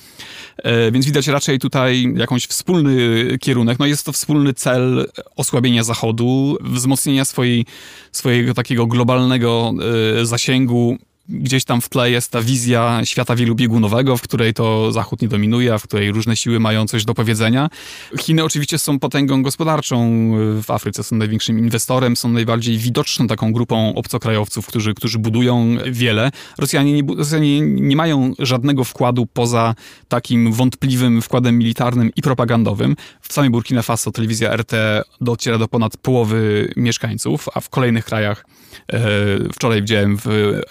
E, więc widać raczej tutaj jakąś wspólny kierunek. No jest to wspólny cel osłabienia Zachodu, wzmocnienia swojej, swojego takiego globalnego e, zasięgu gdzieś tam w tle jest ta wizja świata wielobiegunowego, w której to Zachód nie dominuje, a w której różne siły mają coś do powiedzenia. Chiny oczywiście są potęgą gospodarczą w Afryce, są największym inwestorem, są najbardziej widoczną taką grupą obcokrajowców, którzy, którzy budują wiele. Rosjanie nie, Rosjanie nie mają żadnego wkładu poza takim wątpliwym wkładem militarnym i propagandowym. W samej Burkina Faso telewizja RT dociera do ponad połowy mieszkańców, a w kolejnych krajach wczoraj widziałem w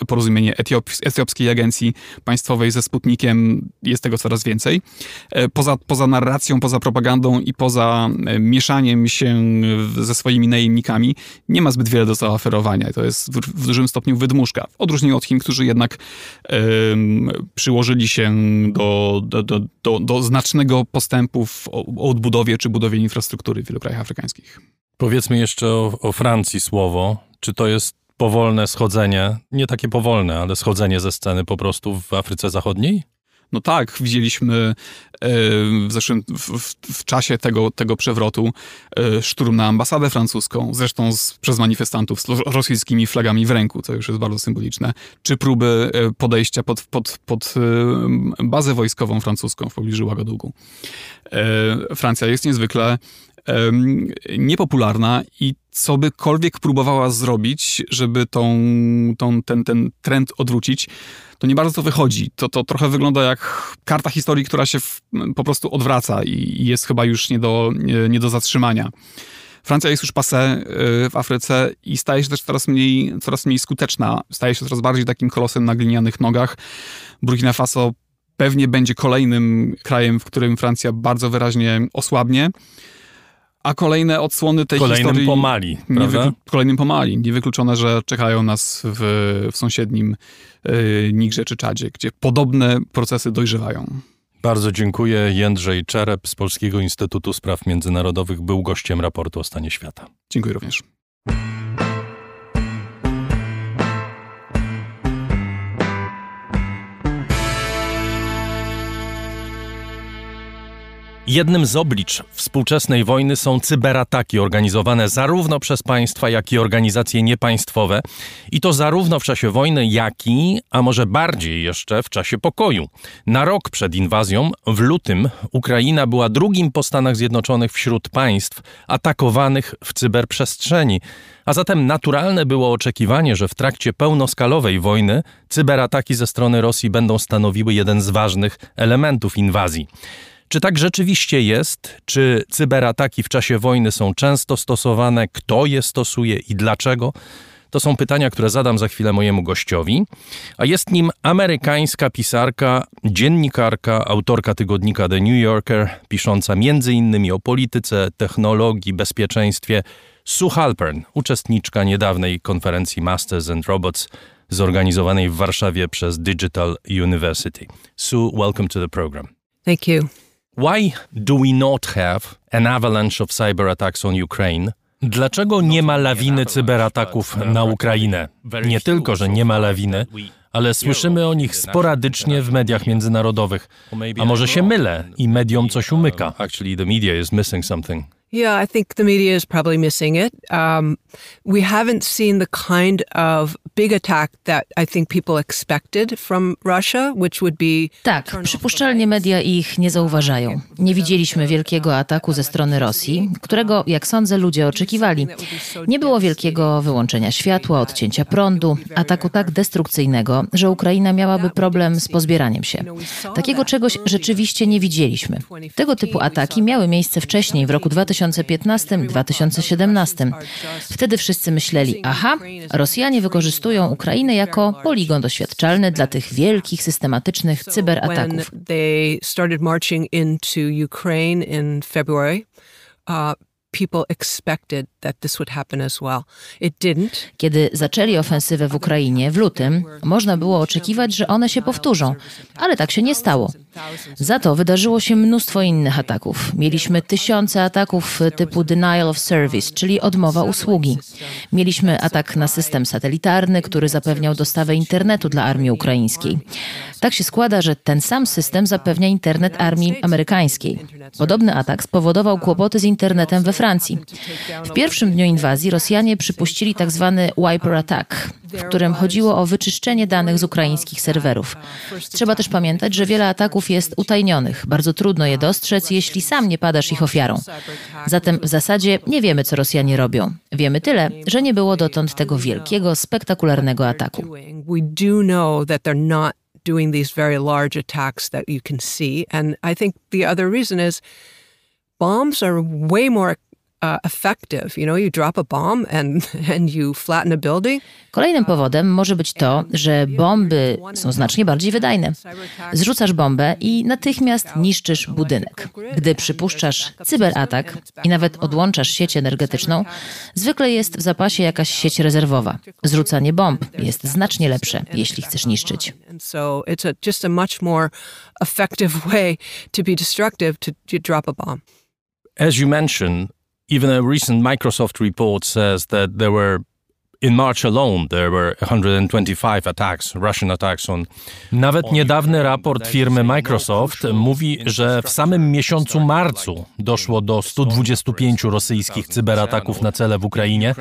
porozumienie Etiopskiej Agencji Państwowej ze Sputnikiem. Jest tego coraz więcej. E, poza, poza narracją, poza propagandą i poza e, mieszaniem się ze swoimi najemnikami nie ma zbyt wiele do zaoferowania. To jest w, w dużym stopniu wydmuszka. W odróżnieniu od Chin, którzy jednak przyłożyli się do, do, do, do, do znacznego postępu w odbudowie czy budowie infrastruktury w wielu krajach afrykańskich. Powiedzmy jeszcze o, o Francji słowo. Czy to jest powolne schodzenie, nie takie powolne, ale schodzenie ze sceny po prostu w Afryce Zachodniej? No tak, widzieliśmy e, w zeszłym w, w, czasie tego, tego przewrotu e, szturm na ambasadę francuską, zresztą z, przez manifestantów z rosyjskimi flagami w ręku, co już jest bardzo symboliczne, czy próby e, podejścia pod, pod, pod bazę wojskową francuską w pobliżu Łagodugu. Francja jest niezwykle niepopularna i co bykolwiek próbowała zrobić, żeby tą, tą, ten, ten trend odwrócić, to nie bardzo to wychodzi. To, to trochę wygląda jak karta historii, która się w, po prostu odwraca i, jest chyba już nie do, nie, nie do zatrzymania. Francja jest już pase y, w Afryce i staje się też coraz mniej, coraz mniej skuteczna. Staje się coraz bardziej takim kolosem na glinianych nogach. Burkina Faso pewnie będzie kolejnym krajem, w którym Francja bardzo wyraźnie osłabnie a kolejne odsłony tej kolejnym historii... po Mali, prawda? Kolejnym po Mali. Niewykluczone, że czekają nas w, w sąsiednim yy, Nigrze czy Czadzie, gdzie podobne procesy dojrzewają. Bardzo dziękuję. Jędrzej Czerep z Polskiego Instytutu Spraw Międzynarodowych był gościem raportu o stanie świata. Dziękuję również. Jednym z oblicz współczesnej wojny są cyberataki organizowane zarówno przez państwa, jak i organizacje niepaństwowe. I to zarówno w czasie wojny, jak i, a może bardziej jeszcze, w czasie pokoju. Na rok przed inwazją, w lutym, Ukraina była drugim po Stanach Zjednoczonych wśród państw atakowanych w cyberprzestrzeni. A zatem naturalne było oczekiwanie, że w trakcie pełnoskalowej wojny cyberataki ze strony Rosji będą stanowiły jeden z ważnych elementów inwazji. Czy tak rzeczywiście jest? Czy cyberataki w czasie wojny są często stosowane? Kto je stosuje i dlaczego? To są pytania, które zadam za chwilę mojemu gościowi, a jest nim amerykańska pisarka, dziennikarka, autorka tygodnika The New Yorker, pisząca m.in. o polityce, technologii, bezpieczeństwie, Sue Halpern, uczestniczka niedawnej konferencji Masters and Robots zorganizowanej w Warszawie przez Digital University. Sue, welcome to the program. Thank you. Why do we not have an avalanche of cyber attacks on Ukraine? Dlaczego nie ma lawiny cyberataków na Ukrainę? Nie tylko, że nie ma lawiny, ale słyszymy o nich sporadycznie w mediach międzynarodowych. A może się mylę i mediom coś umyka? Actually, the media is missing something. Yeah, I think the media is probably missing it. Um, we haven't seen the kind of big attack that I think people expected from Russia, which would be. Tak, przypuszczalnie media ich nie zauważają. Nie widzieliśmy wielkiego ataku ze strony Rosji, którego, jak sądzę, ludzie oczekiwali. Nie było wielkiego wyłączenia światła, odcięcia prądu, ataku tak destrukcyjnego, że Ukraina miałaby problem z pozbieraniem się. Takiego czegoś rzeczywiście nie widzieliśmy. Tego typu ataki miały miejsce wcześniej, w roku 2000 2015-2017. Wtedy wszyscy myśleli, aha, Rosjanie wykorzystują Ukrainę jako poligon doświadczalny dla tych wielkich, systematycznych cyberataków. people expected Kiedy zaczęli ofensywę w Ukrainie w lutym, można było oczekiwać, że one się powtórzą, ale tak się nie stało. Za to wydarzyło się mnóstwo innych ataków. Mieliśmy tysiące ataków typu denial of service, czyli odmowa usługi. Mieliśmy atak na system satelitarny, który zapewniał dostawę internetu dla armii ukraińskiej. Tak się składa, że ten sam system zapewnia internet armii amerykańskiej. Podobny atak spowodował kłopoty z internetem we Francji. W pierwszym dniu inwazji Rosjanie przypuścili tzw. Tak wiper attack, w którym chodziło o wyczyszczenie danych z ukraińskich serwerów. Trzeba też pamiętać, że wiele ataków jest utajnionych. Bardzo trudno je dostrzec, jeśli sam nie padasz ich ofiarą. Zatem w zasadzie nie wiemy, co Rosjanie robią. Wiemy tyle, że nie było dotąd tego wielkiego, spektakularnego ataku. doing these very large attacks that you can see. And I think the other reason is bombs are way more effective. You know, you drop a bomb and, and you flatten a building. Kolejnym powodem może być to, że bomby są znacznie bardziej wydajne. Zrzucasz bombę i natychmiast niszczysz budynek. Gdy przypuszczasz cyberatak i nawet odłączasz sieć energetyczną, zwykle jest w zapasie jakaś sieć rezerwowa. Zrzucanie bomb jest znacznie lepsze, jeśli chcesz niszczyć. As you mentioned, Even a recent Microsoft report says that there were In March alone there were 125 attacks, Russian attacks on. Nawet niedawny raport firmy Microsoft mówi, że w samym miesiącu marcu doszło do 125 rosyjskich cyberataków na cele w Ukrainie,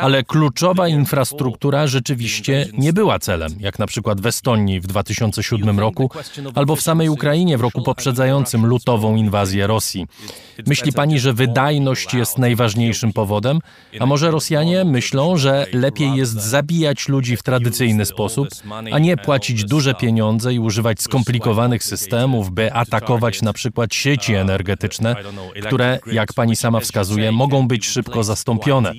ale kluczowa infrastruktura rzeczywiście nie była celem, jak na przykład w Estonii w 2007 roku albo w samej Ukrainie w roku poprzedzającym lutową inwazję Rosji. Myśli pani, że wydajność jest najważniejszym powodem? A może Rosjanie myślą, że lepiej jest zabijać ludzi w tradycyjny sposób, a nie płacić duże pieniądze i używać skomplikowanych systemów, by atakować na przykład sieci energetyczne, które, jak pani sama wskazuje, mogą być szybko zastąpione.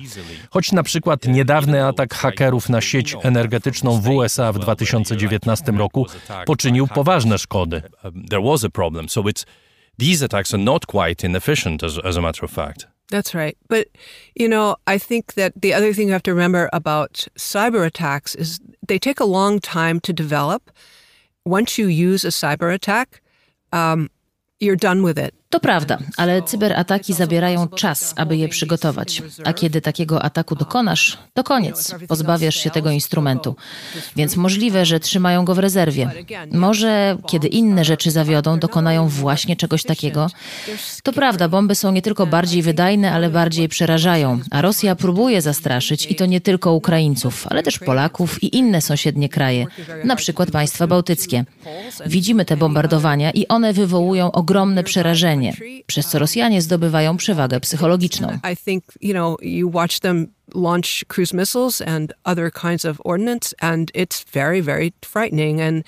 Choć na przykład niedawny atak hakerów na sieć energetyczną w USA w 2019 roku poczynił poważne szkody. There was a problem, so it's these attacks are not quite inefficient as, as a matter of fact. That's right. But, you know, I think that the other thing you have to remember about cyber attacks is they take a long time to develop. Once you use a cyber attack, um, you're done with it. To prawda, ale cyberataki zabierają czas, aby je przygotować. A kiedy takiego ataku dokonasz, to koniec. Pozbawiasz się tego instrumentu. Więc możliwe, że trzymają go w rezerwie. Może kiedy inne rzeczy zawiodą, dokonają właśnie czegoś takiego. To prawda, bomby są nie tylko bardziej wydajne, ale bardziej przerażają. A Rosja próbuje zastraszyć i to nie tylko Ukraińców, ale też Polaków i inne sąsiednie kraje, na przykład państwa bałtyckie. Widzimy te bombardowania i one wywołują ogromne przerażenie przez co Rosjanie zdobywają przewagę psychologiczną. I think, you know, you watch them launch cruise missiles and other kinds of ordnance and it's very very frightening and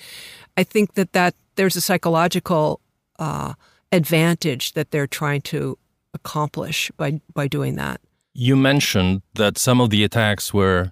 I think that that there's a psychological uh, advantage that they're trying to accomplish by by doing that. You mentioned that some of the attacks were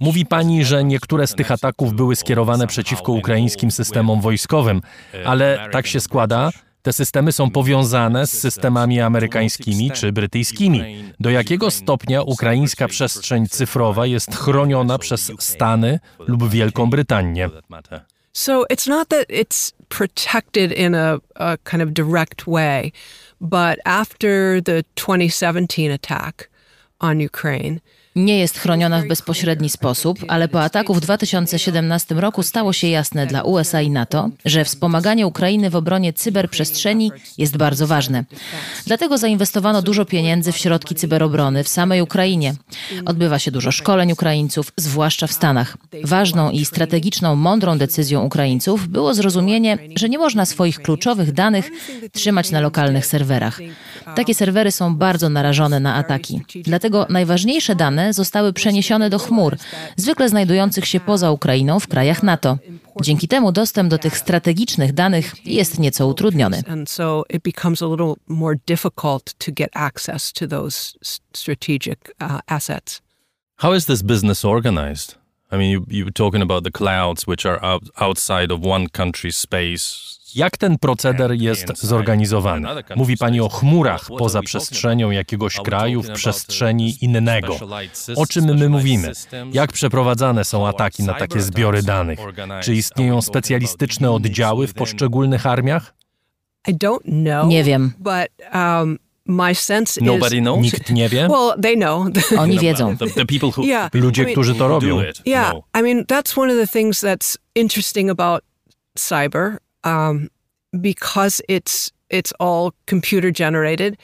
Mówi pani, że niektóre z tych ataków były skierowane przeciwko ukraińskim systemom wojskowym, ale tak się składa, te systemy są powiązane z systemami amerykańskimi czy brytyjskimi. Do jakiego stopnia ukraińska przestrzeń cyfrowa jest chroniona przez Stany lub Wielką Brytanię? So it's not that it's protected in a, a kind of direct way. But after the 2017 attack on Ukraine, nie jest chroniona w bezpośredni sposób, ale po ataku w 2017 roku stało się jasne dla USA i NATO, że wspomaganie Ukrainy w obronie cyberprzestrzeni jest bardzo ważne. Dlatego zainwestowano dużo pieniędzy w środki cyberobrony w samej Ukrainie. Odbywa się dużo szkoleń Ukraińców, zwłaszcza w Stanach. Ważną i strategiczną, mądrą decyzją Ukraińców było zrozumienie, że nie można swoich kluczowych danych trzymać na lokalnych serwerach. Takie serwery są bardzo narażone na ataki. Dlatego najważniejsze dane dane zostały przeniesione do chmur, zwykle znajdujących się poza Ukrainą w krajach NATO. Dzięki temu dostęp do tych strategicznych danych jest nieco utrudniony. Uh. How is this business organized? I mean, you, you're talking about the clouds, which are out, outside of one country's space. Jak ten proceder jest zorganizowany? Mówi pani o chmurach poza przestrzenią jakiegoś kraju w przestrzeni innego. O czym my mówimy? Jak przeprowadzane są ataki na takie zbiory danych? Czy istnieją specjalistyczne oddziały w poszczególnych armiach? Nie wiem. But um, my sense Nobody knows? Nikt nie wie? Well, they know. Oni wiedzą. The, the people who, Yeah. ludzie, I mean- którzy to robią. Yeah, know. I mean that's one of the things that's interesting about cyber, um, because it's it's all computer generated.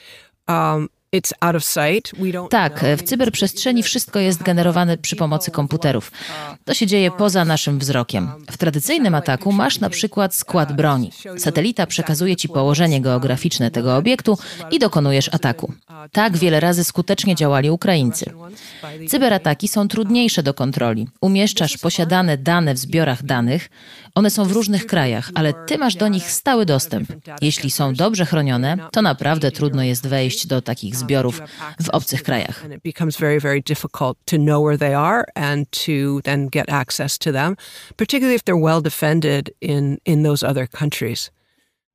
Um, it's out of sight. We don't. Tak, w cyberprzestrzeni wszystko jest generowane przy pomocy komputerów. To się dzieje poza naszym wzrokiem. W tradycyjnym ataku masz na przykład skład broni. Satelita przekazuje ci położenie geograficzne tego obiektu i dokonujesz ataku. Tak wiele razy skutecznie działali Ukraińcy. Cyberataki są trudniejsze do kontroli. Umieszczasz posiadane dane w zbiorach danych. One są w różnych krajach, ale ty masz do nich stały dostęp. Jeśli są dobrze chronione, to naprawdę trudno jest wejść do takich zbiorów w obcych krajach.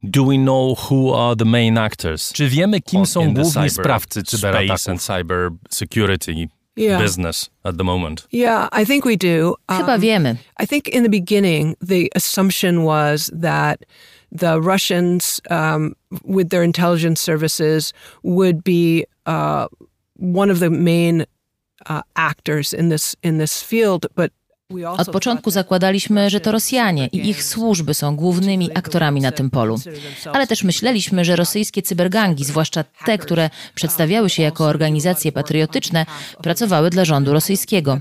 Do we know who are the main actors? Czy wiemy, kim są główni cyber sprawcy cyberataków? and cyber security Yeah. business at the moment. Yeah, I think we do. Chyba Um, wiemy. I think in the beginning, the assumption was that the Russians, um, with their intelligence services, would be uh, one of the main uh, actors in this in this field, but we also Od początku zakładaliśmy, że to Rosjanie i ich służby są głównymi aktorami na tym polu. Ale też myśleliśmy, że rosyjskie cybergangi, zwłaszcza te, które przedstawiały się jako organizacje patriotyczne, pracowały dla rządu rosyjskiego.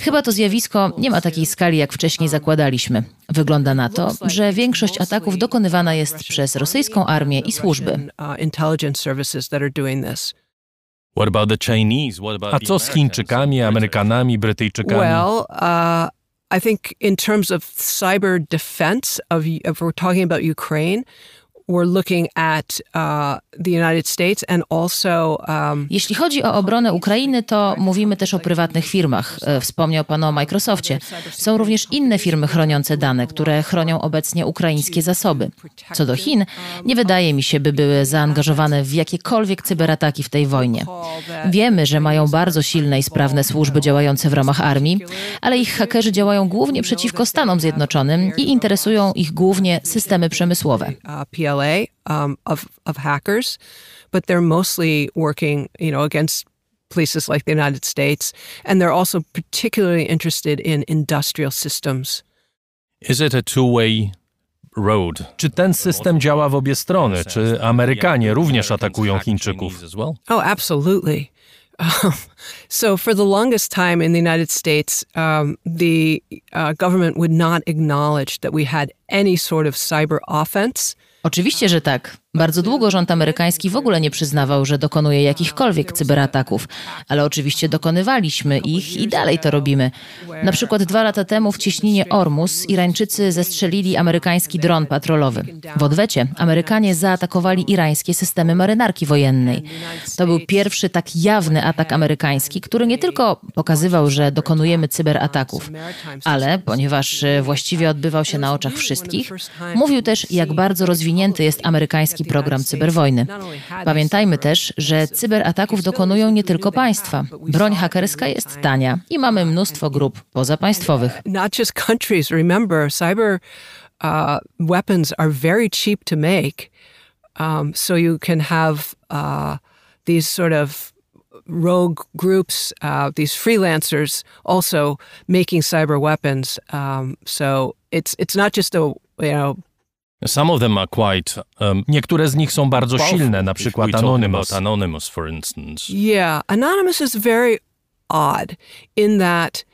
Chyba to zjawisko nie ma takiej skali, jak wcześniej zakładaliśmy. Wygląda na to, że większość ataków dokonywana jest przez rosyjską armię i służby. A co z Chińczykami, Amerykanami, Brytyjczykami? Well, uh, I think in terms of cyber defense, of if we're talking about Ukraine, we're looking at uh, the United States and also. Um, Jeśli chodzi o obronę Ukrainy, to mówimy też o prywatnych firmach. E, Wspomniał Pan o Microsoftie. Są również inne firmy chroniące dane, które chronią obecnie ukraińskie zasoby. Co do Chin, nie wydaje mi się, by były zaangażowane w jakiekolwiek cyberataki w tej wojnie. Wiemy, że mają bardzo silne i sprawne służby działające w ramach armii, ale ich hakerzy działają głównie przeciwko Stanom Zjednoczonym i interesują ich głównie systemy przemysłowe. PLA um, of of hackers, but they're mostly working, you know, against places like the United States, and they're also particularly interested in industrial systems. Is it a two-way road? Czy ten system działa w obie strony? Czy Amerykanie również atakują Chińczyków? Oh, absolutely. Um, so, for the longest time in the United States, um, the uh, government would not acknowledge that we had any sort of cyber offense. Oczywiście, że tak. Bardzo długo rząd amerykański w ogóle nie przyznawał, że dokonuje jakichkolwiek cyberataków, ale oczywiście dokonywaliśmy ich i dalej to robimy. Na przykład dwa lata temu w cieśninie Ormus Irańczycy zestrzelili amerykański dron patrolowy. W odwecie Amerykanie zaatakowali irańskie systemy marynarki wojennej. To był pierwszy tak jawny atak amerykański, który nie tylko pokazywał, że dokonujemy cyberataków, ale ponieważ e, właściwie odbywał się na oczach wszystkich, mówił też, jak bardzo rozwinięty jest amerykański program cyberwojny. Pamiętajmy też, że cyberataków dokonują nie tylko państwa. Broń hakerska jest tania i mamy mnóstwo grup pozapaństwowych. Not. Remember, uh. Um, uh, rogue groups, uh, these freelancers also making cyber weapons. Um, so it's it's not just a you know Some of them are quite, um, niektóre z nich są bardzo silne, na przykład Anonymous. Anonymous, for instance. Yeah, Anonymous is very odd in that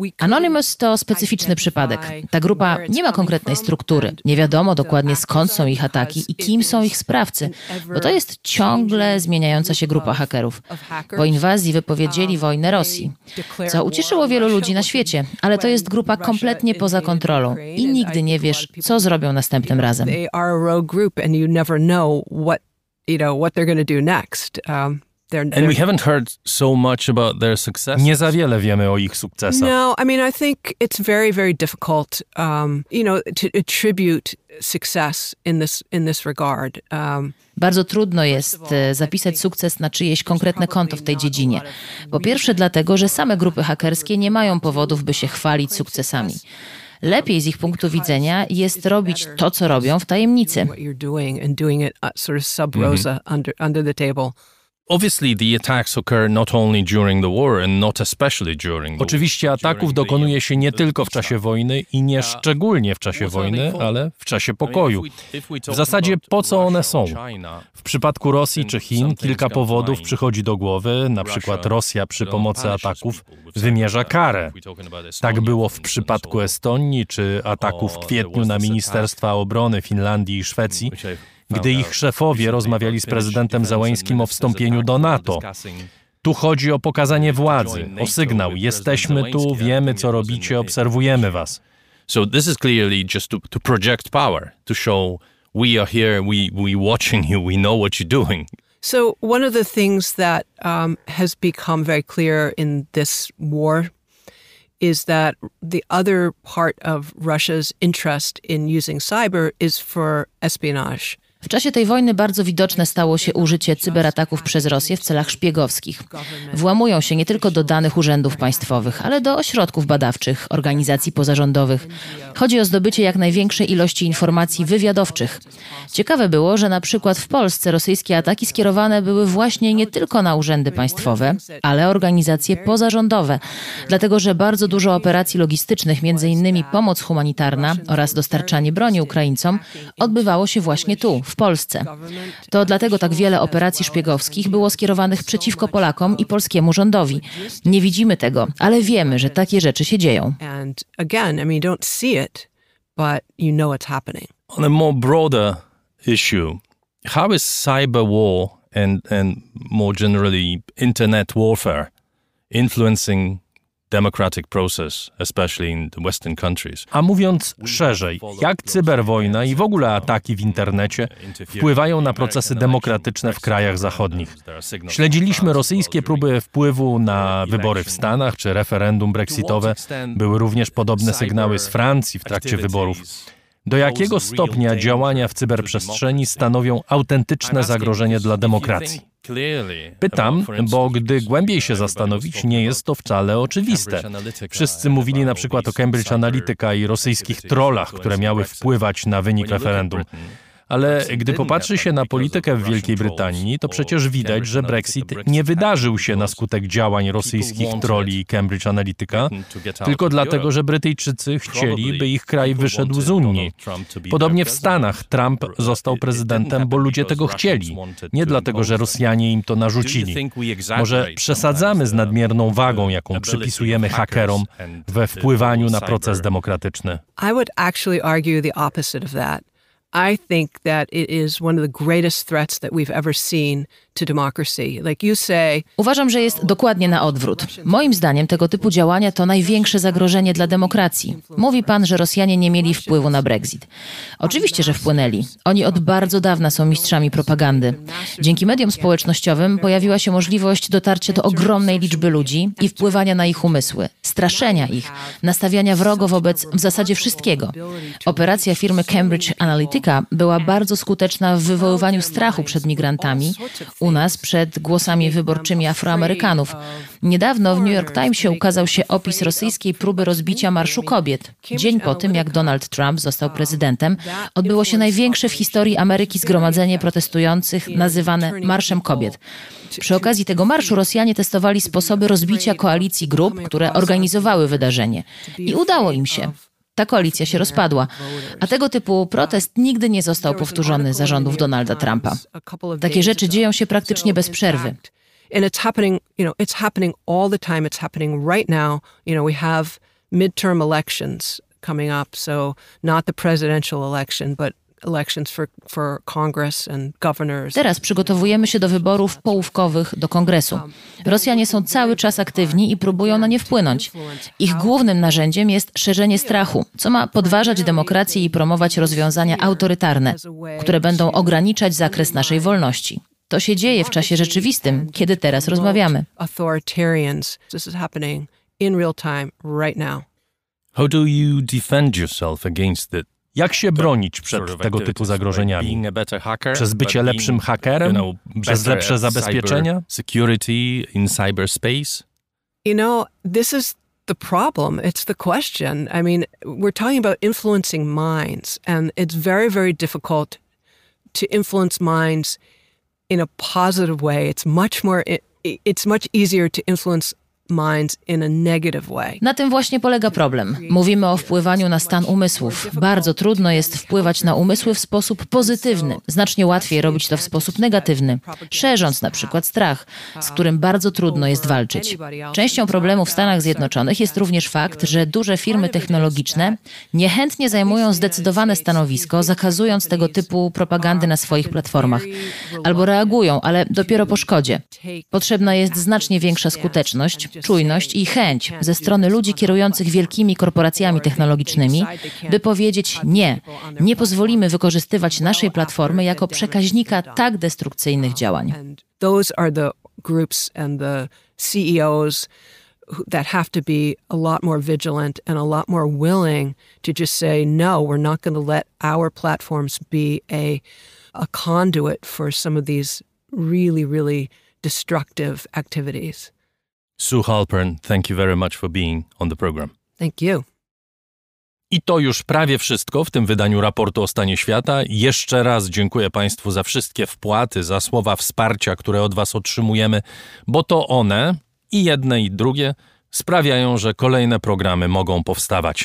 No Anonymous to specyficzny przypadek. Ta grupa nie ma konkretnej struktury. Nie wiadomo dokładnie skąd są ich ataki i kim są ich sprawcy, bo to jest ciągle zmieniająca się grupa hakerów. Po inwazji wypowiedzieli um, wojnę Rosji, co ucieszyło wielu ludzi na świecie, ale to jest grupa kompletnie poza kontrolą i nigdy nie wiesz, co zrobią następnym razem. They're They're. And we haven't heard so much about their success. Nie za wiele wiemy o ich sukcesach. No, I mean, I think it's very, very difficult, um, you know, to attribute success in this in this regard. Um, Bardzo trudno jest e, zapisać sukces na czyjeś konkretne konto w tej dziedzinie. Po pierwsze, dlatego, że same grupy hakerskie nie mają powodów, by się chwalić sukcesami. Lepiej z ich punktu widzenia jest robić to, co robią w tajemnicy. Mhm. Oczywiście ataków dokonuje się nie tylko w czasie wojny i nie szczególnie w czasie wojny, ale w czasie pokoju. W zasadzie po co one są? W przypadku Rosji czy Chin kilka powodów przychodzi do głowy, na przykład Rosja przy pomocy ataków wymierza karę. Tak było w przypadku Estonii czy ataku w kwietniu na Ministerstwa Obrony Finlandii i Szwecji gdy ich szefowie rozmawiali z prezydentem Załańskim o wstąpieniu do NATO. Tu chodzi o pokazanie władzy, o sygnał. Jesteśmy tu, wiemy co robicie, obserwujemy was. So this is clearly just to, to project power, to show we are here, we, we watching you, we know what you're doing. So one of the things that um, has become very clear in this war is that the other part of Russia's interest in using cyber is for espionage. W czasie tej wojny bardzo widoczne stało się użycie cyberataków przez Rosję w celach szpiegowskich. Włamują się nie tylko do danych urzędów państwowych, ale do ośrodków badawczych, organizacji pozarządowych. Chodzi o zdobycie jak największej ilości informacji wywiadowczych. Ciekawe było, że na przykład w Polsce rosyjskie ataki skierowane były właśnie nie tylko na urzędy państwowe, ale organizacje pozarządowe, dlatego że bardzo dużo operacji logistycznych, między innymi pomoc humanitarna oraz dostarczanie broni Ukraińcom, odbywało się właśnie tu, w Polsce. To dlatego tak wiele operacji szpiegowskich było skierowanych przeciwko Polakom i polskiemu rządowi. Nie widzimy tego, ale wiemy, że takie rzeczy się dzieją. On a more broader issue, how is cyber war and, and more generally internet warfare influencing democratic process, especially in the western countries. A mówiąc szerzej, jak cyberwojna i w ogóle ataki w internecie wpływają na procesy demokratyczne w krajach zachodnich? Śledziliśmy rosyjskie próby wpływu na wybory w Stanach czy referendum brexitowe. Były również podobne sygnały z Francji w trakcie wyborów. Do jakiego stopnia działania w cyberprzestrzeni stanowią autentyczne zagrożenie dla demokracji? Pytam, bo gdy głębiej się zastanowić, nie jest to wcale oczywiste. Wszyscy mówili na przykład o Cambridge Analytica i rosyjskich trollach, które miały wpływać na wynik referendum. Ale gdy popatrzy się na politykę w Wielkiej Brytanii, to przecież widać, że Brexit nie wydarzył się na skutek działań rosyjskich troli Cambridge Analytica, tylko dlatego, że Brytyjczycy chcieli, by ich kraj wyszedł z Unii. Podobnie w Stanach Trump został prezydentem, bo ludzie tego chcieli, nie dlatego, że Rosjanie im to narzucili. Może przesadzamy z nadmierną wagą, jaką przypisujemy hakerom we wpływaniu na proces demokratyczny. I would actually argue the opposite of that. I think that it is one of the greatest threats that we've ever seen Uważam, że jest dokładnie na odwrót. Moim zdaniem tego typu działania to największe zagrożenie dla demokracji. Mówi pan, że Rosjanie nie mieli wpływu na Brexit. Oczywiście, że wpłynęli. Oni od bardzo dawna są mistrzami propagandy. Dzięki mediom społecznościowym pojawiła się możliwość dotarcia do ogromnej liczby ludzi i wpływania na ich umysły, straszenia ich, nastawiania wrogo wobec w zasadzie wszystkiego. Operacja firmy Cambridge Analytica była bardzo skuteczna w wywoływaniu strachu przed migrantami, u nas przed głosami wyborczymi Afroamerykanów. Niedawno w New York Timesie ukazał się opis rosyjskiej próby rozbicia Marszu Kobiet. Dzień po tym, jak Donald Trump został prezydentem, odbyło się największe w historii Ameryki zgromadzenie protestujących nazywane Marszem Kobiet. Przy okazji tego marszu Rosjanie testowali sposoby rozbicia koalicji grup, które organizowały wydarzenie. I udało im się. Ta koalicja się rozpadła, a tego typu protest nigdy nie został powtórzony za rządów Donalda Trumpa. Takie rzeczy dzieją się praktycznie bez przerwy. and it's happening, you know, it's happening all the time. It's happening right now. You know, we have midterm elections coming up, so not the presidential election, but elections for, for Congress and governors. Teraz przygotowujemy się do wyborów połówkowych do kongresu. Rosjanie są cały czas aktywni i próbują na nie wpłynąć. Ich głównym narzędziem jest szerzenie strachu, co ma podważać demokrację i promować rozwiązania autorytarne, które będą ograniczać zakres naszej wolności. To się dzieje w czasie rzeczywistym, kiedy teraz rozmawiamy. How do you defend yourself against it? Jak się bronić przed tego typu zagrożeniami? Przez bycie lepszym hakerem? Przez lepsze zabezpieczenia? Security in cyberspace? You know, this is the problem. It's the question. I mean, we're talking about influencing minds, and it's very, very difficult to influence minds in a positive way. It's much more, it's much easier to influence na tym właśnie polega problem. Mówimy o wpływaniu na stan umysłów. Bardzo trudno jest wpływać na umysły w sposób pozytywny. Znacznie łatwiej robić to w sposób negatywny, szerząc na przykład strach, z którym bardzo trudno jest walczyć. Częścią problemu w Stanach Zjednoczonych jest również fakt, że duże firmy technologiczne niechętnie zajmują zdecydowane stanowisko, zakazując tego typu propagandy na swoich platformach, albo reagują, ale dopiero po szkodzie. Potrzebna jest znacznie większa skuteczność, czujność i chęć ze strony ludzi kierujących wielkimi korporacjami technologicznymi, by powiedzieć nie, nie pozwolimy wykorzystywać naszej platformy jako przekaźnika tak destrukcyjnych działań. Those CEOs that have to be a lot more vigilant and a lot more willing to just say no we're not going to let our platforms be a a conduit for some of these really really destructive activities. Sue Halpern, thank you very much for being on the program. Thank you. I to już prawie wszystko w tym wydaniu raportu o stanie świata. Jeszcze raz dziękuję Państwu za wszystkie wpłaty, za słowa wsparcia, które od Was otrzymujemy, bo to one, i jedne, i drugie, sprawiają, że kolejne programy mogą powstawać.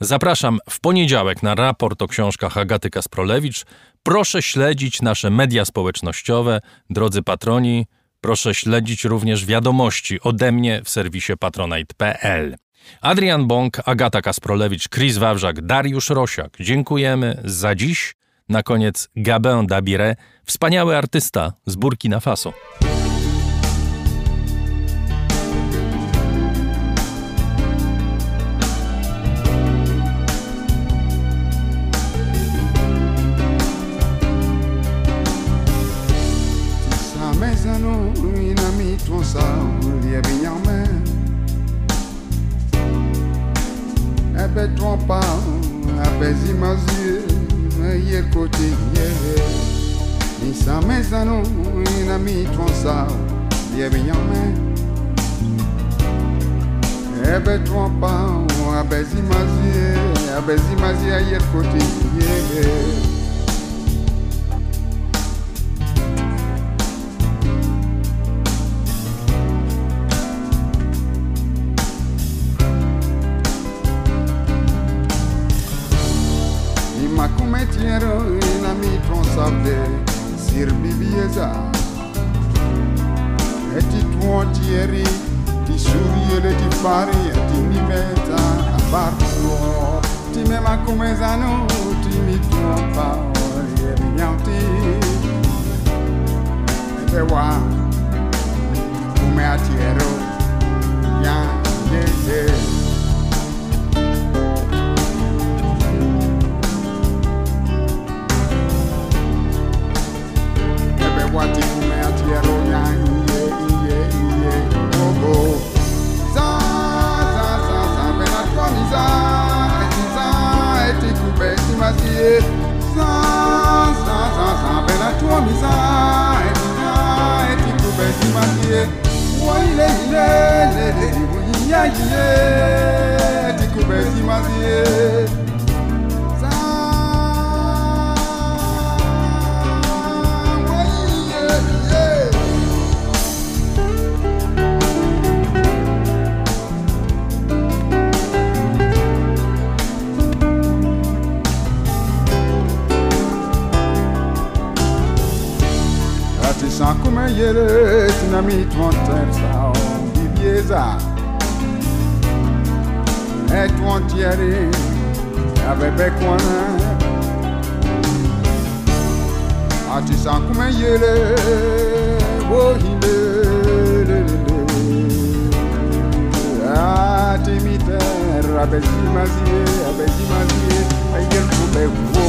Zapraszam w poniedziałek na raport o książkach Agaty Kasprolewicz. Proszę śledzić nasze media społecznościowe, drodzy patroni. Proszę śledzić również wiadomości ode mnie w serwisie patronite.pl. Adrian Bąk, Agata Kasprolewicz, Chris Wawrzak, Dariusz Rosiak. Dziękujemy za dziś. Na koniec Gabin Dabire, wspaniały artysta z Burkina Faso. kuti nyere nisamezano ina mitwansa liebinyame ebetwapa abezimazie abezimazie ayer kuti nyere tiennent une amie transable sur Bibieza. Et tu Thierry, tu souris et tu paries, tu m'y mets à partout. Tu m'aimes à comme un tu m'y trompes pas, et bien tu. Et te comme un tiero, bien, bien, bien. wati kumetiero nyanyi iye iye ogo za za za za bena twamiza eti za eti kubeti masie za za za za bena twamiza eti za eti kubeti masie waile ile ile ile ibuyinya ile eti kubeti masie yere sinami twonter sao bibieza e twontiere abebe kwana. Ati sankume yere bohinde ati miter abezimazie abezimazie aigerkubevo